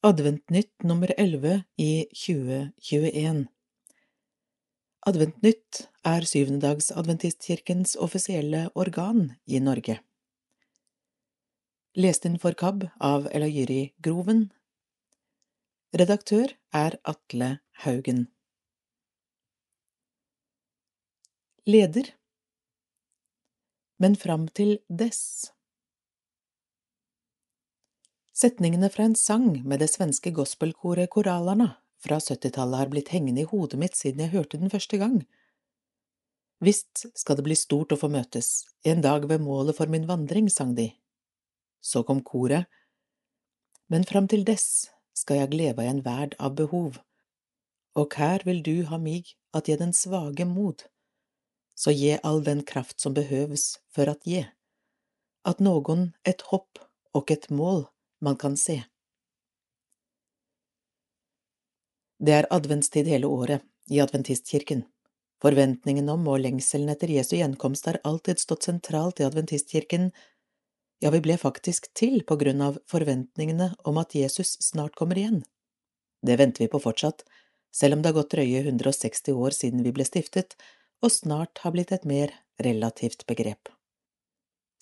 Adventnytt nummer 11 i 2021 Adventnytt er syvendedagsadventistkirkens offisielle organ i Norge. Lest inn for KAB av Elajyri Groven. Redaktør er Atle Haugen. Leder Men fram til dess Setningene fra en sang med det svenske gospelkoret Koralarna fra 70-tallet har blitt hengende i hodet mitt siden jeg hørte den første gang. Visst skal det bli stort å få møtes, en dag ved målet for min vandring, sang de. Så kom koret, men fram til dess skal jeg gleva i en verd av behov, og her vil du ha mig at jeg den svage mod, så ge all den kraft som behøves for at ge, at noen et hopp og et mål man kan se. Det er adventstid hele året i adventistkirken. Forventningen om og lengselen etter Jesu gjenkomst har alltid stått sentralt i adventistkirken, ja, vi ble faktisk til på grunn av forventningene om at Jesus snart kommer igjen. Det venter vi på fortsatt, selv om det har gått drøye 160 år siden vi ble stiftet, og snart har blitt et mer relativt begrep.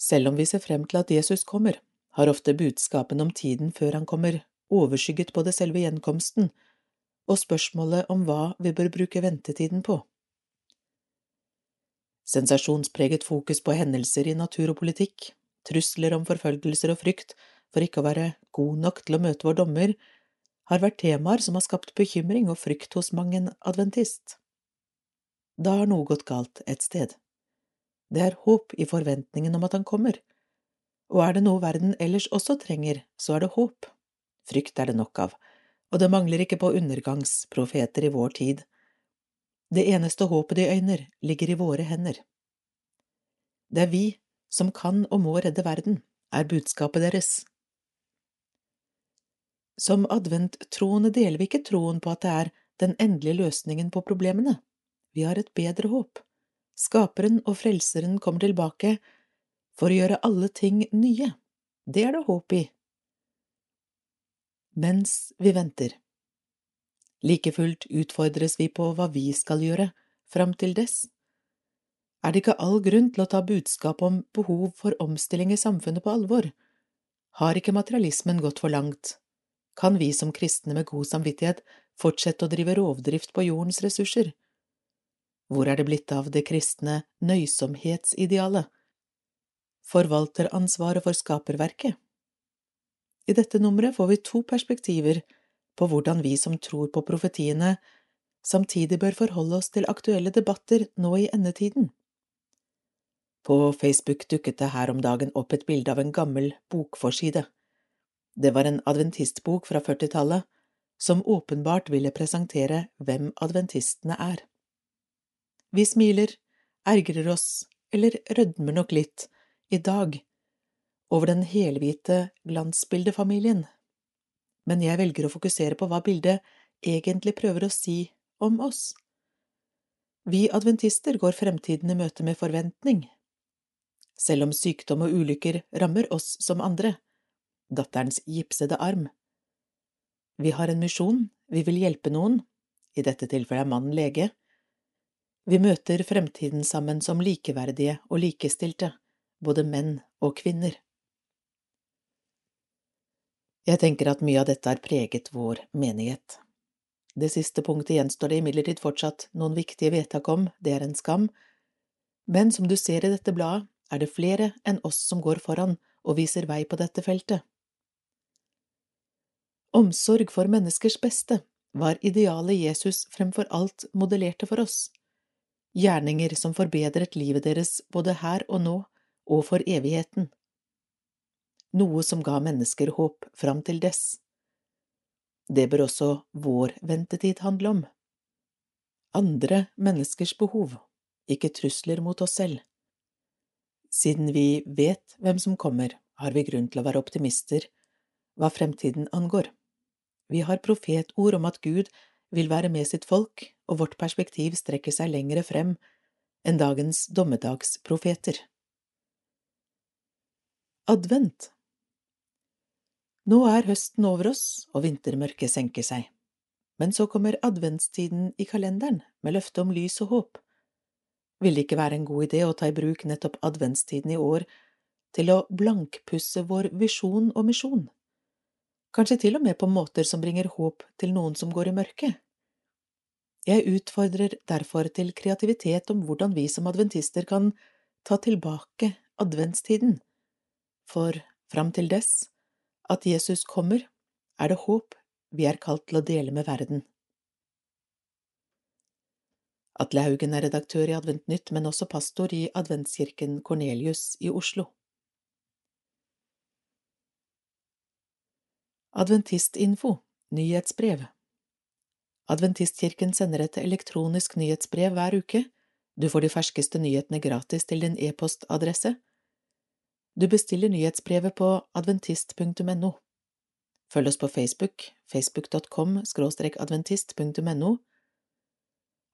Selv om vi ser frem til at Jesus kommer, har ofte budskapen om tiden før han kommer, overskygget både selve gjenkomsten og spørsmålet om hva vi bør bruke ventetiden på. Sensasjonspreget fokus på hendelser i natur og politikk, trusler om forfølgelser og frykt for ikke å være god nok til å møte vår dommer, har vært temaer som har skapt bekymring og frykt hos mang en adventist. Da har noe gått galt et sted. Det er håp i forventningen om at han kommer, og er det noe verden ellers også trenger, så er det håp. Frykt er det nok av, og det mangler ikke på undergangsprofeter i vår tid. Det eneste håpet de øyner, ligger i våre hender. Det er vi som kan og må redde verden, er budskapet deres. Som adventtroende deler vi ikke troen på at det er den endelige løsningen på problemene. Vi har et bedre håp. Skaperen og Frelseren kommer tilbake for å gjøre alle ting nye. Det er det håp i. Mens vi venter. Like fullt utfordres vi på hva vi skal gjøre fram til dess. Er det ikke all grunn til å ta budskapet om behov for omstilling i samfunnet på alvor? Har ikke materialismen gått for langt? Kan vi som kristne med god samvittighet fortsette å drive rovdrift på jordens ressurser? Hvor er det blitt av det kristne nøysomhetsidealet? Forvalteransvaret for skaperverket. I dette nummeret får vi to perspektiver på hvordan vi som tror på profetiene, samtidig bør forholde oss til aktuelle debatter nå i endetiden. På Facebook dukket det her om dagen opp et bilde av en gammel bokforside. Det var en adventistbok fra 40-tallet, som åpenbart ville presentere hvem adventistene er. Vi smiler, ergrer oss eller rødmer nok litt i dag over den helhvite glansbildefamilien, men jeg velger å fokusere på hva bildet egentlig prøver å si om oss. Vi adventister går fremtiden i møte med forventning. Selv om sykdom og ulykker rammer oss som andre, datterens gipsede arm. Vi har en misjon, vi vil hjelpe noen, i dette tilfellet er mannen lege. Vi møter fremtiden sammen som likeverdige og likestilte både menn og kvinner. Jeg tenker at mye av dette har preget vår menighet. Det siste punktet gjenstår det imidlertid fortsatt noen viktige vedtak om, det er en skam, men som du ser i dette bladet, er det flere enn oss som går foran og viser vei på dette feltet. Omsorg for menneskers beste var idealet Jesus fremfor alt modellerte for oss, gjerninger som forbedret livet deres både her og nå og for evigheten, noe som ga mennesker håp fram til dess. Det bør også vår ventetid handle om. Andre menneskers behov, ikke trusler mot oss selv. Siden vi vet hvem som kommer, har vi grunn til å være optimister hva fremtiden angår. Vi har profetord om at Gud vil være med sitt folk, og vårt perspektiv strekker seg lengre frem enn dagens dommedagsprofeter. Advent Nå er høsten over oss, og vintermørket senker seg. Men så kommer adventstiden i kalenderen med løfte om lys og håp. Vil det ikke være en god idé å ta i bruk nettopp adventstiden i år til å blankpusse vår visjon og misjon? Kanskje til og med på måter som bringer håp til noen som går i mørket? Jeg utfordrer derfor til kreativitet om hvordan vi som adventister kan ta tilbake adventstiden, for fram til dess, at Jesus kommer, er det håp vi er kalt til å dele med verden. Atle Haugen er redaktør i Adventnytt, men også pastor i Adventskirken Kornelius i Oslo. Adventistinfo Nyhetsbrev Adventistkirken sender et elektronisk nyhetsbrev hver uke. Du får de ferskeste nyhetene gratis til din e-postadresse. Du bestiller nyhetsbrevet på adventist.no. Følg oss på Facebook, facebook.com adventist.no.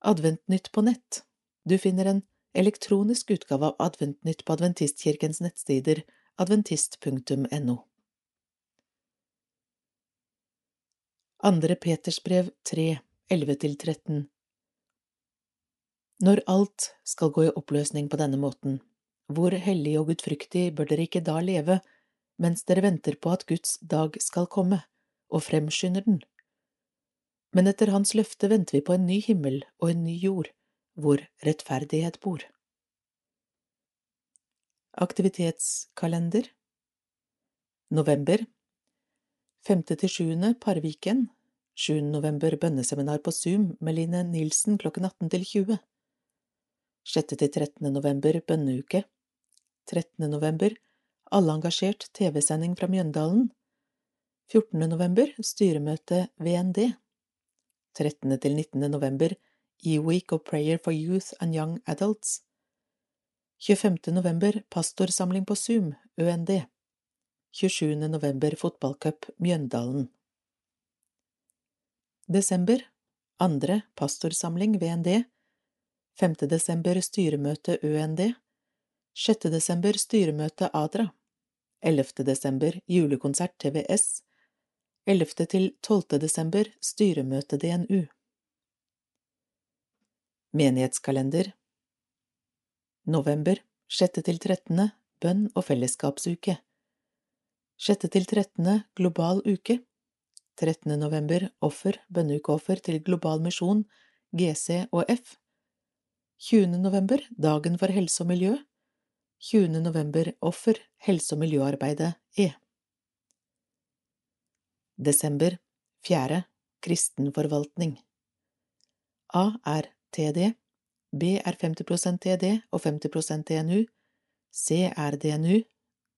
Adventnytt på nett. Du finner en elektronisk utgave av Adventnytt på Adventistkirkens nettsider adventist.no. Andre Petersbrev 3, 11–13 Når alt skal gå i oppløsning på denne måten, hvor hellig og gudfryktig bør dere ikke da leve, mens dere venter på at Guds dag skal komme, og fremskynder den? Men etter Hans løfte venter vi på en ny himmel og en ny jord, hvor rettferdighet bor. Aktivitetskalender November Femte til sjuende Parviken 7. november bønneseminar på Zoom med Line Nilsen klokken 18 til 20 6. til 13. november bønneuke 13. november Allengagert TV-sending fra Mjøndalen 14. november styremøte VND 13. til 19. november E-Week of Prayer for Youth and Young Adults 25. november pastorsamling på Zoom, ØND 27. november fotballcup Mjøndalen Desember Andre pastorsamling VND 5. desember styremøte ØND 6. desember styremøte ADRA 11. desember julekonsert TVS 11. til 12. desember styremøte DNU Menighetskalender November 6. til 13. bønn og fellesskapsuke 6. til trettende Global uke 13. november Offer, bønneukeoffer til Global misjon, GC og F 20. november Dagen for helse og miljø 20. november Offer, helse- og miljøarbeidet E Desember 4. Kristenforvaltning A er TD B er 50% TD og 50% DNU C er DNU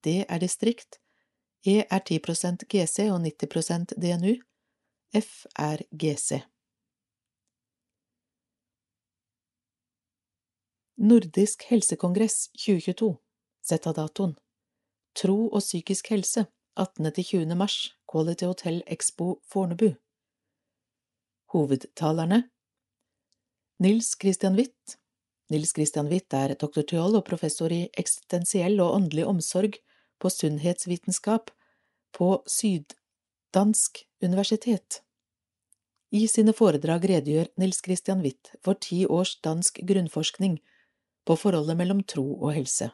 D er distrikt E er 10% GC og 90% DNU. F er GC. Nordisk helsekongress 2022 Sett av datoen Tro og psykisk helse 18.–20. mars Quality Hotel Expo Fornebu Hovedtalerne Nils Christian Witt Nils Christian Witt er doktorteol og professor i eksistensiell og åndelig omsorg på sunnhetsvitenskap på Syddansk universitet. I sine foredrag redegjør Nils Christian Witt for ti års dansk grunnforskning på forholdet mellom tro og helse.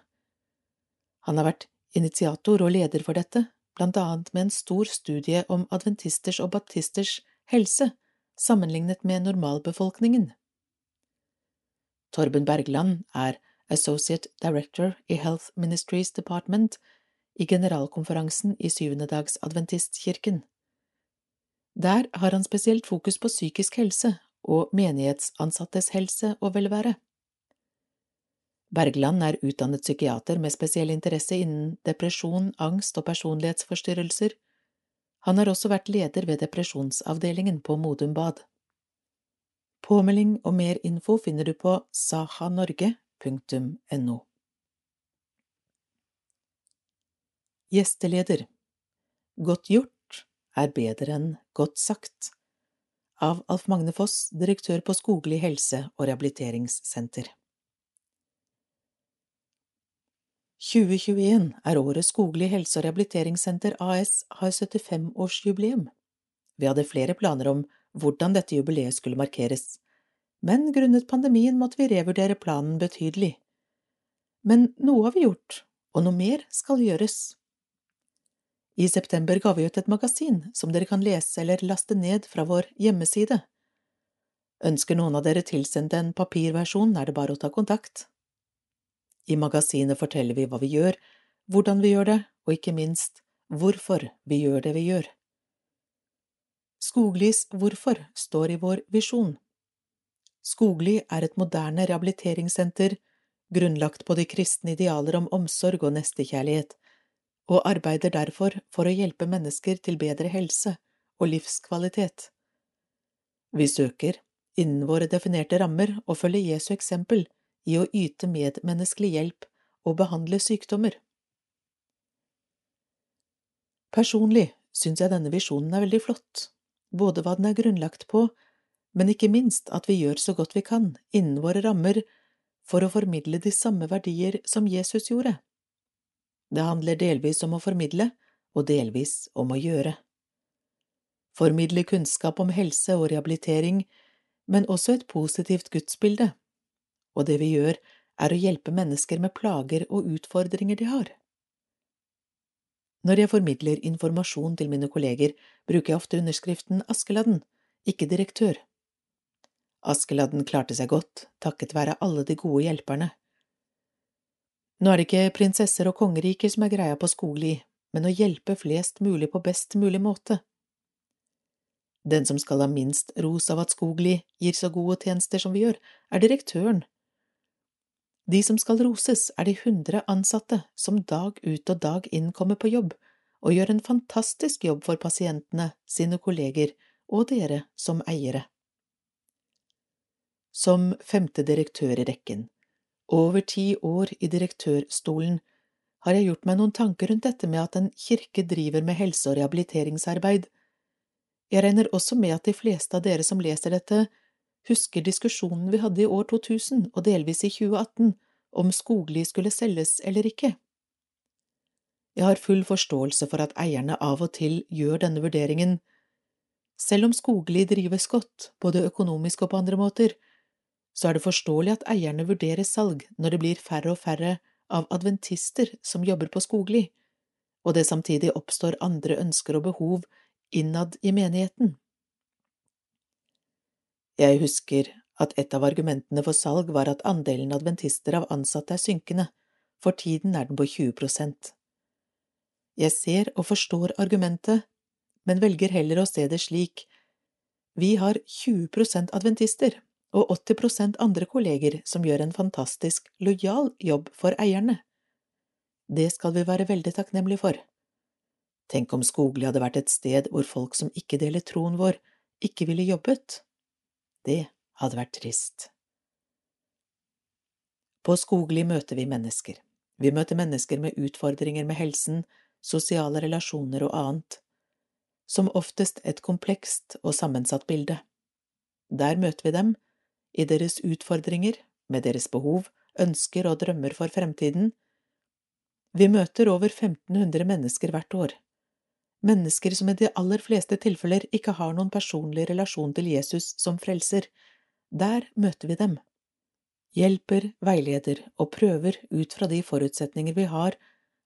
Han har vært initiator og leder for dette, blant annet med en stor studie om adventisters og baptisters helse sammenlignet med normalbefolkningen. Torben Bergland er Associate Director i Health Ministries Department i generalkonferansen i Syvendedags Adventistkirken. Der har han spesielt fokus på psykisk helse og menighetsansattes helse og velvære. Bergland er utdannet psykiater med spesiell interesse innen depresjon, angst og personlighetsforstyrrelser. Han har også vært leder ved depresjonsavdelingen på Modum Bad. Påmelding og mer info finner du på sahanorge.no. Gjesteleder Godt gjort er bedre enn godt sagt Av Alf Magne Foss, direktør på Skogli helse- og rehabiliteringssenter 2021 er året Skogli helse- og rehabiliteringssenter AS har 75-årsjubileum. Vi hadde flere planer om hvordan dette jubileet skulle markeres, men grunnet pandemien måtte vi revurdere planen betydelig. Men noe har vi gjort, og noe mer skal gjøres. I september ga vi ut et magasin som dere kan lese eller laste ned fra vår hjemmeside. Ønsker noen av dere tilsendt en papirversjon, er det bare å ta kontakt. I magasinet forteller vi hva vi gjør, hvordan vi gjør det, og ikke minst hvorfor vi gjør det vi gjør. Skoglys hvorfor står i vår visjon. Skogli er et moderne rehabiliteringssenter grunnlagt på de kristne idealer om omsorg og nestekjærlighet, og arbeider derfor for å hjelpe mennesker til bedre helse og livskvalitet. Vi søker, innen våre definerte rammer, å følge Jesu eksempel i å yte medmenneskelig hjelp og behandle sykdommer. Personlig syns jeg denne visjonen er veldig flott, både hva den er grunnlagt på, men ikke minst at vi gjør så godt vi kan, innen våre rammer, for å formidle de samme verdier som Jesus gjorde. Det handler delvis om å formidle, og delvis om å gjøre. Formidle kunnskap om helse og rehabilitering, men også et positivt gudsbilde og det vi gjør, er å hjelpe mennesker med plager og utfordringer de har. Når jeg formidler informasjon til mine kolleger, bruker jeg ofte underskriften Askeladden, ikke direktør. Askeladden klarte seg godt, takket være alle de gode hjelperne. Nå er det ikke prinsesser og kongeriker som er greia på Skogli, men å hjelpe flest mulig på best mulig måte. Den som skal ha minst ros av at Skogli gir så gode tjenester som vi gjør, er direktøren, de som skal roses, er de hundre ansatte som dag ut og dag inn kommer på jobb og gjør en fantastisk jobb for pasientene, sine kolleger og dere som eiere. Som femte direktør i rekken, over ti år i direktørstolen, har jeg gjort meg noen tanker rundt dette med at en kirke driver med helse- og rehabiliteringsarbeid. Jeg regner også med at de fleste av dere som leser dette, husker diskusjonen vi hadde i år 2000 og delvis i 2018 om Skogli skulle selges eller ikke. Jeg har full forståelse for at eierne av og til gjør denne vurderingen. Selv om Skogli drives godt, både økonomisk og på andre måter, så er det forståelig at eierne vurderer salg når det blir færre og færre av adventister som jobber på Skogli, og det samtidig oppstår andre ønsker og behov innad i menigheten. Jeg husker at et av argumentene for salg var at andelen adventister av ansatte er synkende, for tiden er den på 20 prosent. Jeg ser og forstår argumentet, men velger heller å se det slik. Vi har 20 prosent adventister og 80 prosent andre kolleger som gjør en fantastisk lojal jobb for eierne. Det skal vi være veldig takknemlige for. Tenk om Skogli hadde vært et sted hvor folk som ikke deler troen vår, ikke ville jobbet. Det hadde vært trist. På Skogli møter vi mennesker. Vi møter mennesker med utfordringer med helsen, sosiale relasjoner og annet. Som oftest et komplekst og sammensatt bilde. Der møter vi dem, i deres utfordringer, med deres behov, ønsker og drømmer for fremtiden. Vi møter over 1500 mennesker hvert år mennesker som i de aller fleste tilfeller ikke har noen personlig relasjon til Jesus som frelser. Der møter vi dem. Hjelper, veileder og prøver ut fra de forutsetninger vi har,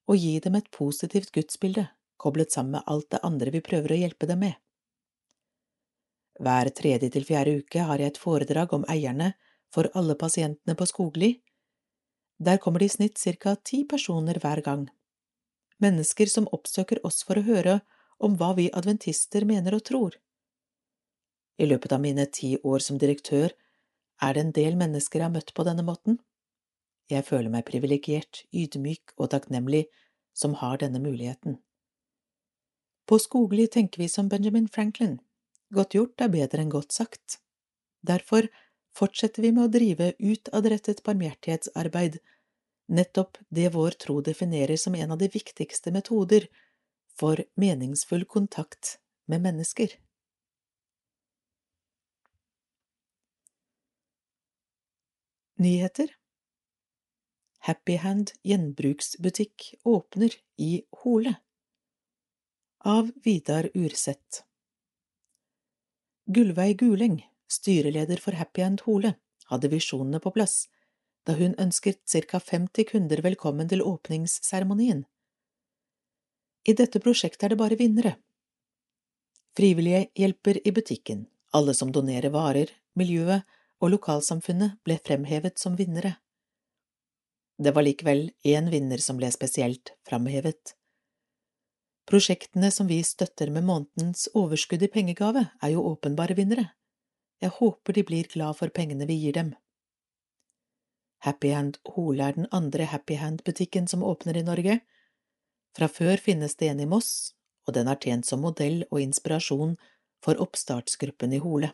å gi dem et positivt gudsbilde, koblet sammen med alt det andre vi prøver å hjelpe dem med. Hver tredje til fjerde uke har jeg et foredrag om eierne for alle pasientene på Skogli. Der kommer det i snitt ca ti personer hver gang mennesker som oppsøker oss for å høre om hva vi adventister mener og tror. I løpet av mine ti år som direktør er det en del mennesker jeg har møtt på denne måten. Jeg føler meg privilegert, ydmyk og takknemlig som har denne muligheten. På Skogli tenker vi som Benjamin Franklin, godt gjort er bedre enn godt sagt. Derfor fortsetter vi med å drive utadrettet barmhjertighetsarbeid nettopp det vår tro definerer som en av de viktigste metoder for meningsfull kontakt med mennesker. Nyheter Happy Hand gjenbruksbutikk åpner i Hole. Av Vidar Urseth Gullveig Guleng, styreleder for Happy Hand Hole, hadde visjonene på plass da hun ønsket ca 50 kunder velkommen til åpningsseremonien. I dette prosjektet er det bare vinnere. Frivillige hjelper i butikken, alle som donerer varer, miljøet og lokalsamfunnet ble fremhevet som vinnere. Det var likevel én vinner som ble spesielt framhevet. Prosjektene som vi støtter med månedens overskudd i pengegave, er jo åpenbare vinnere. Jeg håper de blir glad for pengene vi gir dem. Happy Hand Hole er den andre Happy Hand-butikken som åpner i Norge. Fra før finnes det en i Moss, og den har tjent som modell og inspirasjon for oppstartsgruppen i Hole.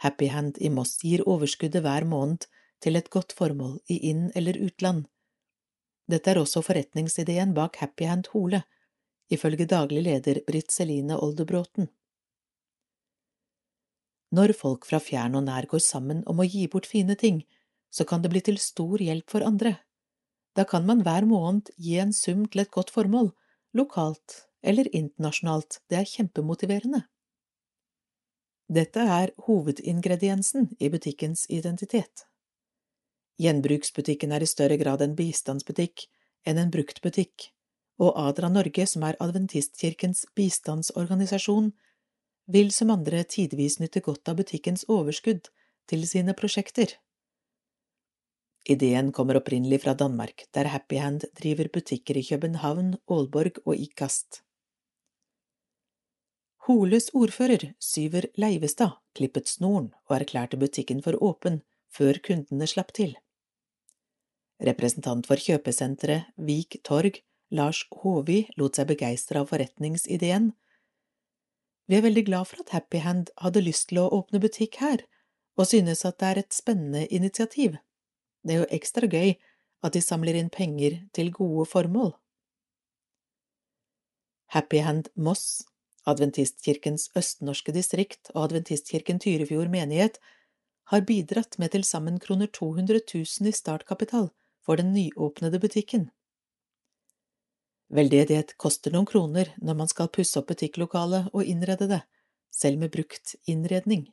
Happy Hand i Moss gir overskuddet hver måned til et godt formål i inn- eller utland. Dette er også forretningsideen bak Happy Hand Hole, ifølge daglig leder Britt Celine Oldebråten. Når folk fra fjern og nær går sammen om å gi bort fine ting, så kan det bli til stor hjelp for andre. Da kan man hver måned gi en sum til et godt formål, lokalt eller internasjonalt, det er kjempemotiverende. Dette er hovedingrediensen i butikkens identitet. Gjenbruksbutikken er i større grad en bistandsbutikk enn en bruktbutikk, og Adra Norge, som er adventistkirkens bistandsorganisasjon, vil som andre tidvis nytte godt av butikkens overskudd til sine prosjekter. Ideen kommer opprinnelig fra Danmark, der Happy Hand driver butikker i København, Aalborg og Ikast. Holes ordfører, Syver Leivestad, klippet snoren og erklærte butikken for åpen før kundene slapp til. Representant for kjøpesenteret Vik Torg, Lars Håvi, lot seg begeistre av forretningsideen. Vi er veldig glad for at Happy Hand hadde lyst til å åpne butikk her, og synes at det er et spennende initiativ. Det er jo ekstra gøy at de samler inn penger til gode formål. Happy Hand Moss, Adventistkirkens østnorske distrikt og Adventistkirken Tyrifjord menighet har bidratt med til sammen kroner 200 000 i startkapital for den nyåpnede butikken. Veldedighet koster noen kroner når man skal pusse opp butikklokalet og innrede det, selv med brukt innredning.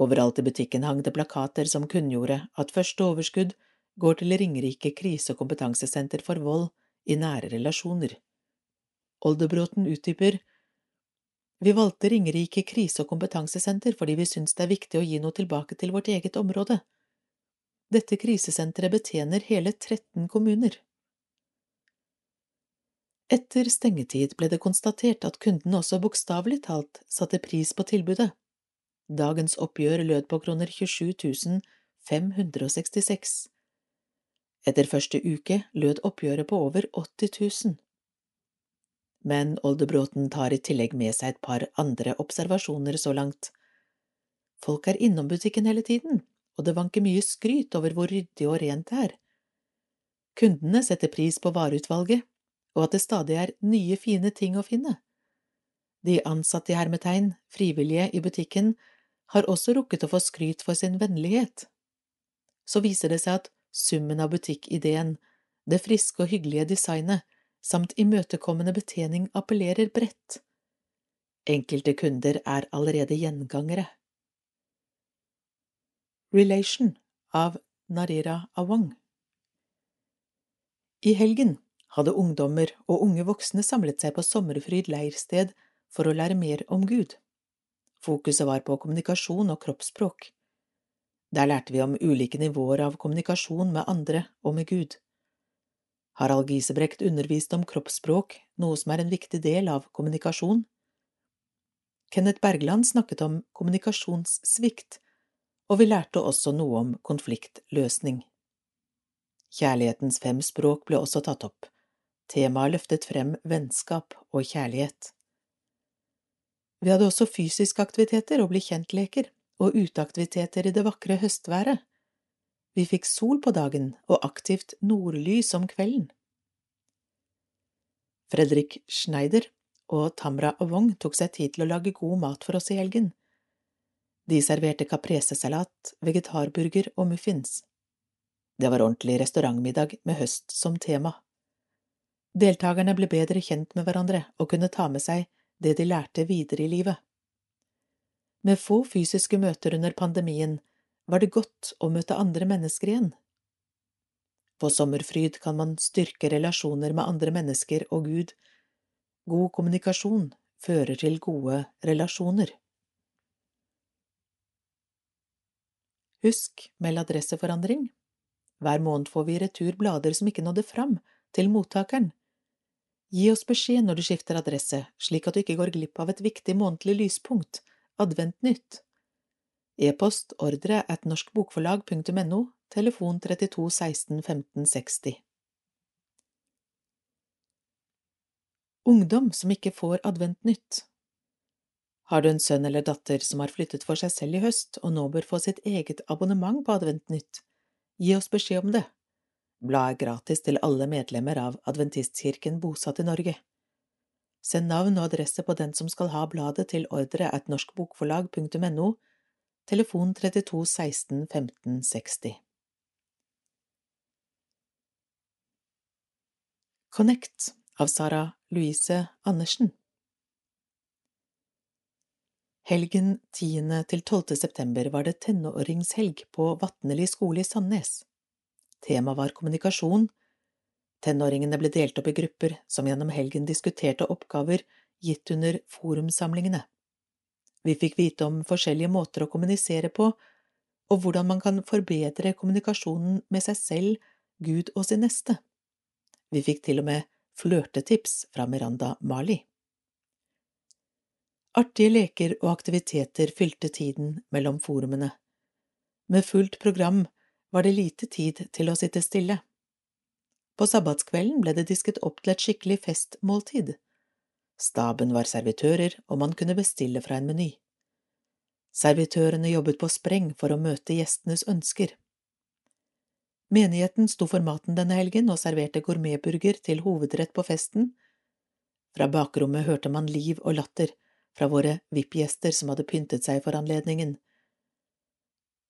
Overalt i butikken hang det plakater som kunngjorde at første overskudd går til Ringerike krise- og kompetansesenter for vold i nære relasjoner. Oldebråten utdyper Vi valgte Ringerike krise- og kompetansesenter fordi vi syns det er viktig å gi noe tilbake til vårt eget område. Dette krisesenteret betjener hele 13 kommuner. Etter stengetid ble det konstatert at kundene også bokstavelig talt satte pris på tilbudet. Dagens oppgjør lød på kroner 27 566. Etter første uke lød oppgjøret på over 80 000. Men Oldebråten tar i tillegg med seg et par andre observasjoner så langt. Folk er innom butikken hele tiden, og det vanker mye skryt over hvor ryddig og rent det er. Kundene setter pris på vareutvalget, og at det stadig er nye, fine ting å finne. De ansatte i hermetegn, frivillige i butikken, har også rukket å få skryt for sin vennlighet. Så viser det seg at summen av butikkideen, det friske og hyggelige designet samt imøtekommende betjening appellerer bredt. Enkelte kunder er allerede gjengangere. Relation av Narira Awang I helgen hadde ungdommer og unge voksne samlet seg på Sommerfryd leirsted for å lære mer om Gud. Fokuset var på kommunikasjon og kroppsspråk. Der lærte vi om ulike nivåer av kommunikasjon med andre og med Gud. Harald Gisebrekt underviste om kroppsspråk, noe som er en viktig del av kommunikasjon. Kenneth Bergland snakket om kommunikasjonssvikt, og vi lærte også noe om konfliktløsning. Kjærlighetens fem språk ble også tatt opp. Temaet løftet frem vennskap og kjærlighet. Vi hadde også fysiske aktiviteter og bli kjent-leker, og uteaktiviteter i det vakre høstværet. Vi fikk sol på dagen og aktivt nordlys om kvelden. Fredrik Schneider og Tamra Wong tok seg tid til å lage god mat for oss i helgen. De serverte capresesalat, vegetarburger og muffins. Det var ordentlig restaurantmiddag med høst som tema. Deltakerne ble bedre kjent med hverandre og kunne ta med seg det de lærte videre i livet. Med få fysiske møter under pandemien var det godt å møte andre mennesker igjen. På Sommerfryd kan man styrke relasjoner med andre mennesker og Gud. God kommunikasjon fører til gode relasjoner. Husk meld adresseforandring. Hver måned får vi retur blader som ikke nådde fram til mottakeren. Gi oss beskjed når du skifter adresse, slik at du ikke går glipp av et viktig månedlig lyspunkt, Adventnytt. E-post ordre at norskbokforlag.no, telefon 32 16 15 60. Ungdom som ikke får Adventnytt Har du en sønn eller datter som har flyttet for seg selv i høst og nå bør få sitt eget abonnement på Adventnytt, gi oss beskjed om det. Bladet er gratis til alle medlemmer av Adventistkirken bosatt i Norge. Send navn og adresse på den som skal ha bladet til ordre at norskbokforlag.no, telefon 32 16 15 60. Connect av Sara Louise Andersen Helgen 10. til 12. september var det tenåringshelg på Vatneli skole i Sandnes. Temaet var kommunikasjon. Tenåringene ble delt opp i grupper som gjennom helgen diskuterte oppgaver gitt under forumsamlingene. Vi fikk vite om forskjellige måter å kommunisere på, og hvordan man kan forbedre kommunikasjonen med seg selv, Gud og sin neste. Vi fikk til og med flørtetips fra Miranda Mali. Artige leker og aktiviteter fylte tiden mellom forumene. Med fullt program var det lite tid til å sitte stille. På sabbatskvelden ble det disket opp til et skikkelig festmåltid. Staben var servitører, og man kunne bestille fra en meny. Servitørene jobbet på spreng for å møte gjestenes ønsker. Menigheten sto for maten denne helgen og serverte gourmetburger til hovedrett på festen. Fra bakrommet hørte man liv og latter fra våre VIP-gjester som hadde pyntet seg for anledningen.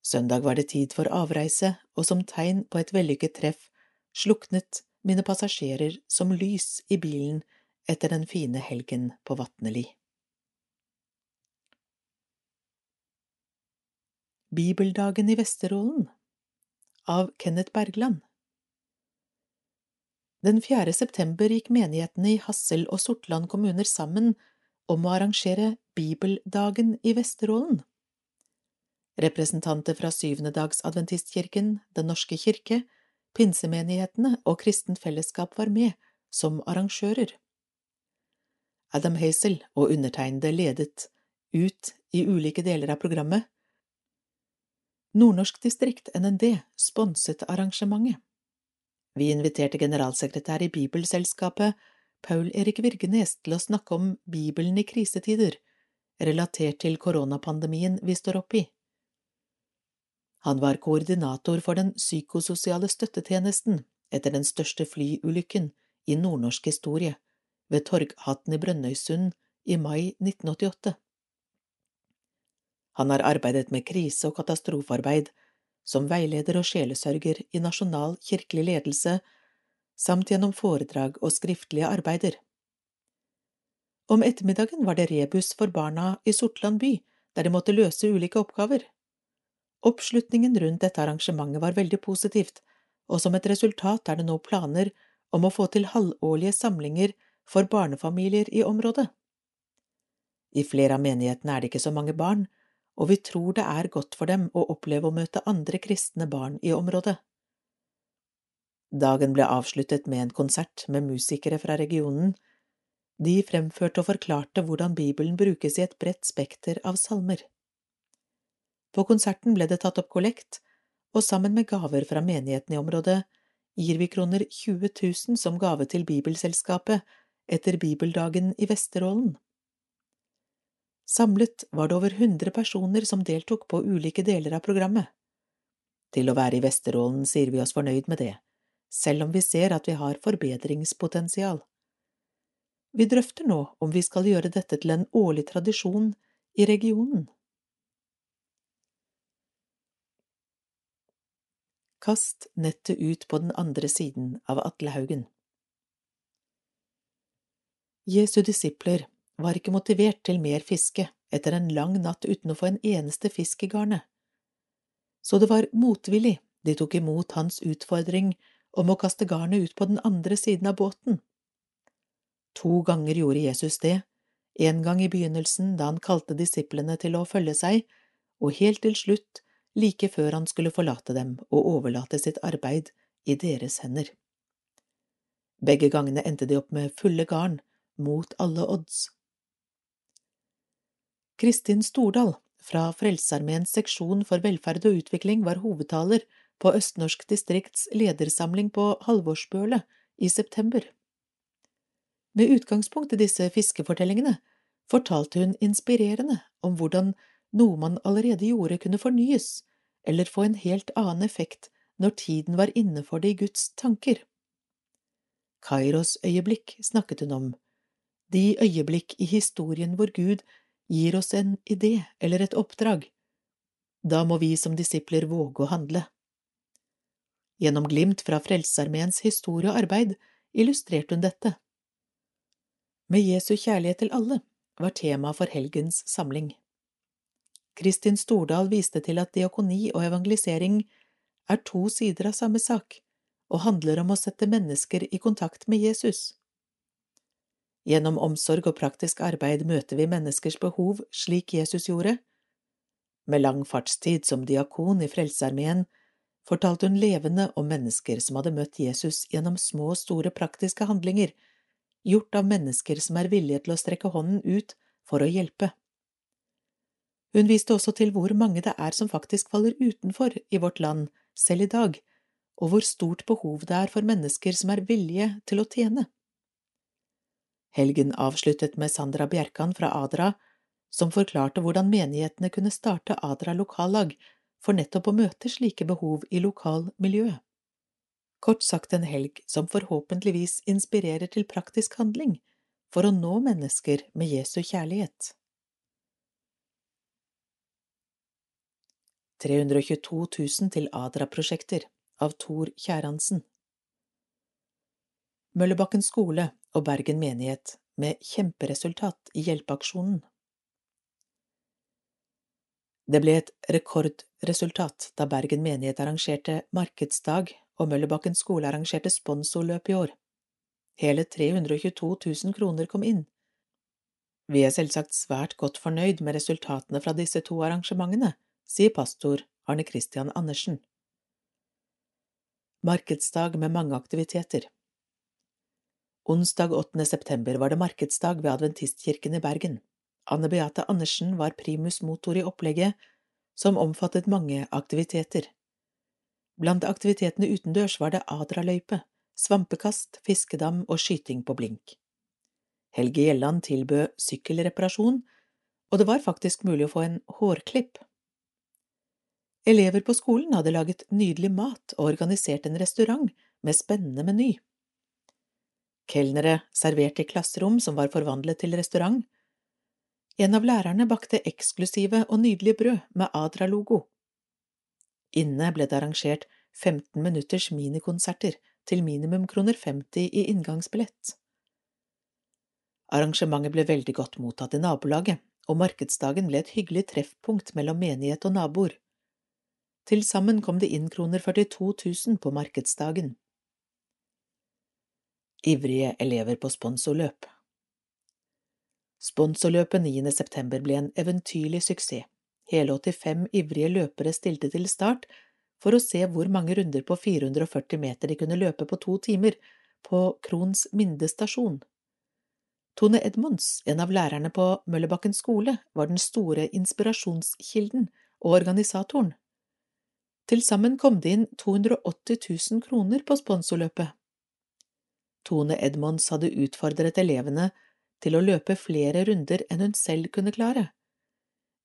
Søndag var det tid for avreise, og som tegn på et vellykket treff sluknet mine passasjerer som lys i bilen etter den fine helgen på Vatneli. Bibeldagen i Vesterålen av Kenneth Bergland Den 4. september gikk menighetene i Hassel og Sortland kommuner sammen om å arrangere Bibeldagen i Vesterålen. Representanter fra Syvendedagsadventistkirken, Den norske kirke, pinsemenighetene og Kristent Fellesskap var med som arrangører. Adam Hazel og undertegnede ledet ut i ulike deler av programmet. Nordnorsk distrikt, NND, sponset arrangementet. Vi inviterte generalsekretær i Bibelselskapet, Paul Erik Virgenes, til å snakke om Bibelen i krisetider, relatert til koronapandemien vi står oppe i. Han var koordinator for den psykososiale støttetjenesten etter den største flyulykken i nordnorsk historie, ved Torghatten i Brønnøysund i mai 1988. Han har arbeidet med krise- og katastrofearbeid, som veileder og sjelesørger i nasjonal kirkelig ledelse, samt gjennom foredrag og skriftlige arbeider. Om ettermiddagen var det rebus for barna i Sortland by, der de måtte løse ulike oppgaver. Oppslutningen rundt dette arrangementet var veldig positivt, og som et resultat er det nå planer om å få til halvårlige samlinger for barnefamilier i området. I flere av menighetene er det ikke så mange barn, og vi tror det er godt for dem å oppleve å møte andre kristne barn i området. Dagen ble avsluttet med en konsert med musikere fra regionen. De fremførte og forklarte hvordan Bibelen brukes i et bredt spekter av salmer. På konserten ble det tatt opp kollekt, og sammen med gaver fra menigheten i området gir vi kroner 20 000 som gave til Bibelselskapet etter Bibeldagen i Vesterålen. Samlet var det over 100 personer som deltok på ulike deler av programmet. Til å være i Vesterålen sier vi oss fornøyd med det, selv om vi ser at vi har forbedringspotensial. Vi drøfter nå om vi skal gjøre dette til en årlig tradisjon i regionen. Kast nettet ut på den andre siden av Atlehaugen. Jesu disipler var ikke motivert til mer fiske etter en lang natt uten å få en eneste fisk i garnet. Så det var motvillig de tok imot hans utfordring om å kaste garnet ut på den andre siden av båten. To ganger gjorde Jesus det, en gang i begynnelsen da han kalte disiplene til å følge seg, og helt til slutt, like før han skulle forlate dem og overlate sitt arbeid i deres hender. Begge gangene endte de opp med fulle garn, mot alle odds. Kristin Stordal fra Frelsesarmeens seksjon for velferd og utvikling var hovedtaler på Østnorsk distrikts ledersamling på Halvorsbølet i september. Med utgangspunkt i disse fiskefortellingene fortalte hun inspirerende om hvordan noe man allerede gjorde kunne fornyes eller få en helt annen effekt når tiden var inne for det i Guds tanker. Kairos øyeblikk snakket hun om, de øyeblikk i historien hvor Gud gir oss en idé eller et oppdrag. Da må vi som disipler våge å handle. Gjennom glimt fra Frelsesarmeens historie og arbeid illustrerte hun dette. Med Jesu kjærlighet til alle var tema for helgens samling. Kristin Stordal viste til at diakoni og evangelisering er to sider av samme sak og handler om å sette mennesker i kontakt med Jesus. Gjennom omsorg og praktisk arbeid møter vi menneskers behov slik Jesus gjorde. Med lang fartstid som diakon i Frelsearmeen fortalte hun levende om mennesker som hadde møtt Jesus gjennom små og store praktiske handlinger, gjort av mennesker som er villige til å strekke hånden ut for å hjelpe. Hun viste også til hvor mange det er som faktisk faller utenfor i vårt land, selv i dag, og hvor stort behov det er for mennesker som er villige til å tjene. Helgen avsluttet med Sandra Bjerkan fra Adra, som forklarte hvordan menighetene kunne starte Adra lokallag for nettopp å møte slike behov i lokalmiljøet. Kort sagt en helg som forhåpentligvis inspirerer til praktisk handling for å nå mennesker med Jesu kjærlighet. 322 000 til Adra-prosjekter av Tor Kjæransen Møllebakken skole og Bergen menighet med kjemperesultat i hjelpeaksjonen. Det ble et rekordresultat da Bergen menighet arrangerte markedsdag og Møllebakken skole arrangerte sponsorløp i år. Hele 322 000 kroner kom inn. Vi er selvsagt svært godt fornøyd med resultatene fra disse to arrangementene, sier pastor Arne Christian Andersen. Markedsdag med mange aktiviteter Onsdag 8. september var det markedsdag ved Adventistkirken i Bergen. Anne Beate Andersen var primus motor i opplegget, som omfattet mange aktiviteter. Blant aktivitetene utendørs var det Adra-løype, svampekast, fiskedam og skyting på blink. Helge Gjelland tilbød sykkelreparasjon, og det var faktisk mulig å få en hårklipp. Elever på skolen hadde laget nydelig mat og organisert en restaurant med spennende meny. Kelnere serverte i klasserom som var forvandlet til restaurant. En av lærerne bakte eksklusive og nydelige brød med Adra-logo. Inne ble det arrangert 15 minutters minikonserter til minimum kroner 50 i inngangsbillett. Arrangementet ble veldig godt mottatt i nabolaget, og markedsdagen ble et hyggelig treffpunkt mellom menighet og naboer. Til sammen kom det inn kroner 42 000 på markedsdagen ivrige elever på sponsorløp. Sponsorløpet 9. september ble en eventyrlig suksess. Hele 85 ivrige løpere stilte til start for å se hvor mange runder på 440 meter de kunne løpe på to timer på Krons Minde stasjon. Tone Edmonds, en av lærerne på Møllebakken skole, var den store inspirasjonskilden og organisatoren. Til sammen kom det inn 280 000 kroner på sponsorløpet. Tone Edmonds hadde utfordret elevene til å løpe flere runder enn hun selv kunne klare.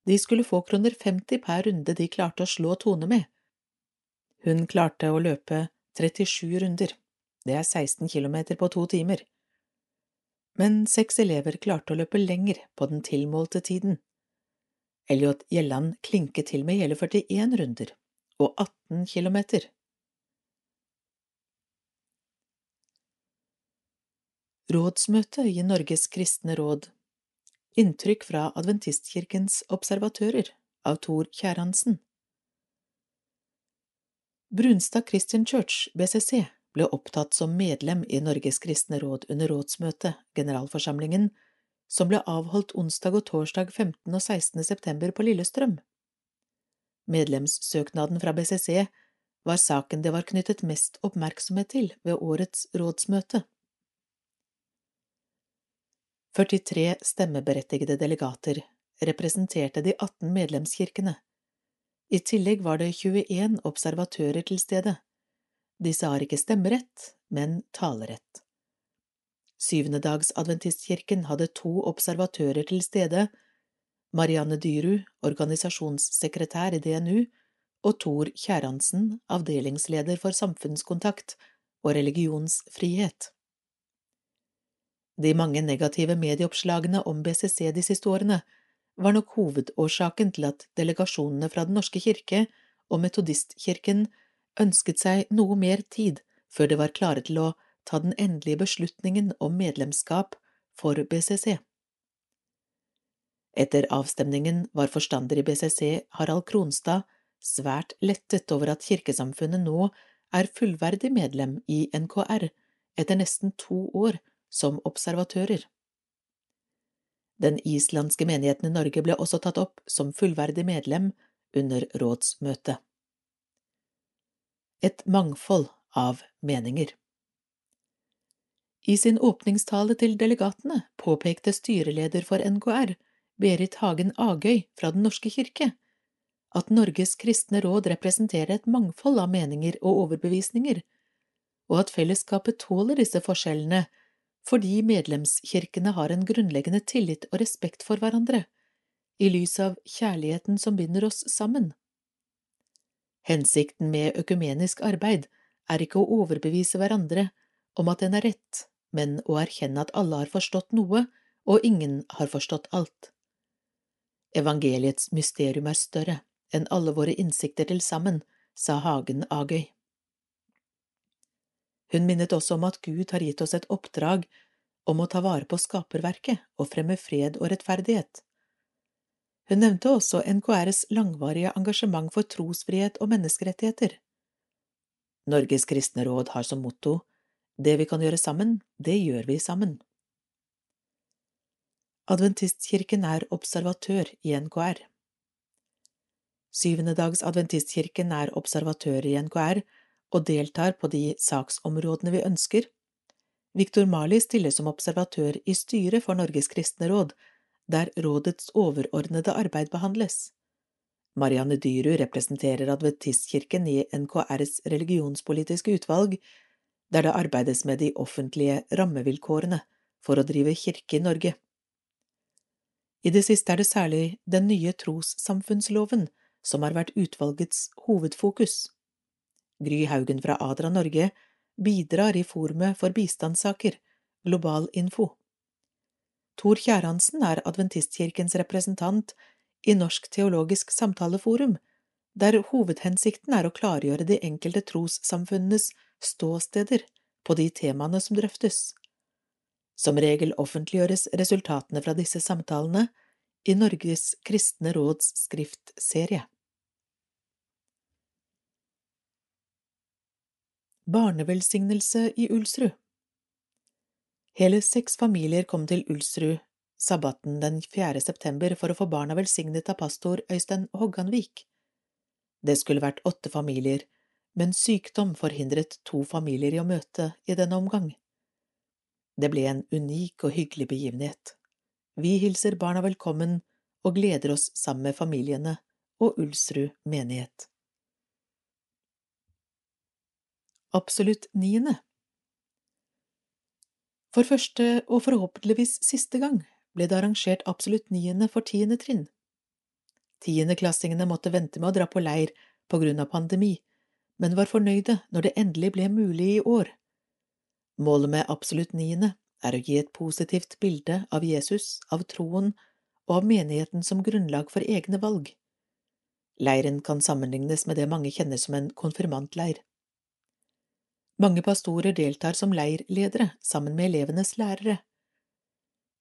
De skulle få kroner 50 per runde de klarte å slå Tone med. Hun klarte å løpe 37 runder, det er 16 kilometer på to timer. Men seks elever klarte å løpe lenger på den tilmålte tiden. Elliot Gjelland klinket til med hele 41 runder og 18 kilometer. Rådsmøte i Norges kristne råd Inntrykk fra Adventistkirkens observatører av Tor Kjæransen Brunstad Christian Church, BCC, ble opptatt som medlem i Norges kristne råd under rådsmøtet, generalforsamlingen, som ble avholdt onsdag og torsdag 15. og 16. september på Lillestrøm. Medlemssøknaden fra BCC var saken det var knyttet mest oppmerksomhet til ved årets rådsmøte. 43 stemmeberettigede delegater representerte de 18 medlemskirkene. I tillegg var det 21 observatører til stede. Disse har ikke stemmerett, men talerett. Syvendedagsadventistkirken hadde to observatører til stede, Marianne Dyru, organisasjonssekretær i DNU, og Tor Kjærhansen, avdelingsleder for samfunnskontakt og religionsfrihet. De mange negative medieoppslagene om BCC de siste årene var nok hovedårsaken til at delegasjonene fra Den norske kirke og Metodistkirken ønsket seg noe mer tid før de var klare til å ta den endelige beslutningen om medlemskap for BCC. Etter avstemningen var forstander i BCC, Harald Kronstad, svært lettet over at kirkesamfunnet nå er fullverdig medlem i NKR etter nesten to år som observatører. Den islandske menigheten i Norge ble også tatt opp som fullverdig medlem under rådsmøtet. Et mangfold av meninger. I sin åpningstale til delegatene påpekte styreleder for NKR, Berit Hagen Agøy fra Den norske kirke, at Norges kristne råd representerer et mangfold av meninger og overbevisninger, og at fellesskapet tåler disse forskjellene fordi medlemskirkene har en grunnleggende tillit og respekt for hverandre, i lys av kjærligheten som binder oss sammen. Hensikten med økumenisk arbeid er ikke å overbevise hverandre om at en er rett, men å erkjenne at alle har forstått noe og ingen har forstått alt. Evangeliets mysterium er større enn alle våre innsikter til sammen, sa Hagen Agøy. Hun minnet også om at Gud har gitt oss et oppdrag om å ta vare på skaperverket og fremme fred og rettferdighet. Hun nevnte også NKRs langvarige engasjement for trosfrihet og menneskerettigheter. Norges kristne råd har som motto Det vi kan gjøre sammen, det gjør vi sammen. Adventistkirken er observatør i NKR. Syvendedags adventistkirken er observatør i NKR og deltar på de saksområdene vi ønsker. Viktor Mali stiller som observatør i styret for Norges kristne råd, der rådets overordnede arbeid behandles. Marianne Dyru representerer Adventistkirken i NKRs religionspolitiske utvalg, der det arbeides med de offentlige rammevilkårene for å drive kirke i Norge. I det siste er det særlig den nye trossamfunnsloven som har vært utvalgets hovedfokus. Gry Haugen fra Adra Norge bidrar i forumet for bistandssaker, Global Info. Tor Kjærhansen er Adventistkirkens representant i Norsk teologisk samtaleforum, der hovedhensikten er å klargjøre de enkelte trossamfunnenes ståsteder på de temaene som drøftes. Som regel offentliggjøres resultatene fra disse samtalene i Norges kristne råds skriftserie. Barnevelsignelse i Ulsrud Hele seks familier kom til Ulsrud sabbaten den 4. september for å få barna velsignet av pastor Øystein Hogganvik. Det skulle vært åtte familier, men sykdom forhindret to familier i å møte i denne omgang. Det ble en unik og hyggelig begivenhet. Vi hilser barna velkommen og gleder oss sammen med familiene og Ulsrud menighet. absolutt niende. For første og forhåpentligvis siste gang ble det arrangert absolutt niende for tiende trinn. Tiendeklassingene måtte vente med å dra på leir på grunn av pandemi, men var fornøyde når det endelig ble mulig i år. Målet med absolutt niende er å gi et positivt bilde av Jesus, av troen og av menigheten som grunnlag for egne valg. Leiren kan sammenlignes med det mange kjenner som en konfirmantleir. Mange pastorer deltar som leirledere sammen med elevenes lærere.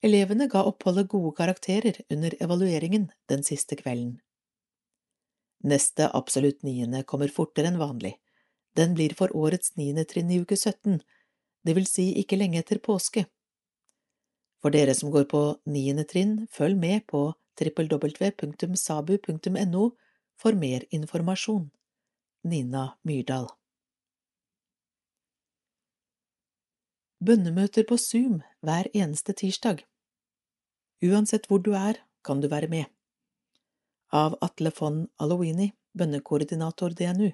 Elevene ga oppholdet gode karakterer under evalueringen den siste kvelden. Neste absolutt niende kommer fortere enn vanlig. Den blir for årets niende trinn i uke 17, det vil si ikke lenge etter påske. For dere som går på niende trinn, følg med på www.sabu.no for mer informasjon. Nina Myrdal Bønnemøter på Zoom hver eneste tirsdag. Uansett hvor du er, kan du være med. Av Atle von Aloini, bønnekoordinator DNU.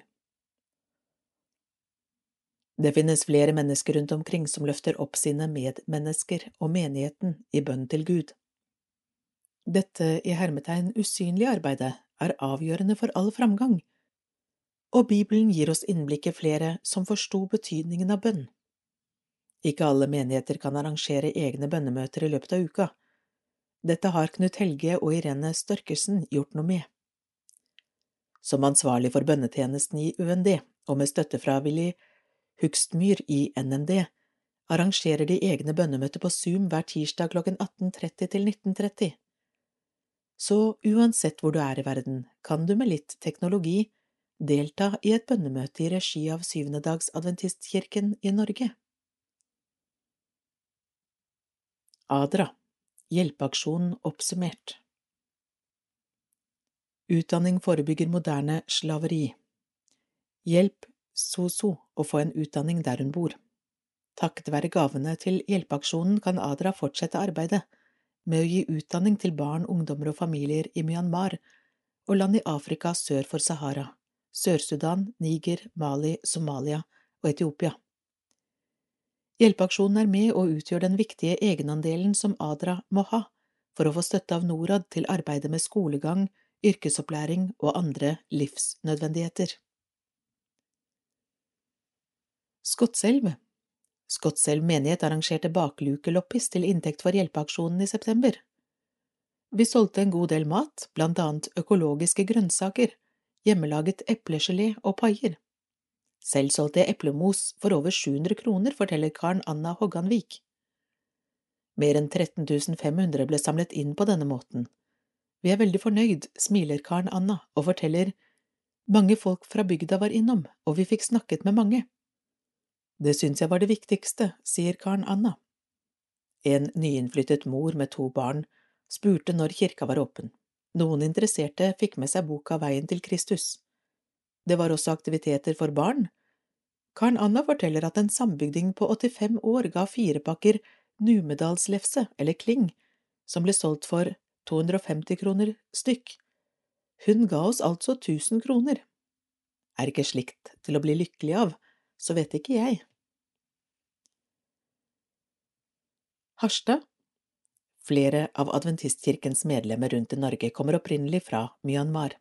Det finnes flere mennesker rundt omkring som løfter opp sine medmennesker og menigheten i bønn til Gud. Dette i hermetegn usynlige arbeidet er avgjørende for all framgang, og Bibelen gir oss innblikk i flere som forsto betydningen av bønn. Ikke alle menigheter kan arrangere egne bønnemøter i løpet av uka. Dette har Knut Helge og Irene Størkesen gjort noe med. Som ansvarlig for bønnetjenesten i UND, og med støtte fra Willy Hugstmyr i NND, arrangerer de egne bønnemøter på Zoom hver tirsdag klokken 18.30 til 19.30. Så uansett hvor du er i verden, kan du med litt teknologi delta i et bønnemøte i regi av Syvendedagsadventistkirken i Norge. ADRA Hjelpeaksjonen oppsummert Utdanning forebygger moderne slaveri. Hjelp SOSO og få en utdanning der hun bor. Takket være gavene til Hjelpeaksjonen kan ADRA fortsette arbeidet med å gi utdanning til barn, ungdommer og familier i Myanmar og land i Afrika sør for Sahara, Sør-Sudan, Niger, Mali, Somalia og Etiopia. Hjelpeaksjonen er med og utgjør den viktige egenandelen som ADRA må ha for å få støtte av Norad til arbeidet med skolegang, yrkesopplæring og andre livsnødvendigheter. Skotselv Skotselv menighet arrangerte baklukeloppis til inntekt for hjelpeaksjonen i september. Vi solgte en god del mat, blant annet økologiske grønnsaker, hjemmelaget eplegelé og paier. Selv solgte jeg eplemos for over 700 kroner, forteller Karen Anna Hogganvik. Mer enn 13 500 ble samlet inn på denne måten. Vi er veldig fornøyd, smiler Karen Anna og forteller mange folk fra bygda var innom, og vi fikk snakket med mange. Det syns jeg var det viktigste, sier Karen Anna. En nyinnflyttet mor med to barn spurte når kirka var åpen. Noen interesserte fikk med seg boka Veien til Kristus. Det var også aktiviteter for barn. Karen Anna forteller at en sambygding på 85 år ga fire pakker numedalslefse, eller kling, som ble solgt for 250 kroner stykk. Hun ga oss altså 1000 kroner. Er ikke slikt til å bli lykkelig av, så vet ikke jeg. Harstad Flere av adventistkirkens medlemmer rundt i Norge kommer opprinnelig fra Myanmar.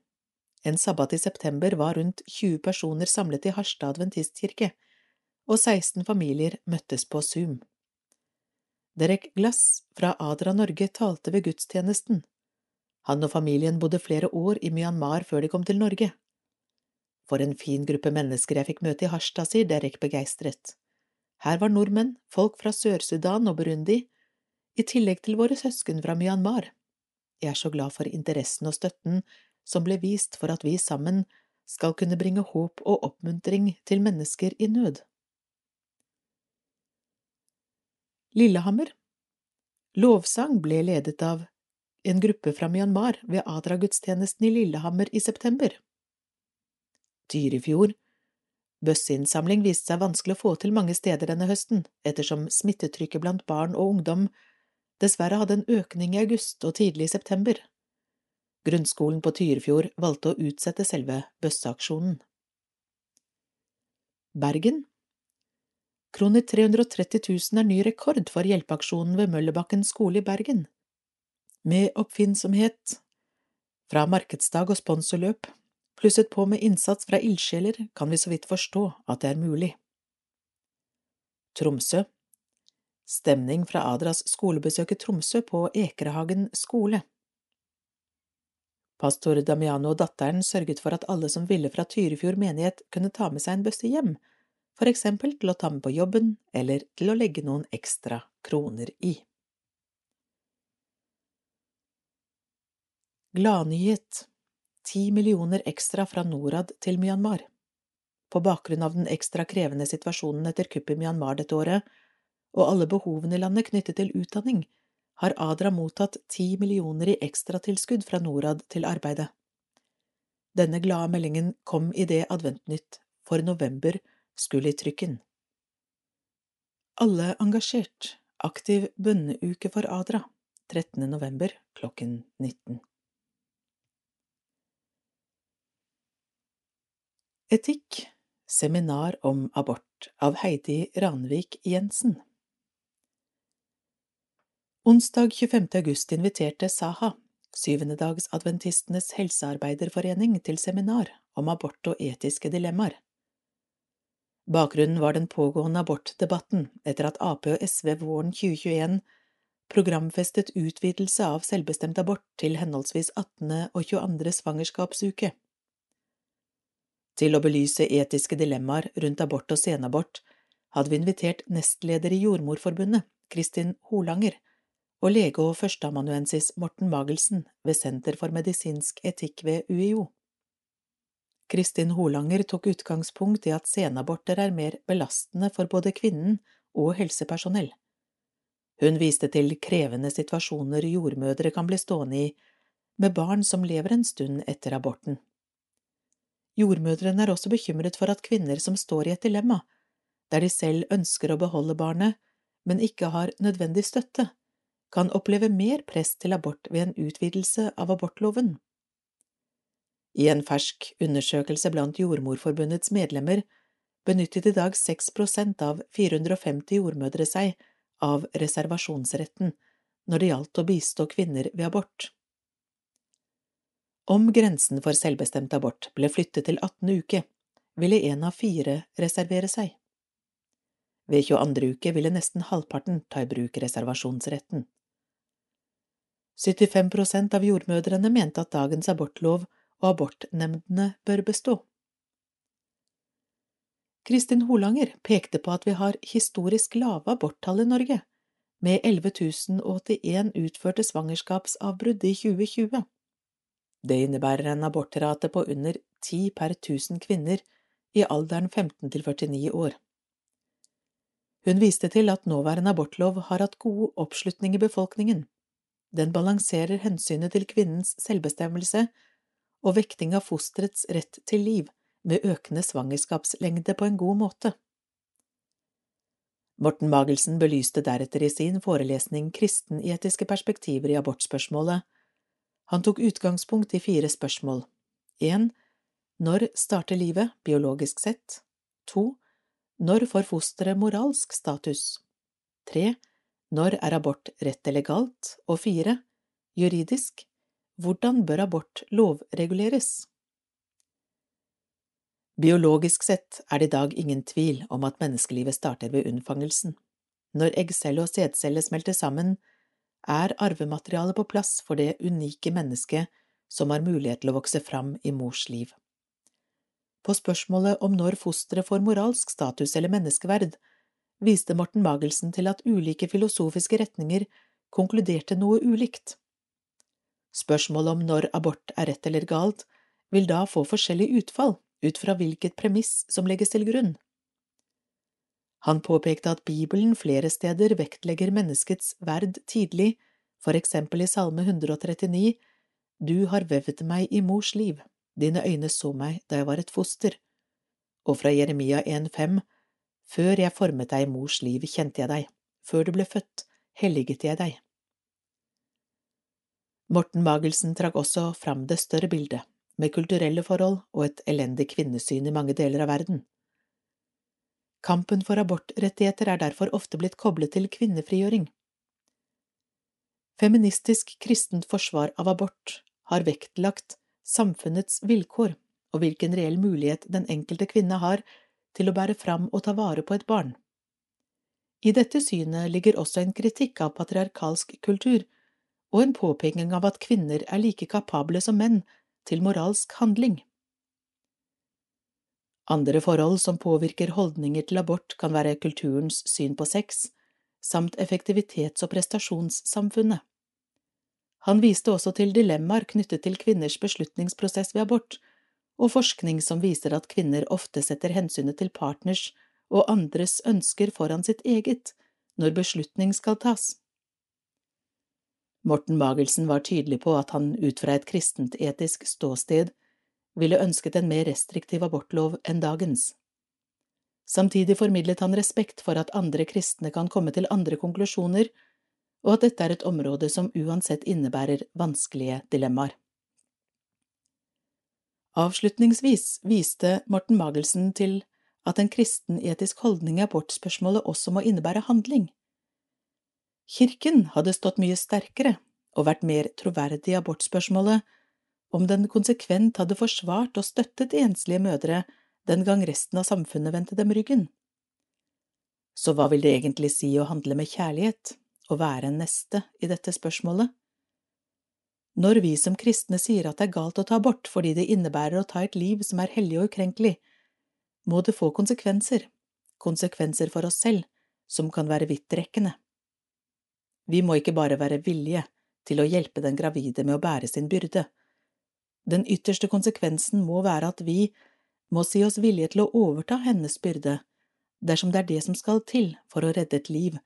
En sabbat i september var rundt 20 personer samlet i Harstad adventistkirke, og 16 familier møttes på Zoom. Derek Glass fra Adra Norge talte ved gudstjenesten. Han og familien bodde flere år i Myanmar før de kom til Norge. For en fin gruppe mennesker jeg fikk møte i Harstad, sier Derek begeistret. Her var nordmenn, folk fra Sør-Sudan og Burundi, i tillegg til våre søsken fra Myanmar. Jeg er så glad for interessen og støtten som ble vist for at vi sammen skal kunne bringe håp og oppmuntring til mennesker i nød. Lillehammer Lovsang ble ledet av en gruppe fra Myanmar ved Adra-gudstjenesten i Lillehammer i september. Tyrifjord Bøsseinnsamling viste seg vanskelig å få til mange steder denne høsten, ettersom smittetrykket blant barn og ungdom dessverre hadde en økning i august og tidlig i september. Grunnskolen på Tyrifjord valgte å utsette selve bøsseaksjonen. Bergen Kroner 330 000 er ny rekord for hjelpeaksjonen ved Møllerbakken skole i Bergen. Med oppfinnsomhet fra markedsdag og sponsorløp, plusset på med innsats fra ildsjeler, kan vi så vidt forstå at det er mulig. Tromsø Stemning fra Adras skolebesøk i Tromsø på Ekerhagen skole. Pastor Damiano og datteren sørget for at alle som ville fra Tyrifjord menighet kunne ta med seg en bøsse hjem, for eksempel til å ta med på jobben eller til å legge noen ekstra kroner i. Gladnyhet Ti millioner ekstra fra Norad til Myanmar På bakgrunn av den ekstra krevende situasjonen etter kuppet i Myanmar dette året, og alle behovene i landet knyttet til utdanning, har Adra mottatt ti millioner i ekstratilskudd fra Norad til arbeidet. Denne glade meldingen kom idet Adventnytt for november skulle i trykken. Alle engasjert, aktiv bønneuke for Adra, 13. november klokken 19. Etikk Seminar om abort av Heidi Ranvik Jensen Onsdag 25. august inviterte Saha, syvendedagsadventistenes helsearbeiderforening, til seminar om abort og etiske dilemmaer. Bakgrunnen var den pågående abortdebatten etter at Ap og SV våren 2021 programfestet utvidelse av selvbestemt abort til henholdsvis 18. og 22. svangerskapsuke. Til å belyse etiske dilemmaer rundt abort og senabort hadde vi invitert nestleder i Jordmorforbundet, Kristin Holanger, og lege og førsteamanuensis Morten Magelsen ved Senter for medisinsk etikk ved UiO. Kristin Holanger tok utgangspunkt i at senaborter er mer belastende for både kvinnen og helsepersonell. Hun viste til krevende situasjoner jordmødre kan bli stående i med barn som lever en stund etter aborten. Jordmødrene er også bekymret for at kvinner som står i et dilemma, der de selv ønsker å beholde barnet, men ikke har nødvendig støtte, kan oppleve mer press til abort ved en utvidelse av abortloven. I en fersk undersøkelse blant Jordmorforbundets medlemmer benyttet i dag 6 prosent av 450 jordmødre seg av reservasjonsretten når det gjaldt å bistå kvinner ved abort. Om grensen for selvbestemt abort ble flyttet til 18. uke, ville en av fire reservere seg. Ved 22. uke ville nesten halvparten ta i bruk reservasjonsretten. 75 prosent av jordmødrene mente at dagens abortlov og abortnemndene bør bestå. Kristin Holanger pekte på at vi har historisk lave aborttall i Norge, med 11 081 utførte svangerskapsavbrudd i 2020. Det innebærer en abortrate på under 10 per tusen kvinner i alderen 15 til 49 år. Hun viste til at nåværende abortlov har hatt god oppslutning i befolkningen. Den balanserer hensynet til kvinnens selvbestemmelse og vekting av fosterets rett til liv med økende svangerskapslengde på en god måte. Morten Magelsen belyste deretter i sin forelesning kristenetiske perspektiver i abortspørsmålet. Han tok utgangspunkt i fire spørsmål. 1. Når starter livet, biologisk sett? 2. Når får fosteret moralsk status? 3. Når er abort rett eller galt? Og 4. Juridisk, hvordan bør abort lovreguleres? Biologisk sett er det i dag ingen tvil om at menneskelivet starter ved unnfangelsen. Når eggcelle og sædcelle smelter sammen, er arvematerialet på plass for det unike mennesket som har mulighet til å vokse fram i mors liv. På spørsmålet om når fosteret får moralsk status eller menneskeverd, viste Morten Magelsen til at ulike filosofiske retninger konkluderte noe ulikt. Spørsmålet om når abort er rett eller galt, vil da få forskjellig utfall ut fra hvilket premiss som legges til grunn. Han påpekte at Bibelen flere steder vektlegger menneskets verd tidlig, for eksempel i Salme 139, Du har vevd meg i mors liv, dine øyne så meg da jeg var et foster, og fra Jeremia 1,5, Før jeg formet deg i mors liv, kjente jeg deg, før du ble født, helliget jeg deg. Morten Magelsen trakk også fram det større bildet, med kulturelle forhold og et elendig kvinnesyn i mange deler av verden. Kampen for abortrettigheter er derfor ofte blitt koblet til kvinnefrigjøring. Feministisk kristent forsvar av abort har vektlagt samfunnets vilkår og hvilken reell mulighet den enkelte kvinne har til å bære fram og ta vare på et barn. I dette synet ligger også en kritikk av patriarkalsk kultur og en påpeking av at kvinner er like kapable som menn til moralsk handling. Andre forhold som påvirker holdninger til abort, kan være kulturens syn på sex, samt effektivitets- og prestasjonssamfunnet. Han viste også til dilemmaer knyttet til kvinners beslutningsprosess ved abort, og forskning som viser at kvinner ofte setter hensynet til partners og andres ønsker foran sitt eget når beslutning skal tas. Morten Magelsen var tydelig på at han ut fra et kristent etisk ståsted ville ønsket en mer restriktiv abortlov enn dagens. Samtidig formidlet han respekt for at andre kristne kan komme til andre konklusjoner, og at dette er et område som uansett innebærer vanskelige dilemmaer. Avslutningsvis viste Morten Magelsen til at en kristen etisk holdning i abortspørsmålet også må innebære handling. Kirken hadde stått mye sterkere og vært mer troverdig i abortspørsmålet om den konsekvent hadde forsvart og støttet enslige mødre den gang resten av samfunnet vendte dem ryggen. Så hva vil det egentlig si å handle med kjærlighet, å være en neste i dette spørsmålet? Når vi som kristne sier at det er galt å ta abort fordi det innebærer å ta et liv som er hellig og ukrenkelig, må det få konsekvenser, konsekvenser for oss selv, som kan være vidtrekkende. Vi må ikke bare være villige til å hjelpe den gravide med å bære sin byrde, den ytterste konsekvensen må være at vi må si oss villige til å overta hennes byrde, dersom det er det som skal til for å redde et liv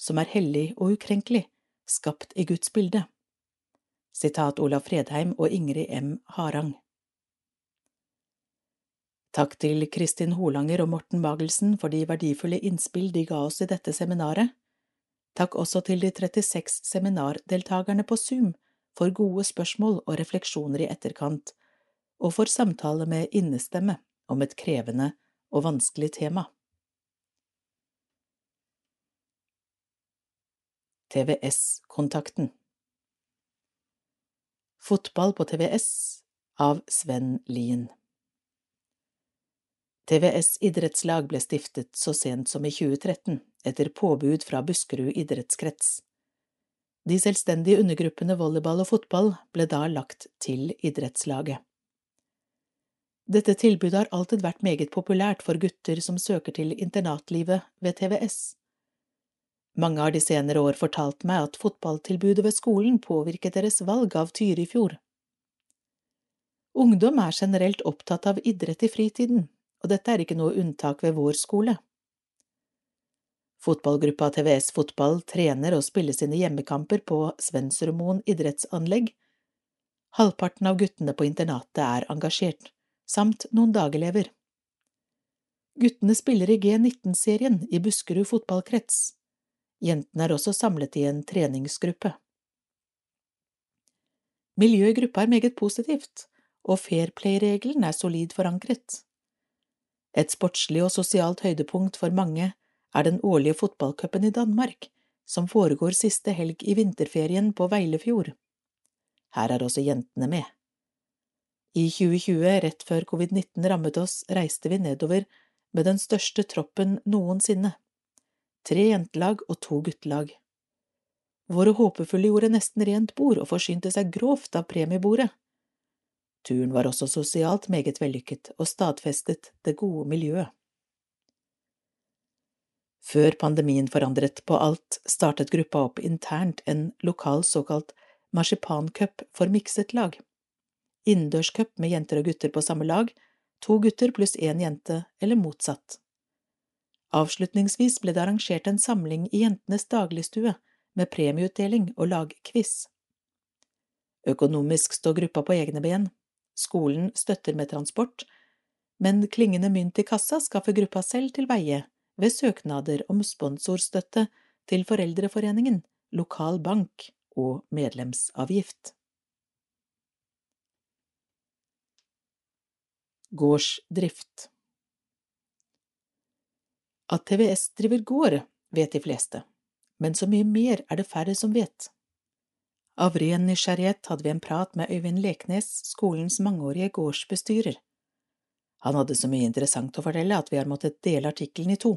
som er hellig og ukrenkelig, skapt i Guds bilde. Sitat Olav Fredheim og Ingrid M. Harang. Takk til Kristin Holanger og Morten Magelsen for de verdifulle innspill de ga oss i dette seminaret. Takk også til de 36 seminardeltakerne på Zoom for gode spørsmål og refleksjoner i etterkant, og for samtale med innestemme om et krevende og vanskelig tema. TVS-kontakten Fotball på TVS av Sven Lien TVS idrettslag ble stiftet så sent som i 2013, etter påbud fra Buskerud idrettskrets. De selvstendige undergruppene volleyball og fotball ble da lagt til idrettslaget. Dette tilbudet har alltid vært meget populært for gutter som søker til internatlivet ved TVS. Mange har de senere år fortalt meg at fotballtilbudet ved skolen påvirket deres valg av Tyrifjord. Ungdom er generelt opptatt av idrett i fritiden, og dette er ikke noe unntak ved vår skole. Fotballgruppa TVS Fotball trener og spiller sine hjemmekamper på Svensrudmoen idrettsanlegg. Halvparten av guttene på internatet er engasjert, samt noen dagelever. Guttene spiller i G19-serien i Buskerud fotballkrets. Jentene er også samlet i en treningsgruppe. Miljøet i gruppa er meget positivt, og fair play-regelen er solid forankret. Et sportslig og sosialt høydepunkt for mange er den årlige fotballcupen i Danmark, som foregår siste helg i vinterferien på Veilefjord. Her er også jentene med. I 2020, rett før covid-19 rammet oss, reiste vi nedover med den største troppen noensinne. Tre jentelag og to guttelag. Våre håpefulle gjorde nesten rent bord og forsynte seg grovt av premiebordet. Turen var også sosialt meget vellykket og stadfestet det gode miljøet. Før pandemien forandret på alt, startet gruppa opp internt en lokal såkalt marsipancup for mikset lag. Innendørscup med jenter og gutter på samme lag, to gutter pluss én jente, eller motsatt. Avslutningsvis ble det arrangert en samling i jentenes dagligstue med premieutdeling og lagquiz. Økonomisk står gruppa på egne ben. Skolen støtter med transport, men klingende mynt i kassa skaffer gruppa selv til veie ved søknader om sponsorstøtte til Foreldreforeningen, lokal bank og medlemsavgift. Gårdsdrift At TVS driver gård, vet de fleste, men så mye mer er det færre som vet. Av ren nysgjerrighet hadde vi en prat med Øyvind Leknes, skolens mangeårige gårdsbestyrer. Han hadde så mye interessant å fortelle at vi har måttet dele artikkelen i to.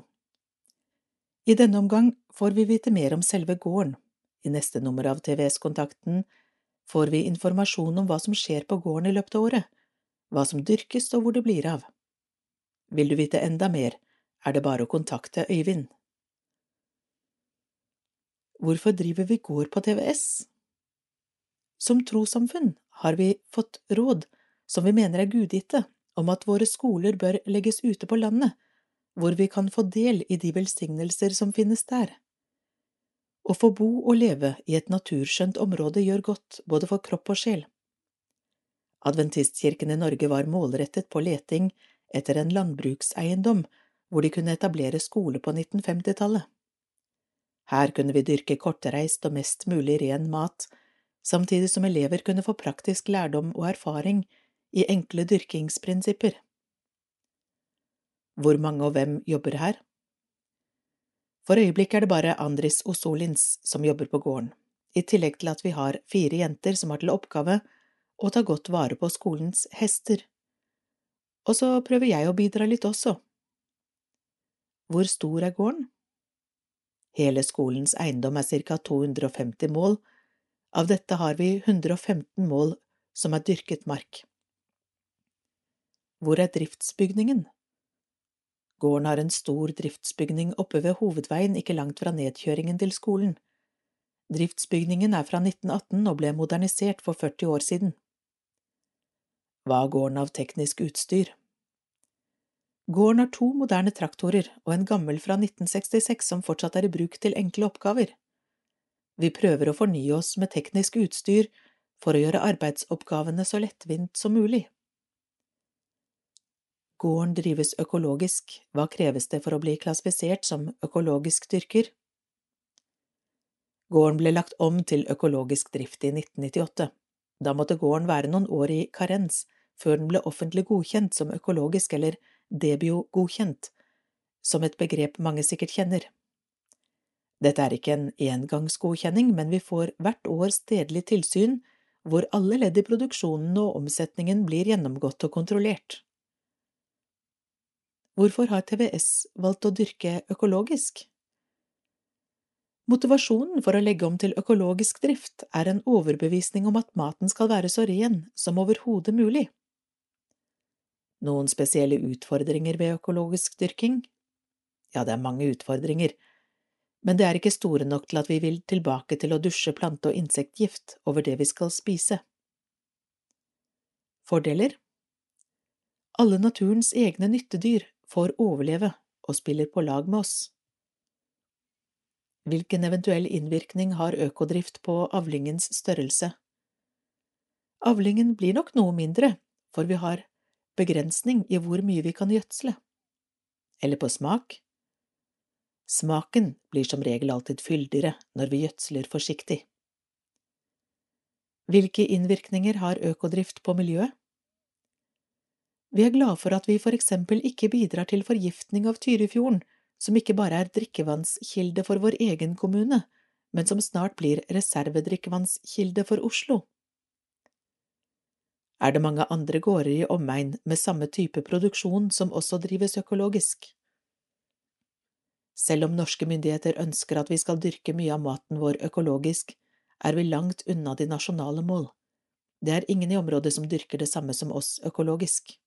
I denne omgang får vi vite mer om selve gården. I neste nummer av TVS-kontakten får vi informasjon om hva som skjer på gården i løpet av året, hva som dyrkes og hvor det blir av. Vil du vite enda mer, er det bare å kontakte Øyvind. Hvorfor driver vi gård på TVS? Som trossamfunn har vi fått råd som vi mener er gudgitte, om at våre skoler bør legges ute på landet, hvor vi kan få del i de velsignelser som finnes der. Å få bo og leve i et naturskjønt område gjør godt både for kropp og sjel. Adventistkirken i Norge var målrettet på leting etter en landbrukseiendom hvor de kunne etablere skole på 1950-tallet. Her kunne vi dyrke kortreist og mest mulig ren mat, samtidig som elever kunne få praktisk lærdom og erfaring i enkle dyrkingsprinsipper. Hvor mange og hvem jobber her? For øyeblikket er det bare Andris Osolins som jobber på gården, i tillegg til at vi har fire jenter som har til oppgave å ta godt vare på skolens hester. Og så prøver jeg å bidra litt også. Hvor stor er gården? Hele skolens eiendom er ca 250 mål, av dette har vi 115 mål som er dyrket mark. Hvor er driftsbygningen? Gården har en stor driftsbygning oppe ved hovedveien ikke langt fra nedkjøringen til skolen. Driftsbygningen er fra 1918 og ble modernisert for 40 år siden. Hva har gården av teknisk utstyr? Gården har to moderne traktorer og en gammel fra 1966 som fortsatt er i bruk til enkle oppgaver. Vi prøver å fornye oss med teknisk utstyr for å gjøre arbeidsoppgavene så lettvint som mulig. Gården drives økologisk, hva kreves det for å bli klassifisert som økologisk dyrker? Gården ble lagt om til økologisk drift i 1998. Da måtte gården være noen år i karens før den ble offentlig godkjent som økologisk eller debio-godkjent, som et begrep mange sikkert kjenner. Dette er ikke en engangsgodkjenning, men vi får hvert år stedlig tilsyn hvor alle ledd i produksjonen og omsetningen blir gjennomgått og kontrollert. Hvorfor har TVS valgt å dyrke økologisk? Motivasjonen for å legge om til økologisk drift er en overbevisning om at maten skal være så ren som overhodet mulig. Noen spesielle utfordringer ved økologisk dyrking? Ja, det er mange utfordringer, men det er ikke store nok til at vi vil tilbake til å dusje plante- og insektgift over det vi skal spise. Fordeler Alle naturens egne nyttedyr får overleve og spiller på lag med oss. Hvilken eventuell innvirkning har økodrift på avlingens størrelse? Avlingen blir nok noe mindre, for vi har begrensning i hvor mye vi kan gjødsle. Eller på smak? Smaken blir som regel alltid fyldigere når vi gjødsler forsiktig. Hvilke innvirkninger har økodrift på miljøet? Vi er glad for at vi for eksempel ikke bidrar til forgiftning av Tyrifjorden, som ikke bare er drikkevannskilde for vår egen kommune, men som snart blir reservedrikkevannskilde for Oslo. Er det mange andre gårder i omegn med samme type produksjon som også drives økologisk? Selv om norske myndigheter ønsker at vi skal dyrke mye av maten vår økologisk, er vi langt unna de nasjonale mål. Det er ingen i området som dyrker det samme som oss økologisk.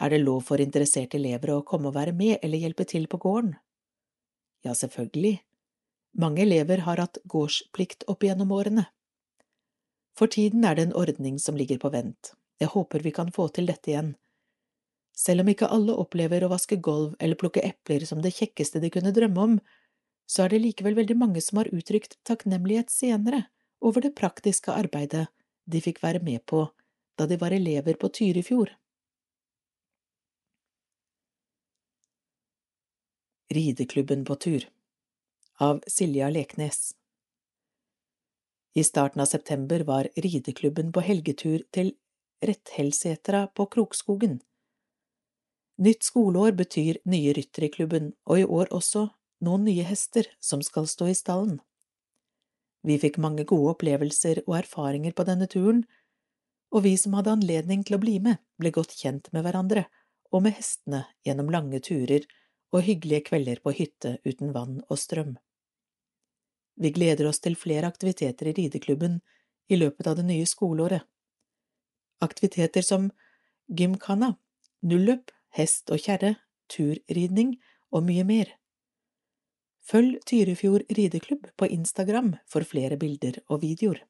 Er det lov for interesserte elever å komme og være med eller hjelpe til på gården? Ja, selvfølgelig. Mange elever har hatt gårdsplikt opp gjennom årene. For tiden er det en ordning som ligger på vent. Jeg håper vi kan få til dette igjen selv om ikke alle opplever å vaske gulv eller plukke epler som det kjekkeste de kunne drømme om, så er det likevel veldig mange som har uttrykt takknemlighet senere over det praktiske arbeidet de fikk være med på da de var elever på Tyrifjord. Rideklubben på tur Av Silja Leknes I starten av september var rideklubben på helgetur til Retthelsetra på Krokskogen. Nytt skoleår betyr nye ryttere i klubben, og i år også noen nye hester som skal stå i stallen. Vi fikk mange gode opplevelser og erfaringer på denne turen, og vi som hadde anledning til å bli med, ble godt kjent med hverandre og med hestene gjennom lange turer og hyggelige kvelder på hytte uten vann og strøm. Vi gleder oss til flere aktiviteter i rideklubben i løpet av det nye skoleåret. Aktiviteter som gymkhana, nulløp, hest og kjerre, turridning og mye mer. Følg Tyrifjord rideklubb på Instagram for flere bilder og videoer.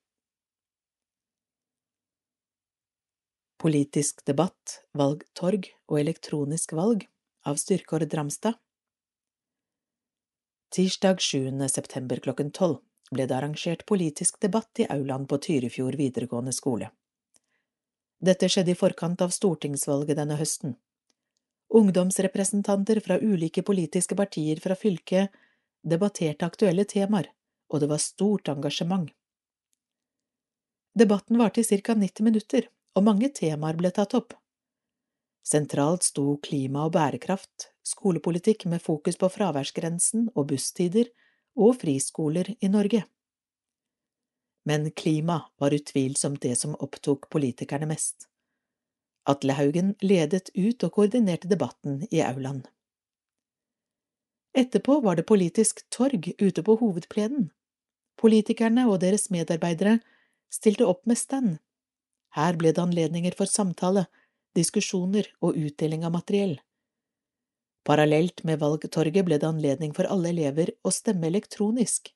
Politisk debatt, valgtorg og elektronisk valg av Styrkår Dramstad Tirsdag 7. september klokken tolv ble det arrangert politisk debatt i aulaen på Tyrifjord videregående skole. Dette skjedde i forkant av stortingsvalget denne høsten. Ungdomsrepresentanter fra ulike politiske partier fra fylket debatterte aktuelle temaer, og det var stort engasjement. Debatten varte i ca 90 minutter, og mange temaer ble tatt opp. Sentralt sto klima og bærekraft, skolepolitikk med fokus på fraværsgrensen og busstider, og friskoler i Norge. Men klima var utvilsomt det som opptok politikerne mest. Atle Haugen ledet ut og koordinerte debatten i aulaen. Etterpå var det politisk torg ute på hovedplenen. Politikerne og deres medarbeidere stilte opp med stand her ble det anledninger for samtale, diskusjoner og utdeling av materiell. Parallelt med valgtorget ble det anledning for alle elever å stemme elektronisk.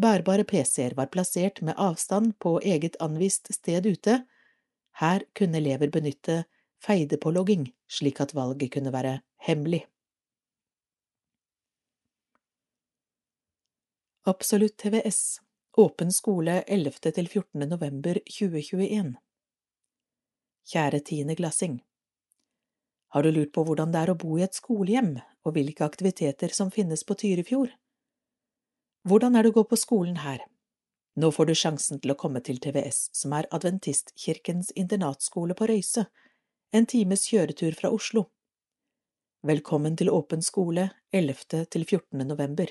Bærbare PC-er var plassert med avstand på eget anvist sted ute. Her kunne elever benytte feide-på-logging, slik at valget kunne være hemmelig. Absolutt TVS Åpen skole 11. til 14. november 2021 Kjære tiendeklassing Har du lurt på hvordan det er å bo i et skolehjem, og hvilke aktiviteter som finnes på Tyrifjord? Hvordan er det å gå på skolen her? Nå får du sjansen til å komme til TVS, som er Adventistkirkens internatskole på Røyse, en times kjøretur fra Oslo. Velkommen til åpen skole 11. til 14. november.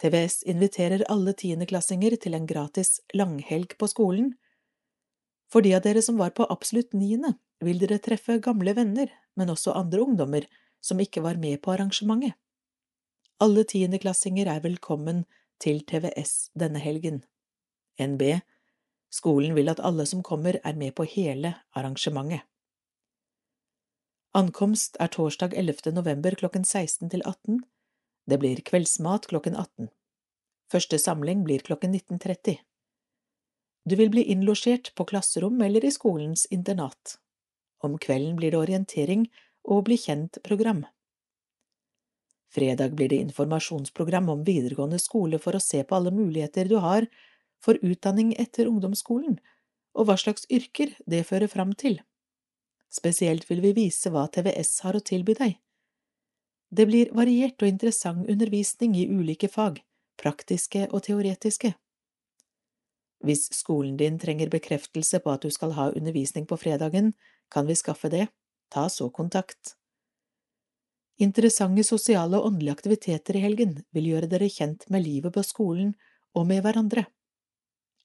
TVS inviterer alle tiendeklassinger til en gratis langhelg på skolen. For de av dere som var på absolutt niende, vil dere treffe gamle venner, men også andre ungdommer som ikke var med på arrangementet. Alle tiendeklassinger er velkommen til TVS denne helgen. NB Skolen vil at alle som kommer, er med på hele arrangementet. Ankomst er torsdag 11. november klokken 16 til 18. Det blir kveldsmat klokken 18. Første samling blir klokken 19.30. Du vil bli innlosjert på klasserom eller i skolens internat. Om kvelden blir det orientering og bli kjent-program. Fredag blir det informasjonsprogram om videregående skole for å se på alle muligheter du har for utdanning etter ungdomsskolen, og hva slags yrker det fører fram til. Spesielt vil vi vise hva TVS har å tilby deg. Det blir variert og interessant undervisning i ulike fag, praktiske og teoretiske. Hvis skolen din trenger bekreftelse på at du skal ha undervisning på fredagen, kan vi skaffe det, ta så kontakt. Interessante sosiale og åndelige aktiviteter i helgen vil gjøre dere kjent med livet på skolen og med hverandre.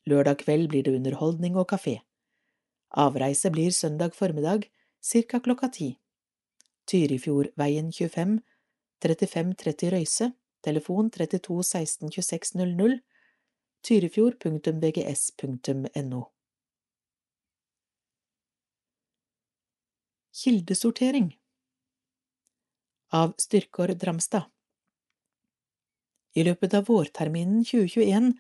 Lørdag kveld blir det underholdning og kafé. Avreise blir søndag formiddag, ca. klokka ti. Tyrifjordveien 25 3530 Røyse, telefon 32 16 26 00, tyrifjord.vgs.no. Kildesortering Av Styrkår Dramstad I løpet av vårterminen 2021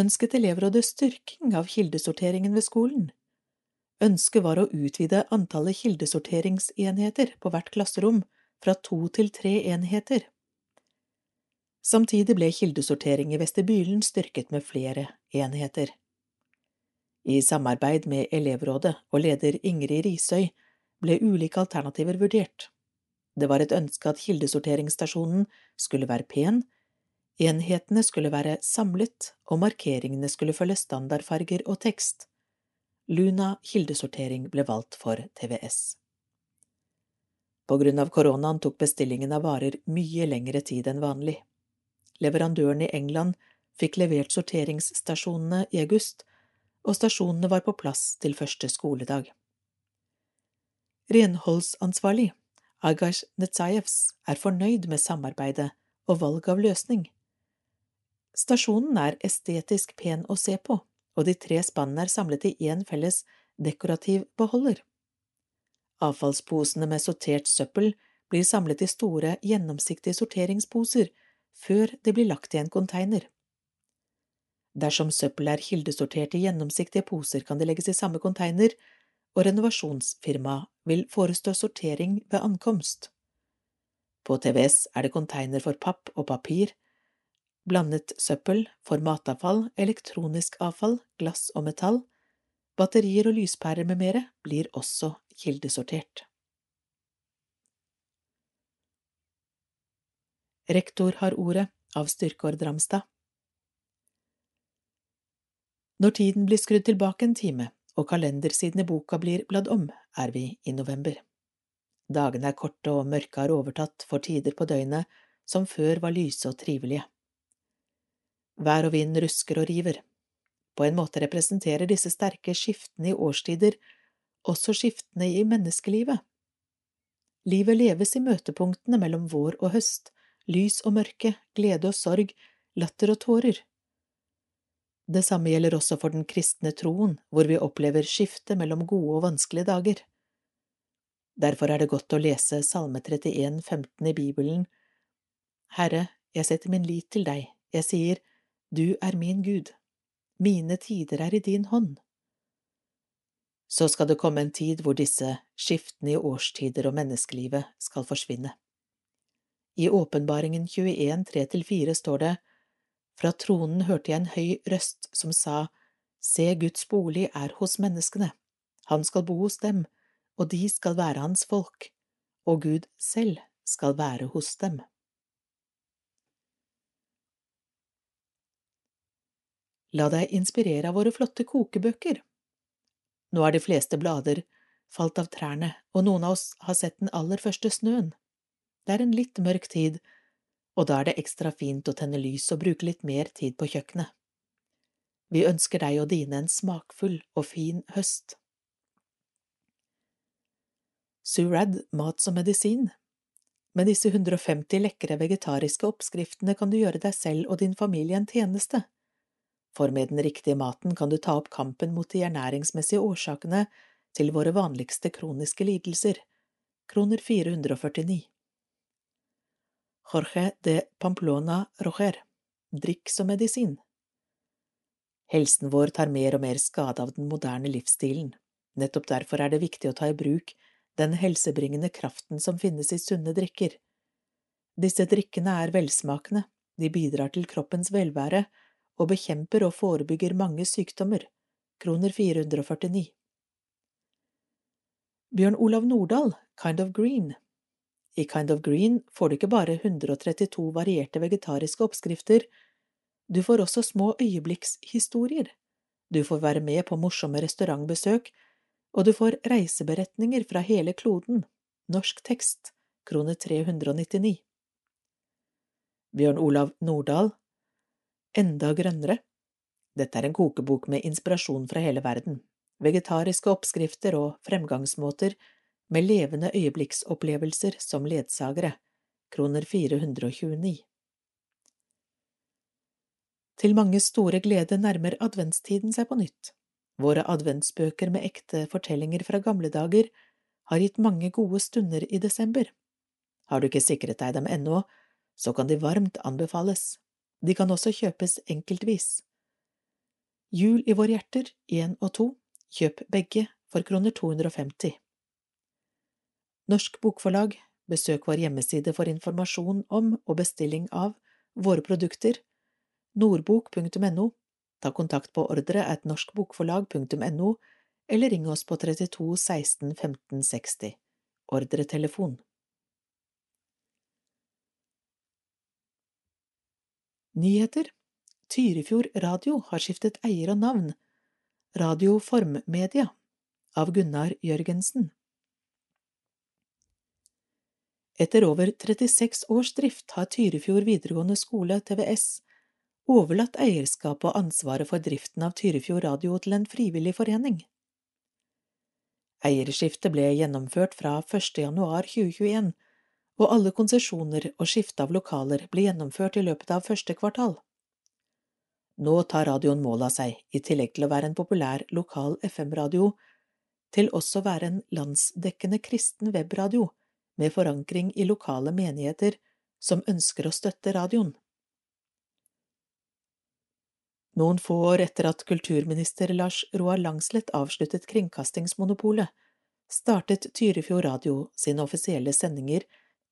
ønsket elevrådet styrking av kildesorteringen ved skolen. Ønsket var å utvide antallet kildesorteringsenheter på hvert klasserom fra to til tre enheter. Samtidig ble kildesortering i vestibylen styrket med flere enheter. I samarbeid med elevrådet og leder Ingrid Risøy ble ulike alternativer vurdert. Det var et ønske at kildesorteringsstasjonen skulle være pen, enhetene skulle være samlet og markeringene skulle følge standardfarger og tekst. Luna kildesortering ble valgt for TVS. På grunn av koronaen tok bestillingen av varer mye lengre tid enn vanlig. Leverandøren i England fikk levert sorteringsstasjonene i august, og stasjonene var på plass til første skoledag. Renholdsansvarlig, Agash Netsayevs, er fornøyd med samarbeidet og valg av løsning. Stasjonen er estetisk pen å se på, og de tre spannene er samlet i én felles dekorativ beholder. Avfallsposene med sortert søppel blir samlet i store, gjennomsiktige sorteringsposer før det blir lagt i en konteiner. Dersom søppel er kildesortert i gjennomsiktige poser, kan det legges i samme konteiner, og renovasjonsfirmaet vil forestå sortering ved ankomst. På TVS er det konteiner for papp og papir, blandet søppel for matavfall, elektronisk avfall, glass og metall, batterier og lyspærer med mere blir også kildesortert. Rektor har ordet av Styrkeord Ramstad. Når tiden blir skrudd tilbake en time og kalendersiden i boka blir bladd om, er vi i november. Dagene er korte og mørket har overtatt for tider på døgnet som før var lyse og trivelige. Vær og vind rusker og river. På en måte representerer disse sterke skiftene i årstider også skiftene i menneskelivet. Livet leves i møtepunktene mellom vår og høst, lys og mørke, glede og sorg, latter og tårer. Det samme gjelder også for den kristne troen, hvor vi opplever skifte mellom gode og vanskelige dager. Derfor er det godt å lese Salme 31, 15 i Bibelen. Herre, jeg setter min lit til deg, jeg sier, du er min Gud, mine tider er i din hånd. Så skal det komme en tid hvor disse skiftene i årstider og menneskelivet skal forsvinne. I Åpenbaringen 21, 3–4 står det, Fra tronen hørte jeg en høy røst som sa, Se, Guds bolig er hos menneskene, han skal bo hos dem, og de skal være hans folk, og Gud selv skal være hos dem. La deg inspirere av våre flotte kokebøker. Nå er de fleste blader falt av trærne, og noen av oss har sett den aller første snøen. Det er en litt mørk tid, og da er det ekstra fint å tenne lys og bruke litt mer tid på kjøkkenet. Vi ønsker deg og dine en smakfull og fin høst. Surad mat som medisin Med disse 150 lekre vegetariske oppskriftene kan du gjøre deg selv og din familie en tjeneste for med den riktige maten kan du ta opp kampen mot de ernæringsmessige årsakene til våre vanligste kroniske lidelser, kroner 449. Jorge de Pamplona Roger, drikk som medisin. Helsen vår tar mer og mer skade av den moderne livsstilen. Nettopp derfor er det viktig å ta i bruk den helsebringende kraften som finnes i sunne drikker. Disse drikkene er velsmakende, de bidrar til kroppens velvære og bekjemper og forebygger mange sykdommer, kroner 449. Bjørn Olav Nordahl, Kind of Green I Kind of Green får du ikke bare 132 varierte vegetariske oppskrifter, du får også små øyeblikkshistorier, du får være med på morsomme restaurantbesøk, og du får reiseberetninger fra hele kloden, norsk tekst, krone 399. Bjørn Olav Nordahl, Enda grønnere. Dette er en kokebok med inspirasjon fra hele verden, vegetariske oppskrifter og fremgangsmåter med levende øyeblikksopplevelser som ledsagere, kroner 429. Til mange store glede nærmer adventstiden seg på nytt. Våre adventsbøker med ekte fortellinger fra gamle dager har gitt mange gode stunder i desember. Har du ikke sikret deg dem ennå, så kan de varmt anbefales. De kan også kjøpes enkeltvis. Jul i våre hjerter, én og to, kjøp begge for kroner 250. Norsk Bokforlag, besøk vår hjemmeside for informasjon om og bestilling av våre produkter, nordbok.no, ta kontakt på ordre at norskbokforlag.no, eller ring oss på 32 16 15 60, ordretelefon. Nyheter. Tyrifjord Radio har skiftet eier og navn. Radio Formmedia av Gunnar Jørgensen Etter over 36 års drift har Tyrifjord videregående skole, TVS, overlatt eierskapet og ansvaret for driften av Tyrifjord Radio til en frivillig forening. Eierskiftet ble gjennomført fra 1. januar 2021 og alle konsesjoner og skifte av lokaler ble gjennomført i løpet av første kvartal. Nå tar radioen mål av seg, i tillegg til å være en populær lokal FM-radio, til også å være en landsdekkende kristen webradio med forankring i lokale menigheter som ønsker å støtte radioen. Noen få år etter at kulturminister Lars Roar Langslett avsluttet kringkastingsmonopolet, startet Tyrifjord Radio sine offisielle sendinger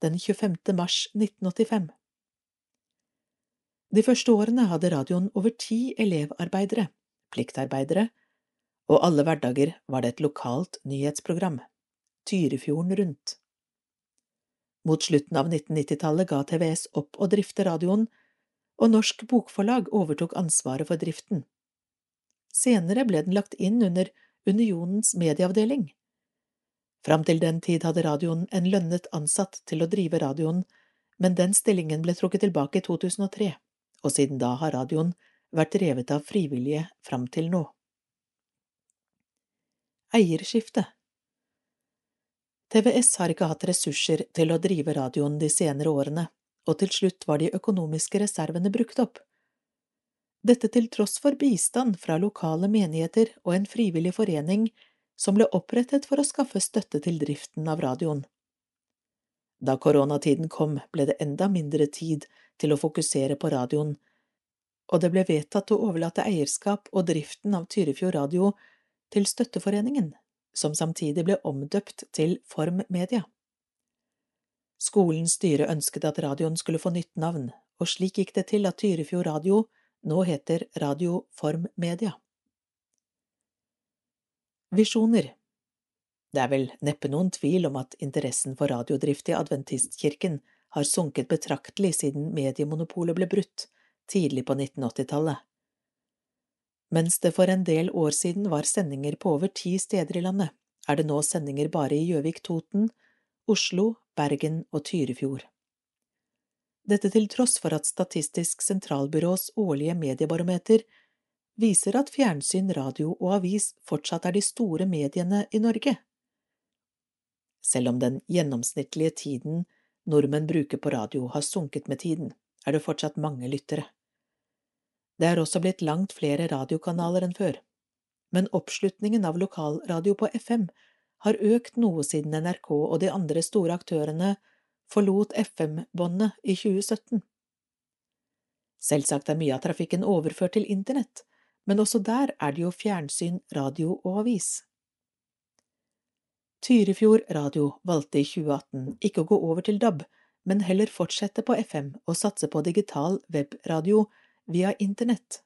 den 25. mars 1985. De første årene hadde radioen over ti elevarbeidere, pliktarbeidere, og alle hverdager var det et lokalt nyhetsprogram, Tyrifjorden Rundt. Mot slutten av 1990-tallet ga TVS opp å drifte radioen, og Norsk Bokforlag overtok ansvaret for driften. Senere ble den lagt inn under Unionens medieavdeling. Fram til den tid hadde radioen en lønnet ansatt til å drive radioen, men den stillingen ble trukket tilbake i 2003, og siden da har radioen vært drevet av frivillige fram til nå. Eierskifte TVS har ikke hatt ressurser til å drive radioen de senere årene, og til slutt var de økonomiske reservene brukt opp. Dette til tross for bistand fra lokale menigheter og en frivillig forening som ble opprettet for å skaffe støtte til driften av radioen. Da koronatiden kom, ble det enda mindre tid til å fokusere på radioen, og det ble vedtatt å overlate eierskap og driften av Tyrifjord Radio til Støtteforeningen, som samtidig ble omdøpt til Form Media. Skolens styre ønsket at radioen skulle få nytt navn, og slik gikk det til at Tyrifjord Radio nå heter Radio Form Media. Visjoner Det er vel neppe noen tvil om at interessen for radiodrift i adventistkirken har sunket betraktelig siden mediemonopolet ble brutt, tidlig på 1980-tallet. Mens det for en del år siden var sendinger på over ti steder i landet, er det nå sendinger bare i Gjøvik, Toten, Oslo, Bergen og Tyrifjord. Dette til tross for at Statistisk sentralbyrås årlige mediebarometer viser at fjernsyn, radio og avis fortsatt er de store mediene i Norge. Selv om den gjennomsnittlige tiden nordmenn bruker på radio har sunket med tiden, er det fortsatt mange lyttere. Det er også blitt langt flere radiokanaler enn før, men oppslutningen av lokalradio på FM har økt noe siden NRK og de andre store aktørene forlot FM-båndet i 2017. Selvsagt er mye av trafikken overført til internett, men også der er det jo fjernsyn, radio og avis. Tyrifjord Radio valgte i 2018 ikke å gå over til DAB, men heller fortsette på FM og satse på digital webradio via internett.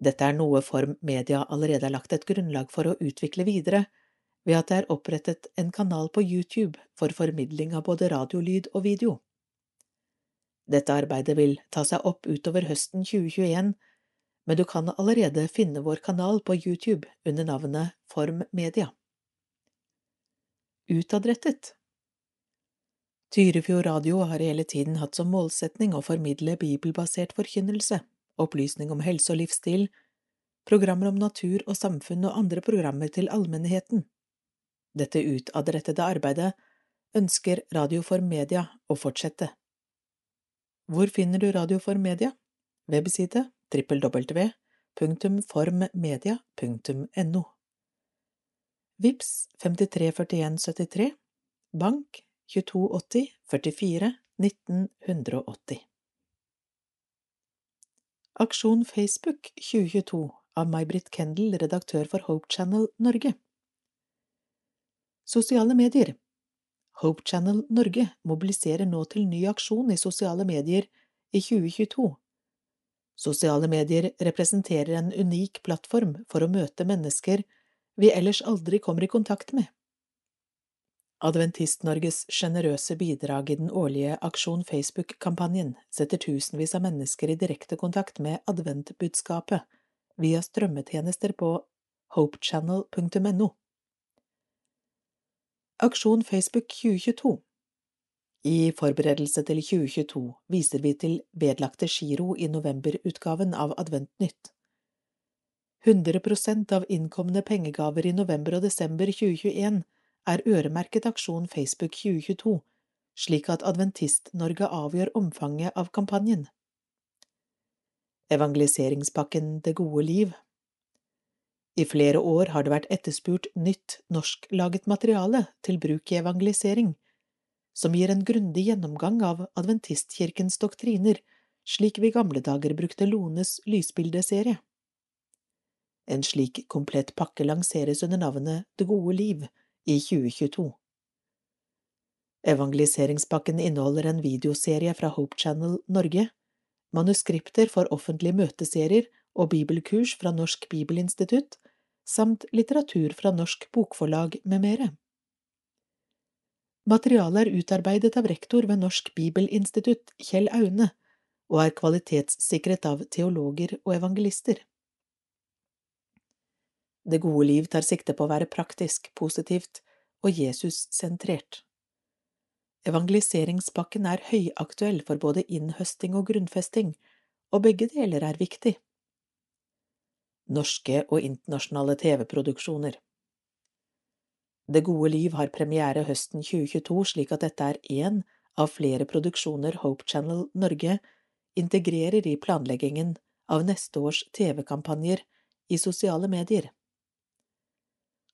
Dette er noe Form Media allerede har lagt et grunnlag for å utvikle videre, ved at det er opprettet en kanal på YouTube for formidling av både radiolyd og video. Dette arbeidet vil ta seg opp utover høsten 2021, men du kan allerede finne vår kanal på YouTube under navnet Form Media. Utadrettet Tyrifjord Radio har hele tiden hatt som målsetning å formidle bibelbasert forkynnelse, opplysning om helse og livsstil, programmer om natur og samfunn og andre programmer til allmennheten. Dette utadrettede arbeidet ønsker Radioform Media å fortsette. Hvor finner du Radioform Media? Webside www.formmedia.no Vips 534173 Bank 2280 44 1980 Aksjon Facebook 2022 av May-Britt Kendal, redaktør for Hope Channel Norge Sosiale medier Hope Channel Norge mobiliserer nå til ny aksjon i sosiale medier i 2022. Sosiale medier representerer en unik plattform for å møte mennesker vi ellers aldri kommer i kontakt med. Adventist-Norges sjenerøse bidrag i den årlige Aksjon Facebook-kampanjen setter tusenvis av mennesker i direkte kontakt med adventbudskapet via strømmetjenester på hopechannel.no. Aksjon Facebook 2022 I forberedelse til 2022 viser vi til vedlagte giro i novemberutgaven av Adventnytt. 100% av innkomne pengegaver i november og desember 2021 er øremerket aksjon Facebook 2022, slik at Adventist-Norge avgjør omfanget av kampanjen. Evangeliseringspakken Det gode liv I flere år har det vært etterspurt nytt norsklaget materiale til bruk i evangelisering, som gir en grundig gjennomgang av adventistkirkens doktriner, slik vi i gamle dager brukte Lones lysbildeserie. En slik komplett pakke lanseres under navnet Det gode liv i 2022. Evangeliseringspakken inneholder en videoserie fra Hope Channel Norge, manuskripter for offentlige møteserier og bibelkurs fra Norsk Bibelinstitutt, samt litteratur fra Norsk Bokforlag med mere. Materialet er utarbeidet av rektor ved Norsk Bibelinstitutt, Kjell Aune, og er kvalitetssikret av teologer og evangelister. Det gode liv tar sikte på å være praktisk, positivt og Jesus-sentrert. Evangeliseringspakken er høyaktuell for både innhøsting og grunnfesting, og begge deler er viktig. Norske og internasjonale TV-produksjoner Det gode liv har premiere høsten 2022, slik at dette er én av flere produksjoner Hope Channel Norge integrerer i planleggingen av neste års TV-kampanjer i sosiale medier.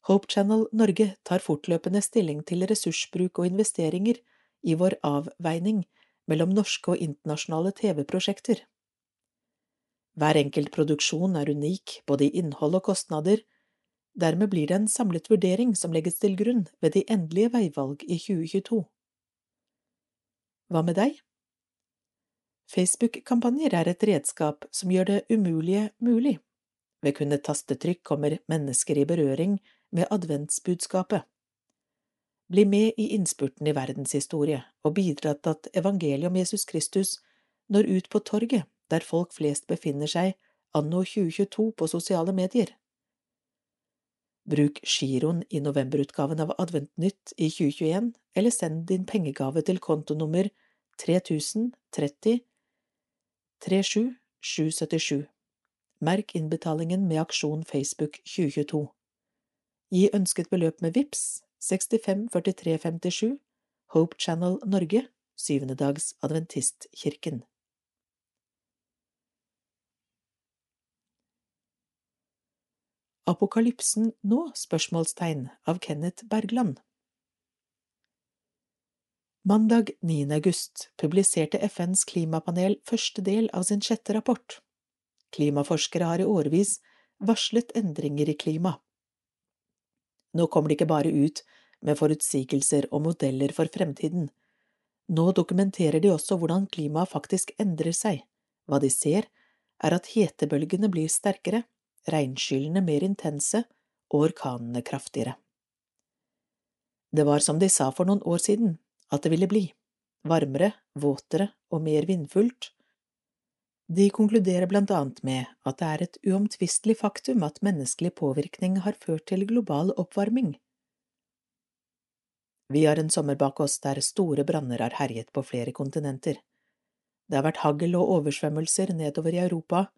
Hope Channel Norge tar fortløpende stilling til ressursbruk og investeringer i vår avveining mellom norske og internasjonale TV-prosjekter. Hver enkelt produksjon er unik, både i innhold og kostnader, dermed blir det en samlet vurdering som legges til grunn ved de endelige veivalg i 2022. Hva med deg? Facebook-kampanjer er et redskap som gjør det umulige mulig. Ved kun et tastetrykk kommer mennesker i berøring med adventsbudskapet. Bli med i innspurten i verdenshistorie og bidra til at evangeliet om Jesus Kristus når ut på torget der folk flest befinner seg anno 2022 på sosiale medier. Bruk giroen i novemberutgaven av Adventnytt i 2021, eller send din pengegave til kontonummer 3030 37777. Merk innbetalingen med aksjon Facebook 2022. Gi ønsket beløp med VIPS 654357 Hope Channel Norge, syvende dags adventistkirken. Apokalypsen nå? spørsmålstegn av Kenneth Bergland. Mandag 9. august publiserte FNs klimapanel første del av sin sjette rapport. Klimaforskere har i årevis varslet endringer i klima. Nå kommer de ikke bare ut med forutsigelser og modeller for fremtiden. Nå dokumenterer de også hvordan klimaet faktisk endrer seg. Hva de ser, er at hetebølgene blir sterkere, regnskyllene mer intense og orkanene kraftigere. Det var som de sa for noen år siden, at det ville bli, varmere, våtere og mer vindfullt. De konkluderer blant annet med at det er et uomtvistelig faktum at menneskelig påvirkning har ført til global oppvarming. Vi har en sommer bak oss der store branner har herjet på flere kontinenter. Det har vært hagl og oversvømmelser nedover i Europa,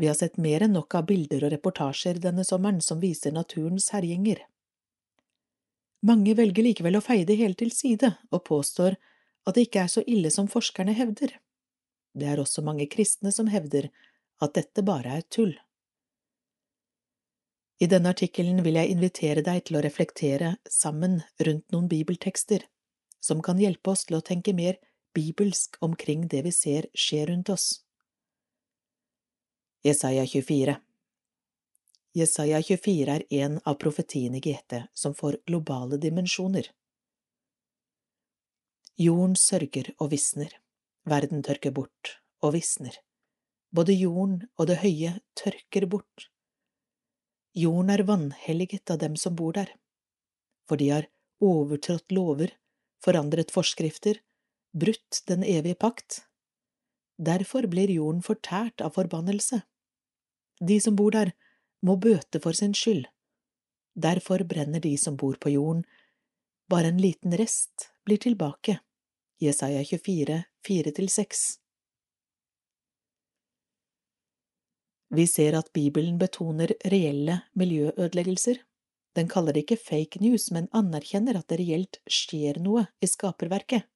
vi har sett mer enn nok av bilder og reportasjer denne sommeren som viser naturens herjinger. Mange velger likevel å feie det hele til side og påstår at det ikke er så ille som forskerne hevder. Det er også mange kristne som hevder at dette bare er tull. I denne artikkelen vil jeg invitere deg til å reflektere sammen rundt noen bibeltekster som kan hjelpe oss til å tenke mer bibelsk omkring det vi ser skje rundt oss. Jesaja 24 Jesaja 24 er en av profetiene i GT som får globale dimensjoner. Jorden sørger og visner, verden tørker bort og visner, både jorden og det høye tørker bort. Jorden er vanhelliget av dem som bor der, for de har overtrådt lover, forandret forskrifter, brutt den evige pakt. Derfor blir jorden fortært av forbannelse. De som bor der, må bøte for sin skyld. Derfor brenner de som bor på jorden. Bare en liten rest blir tilbake. Jesaja 24, 4–6 Vi ser at Bibelen betoner reelle miljøødeleggelser. Den kaller det ikke fake news, men anerkjenner at det reelt skjer noe i skaperverket.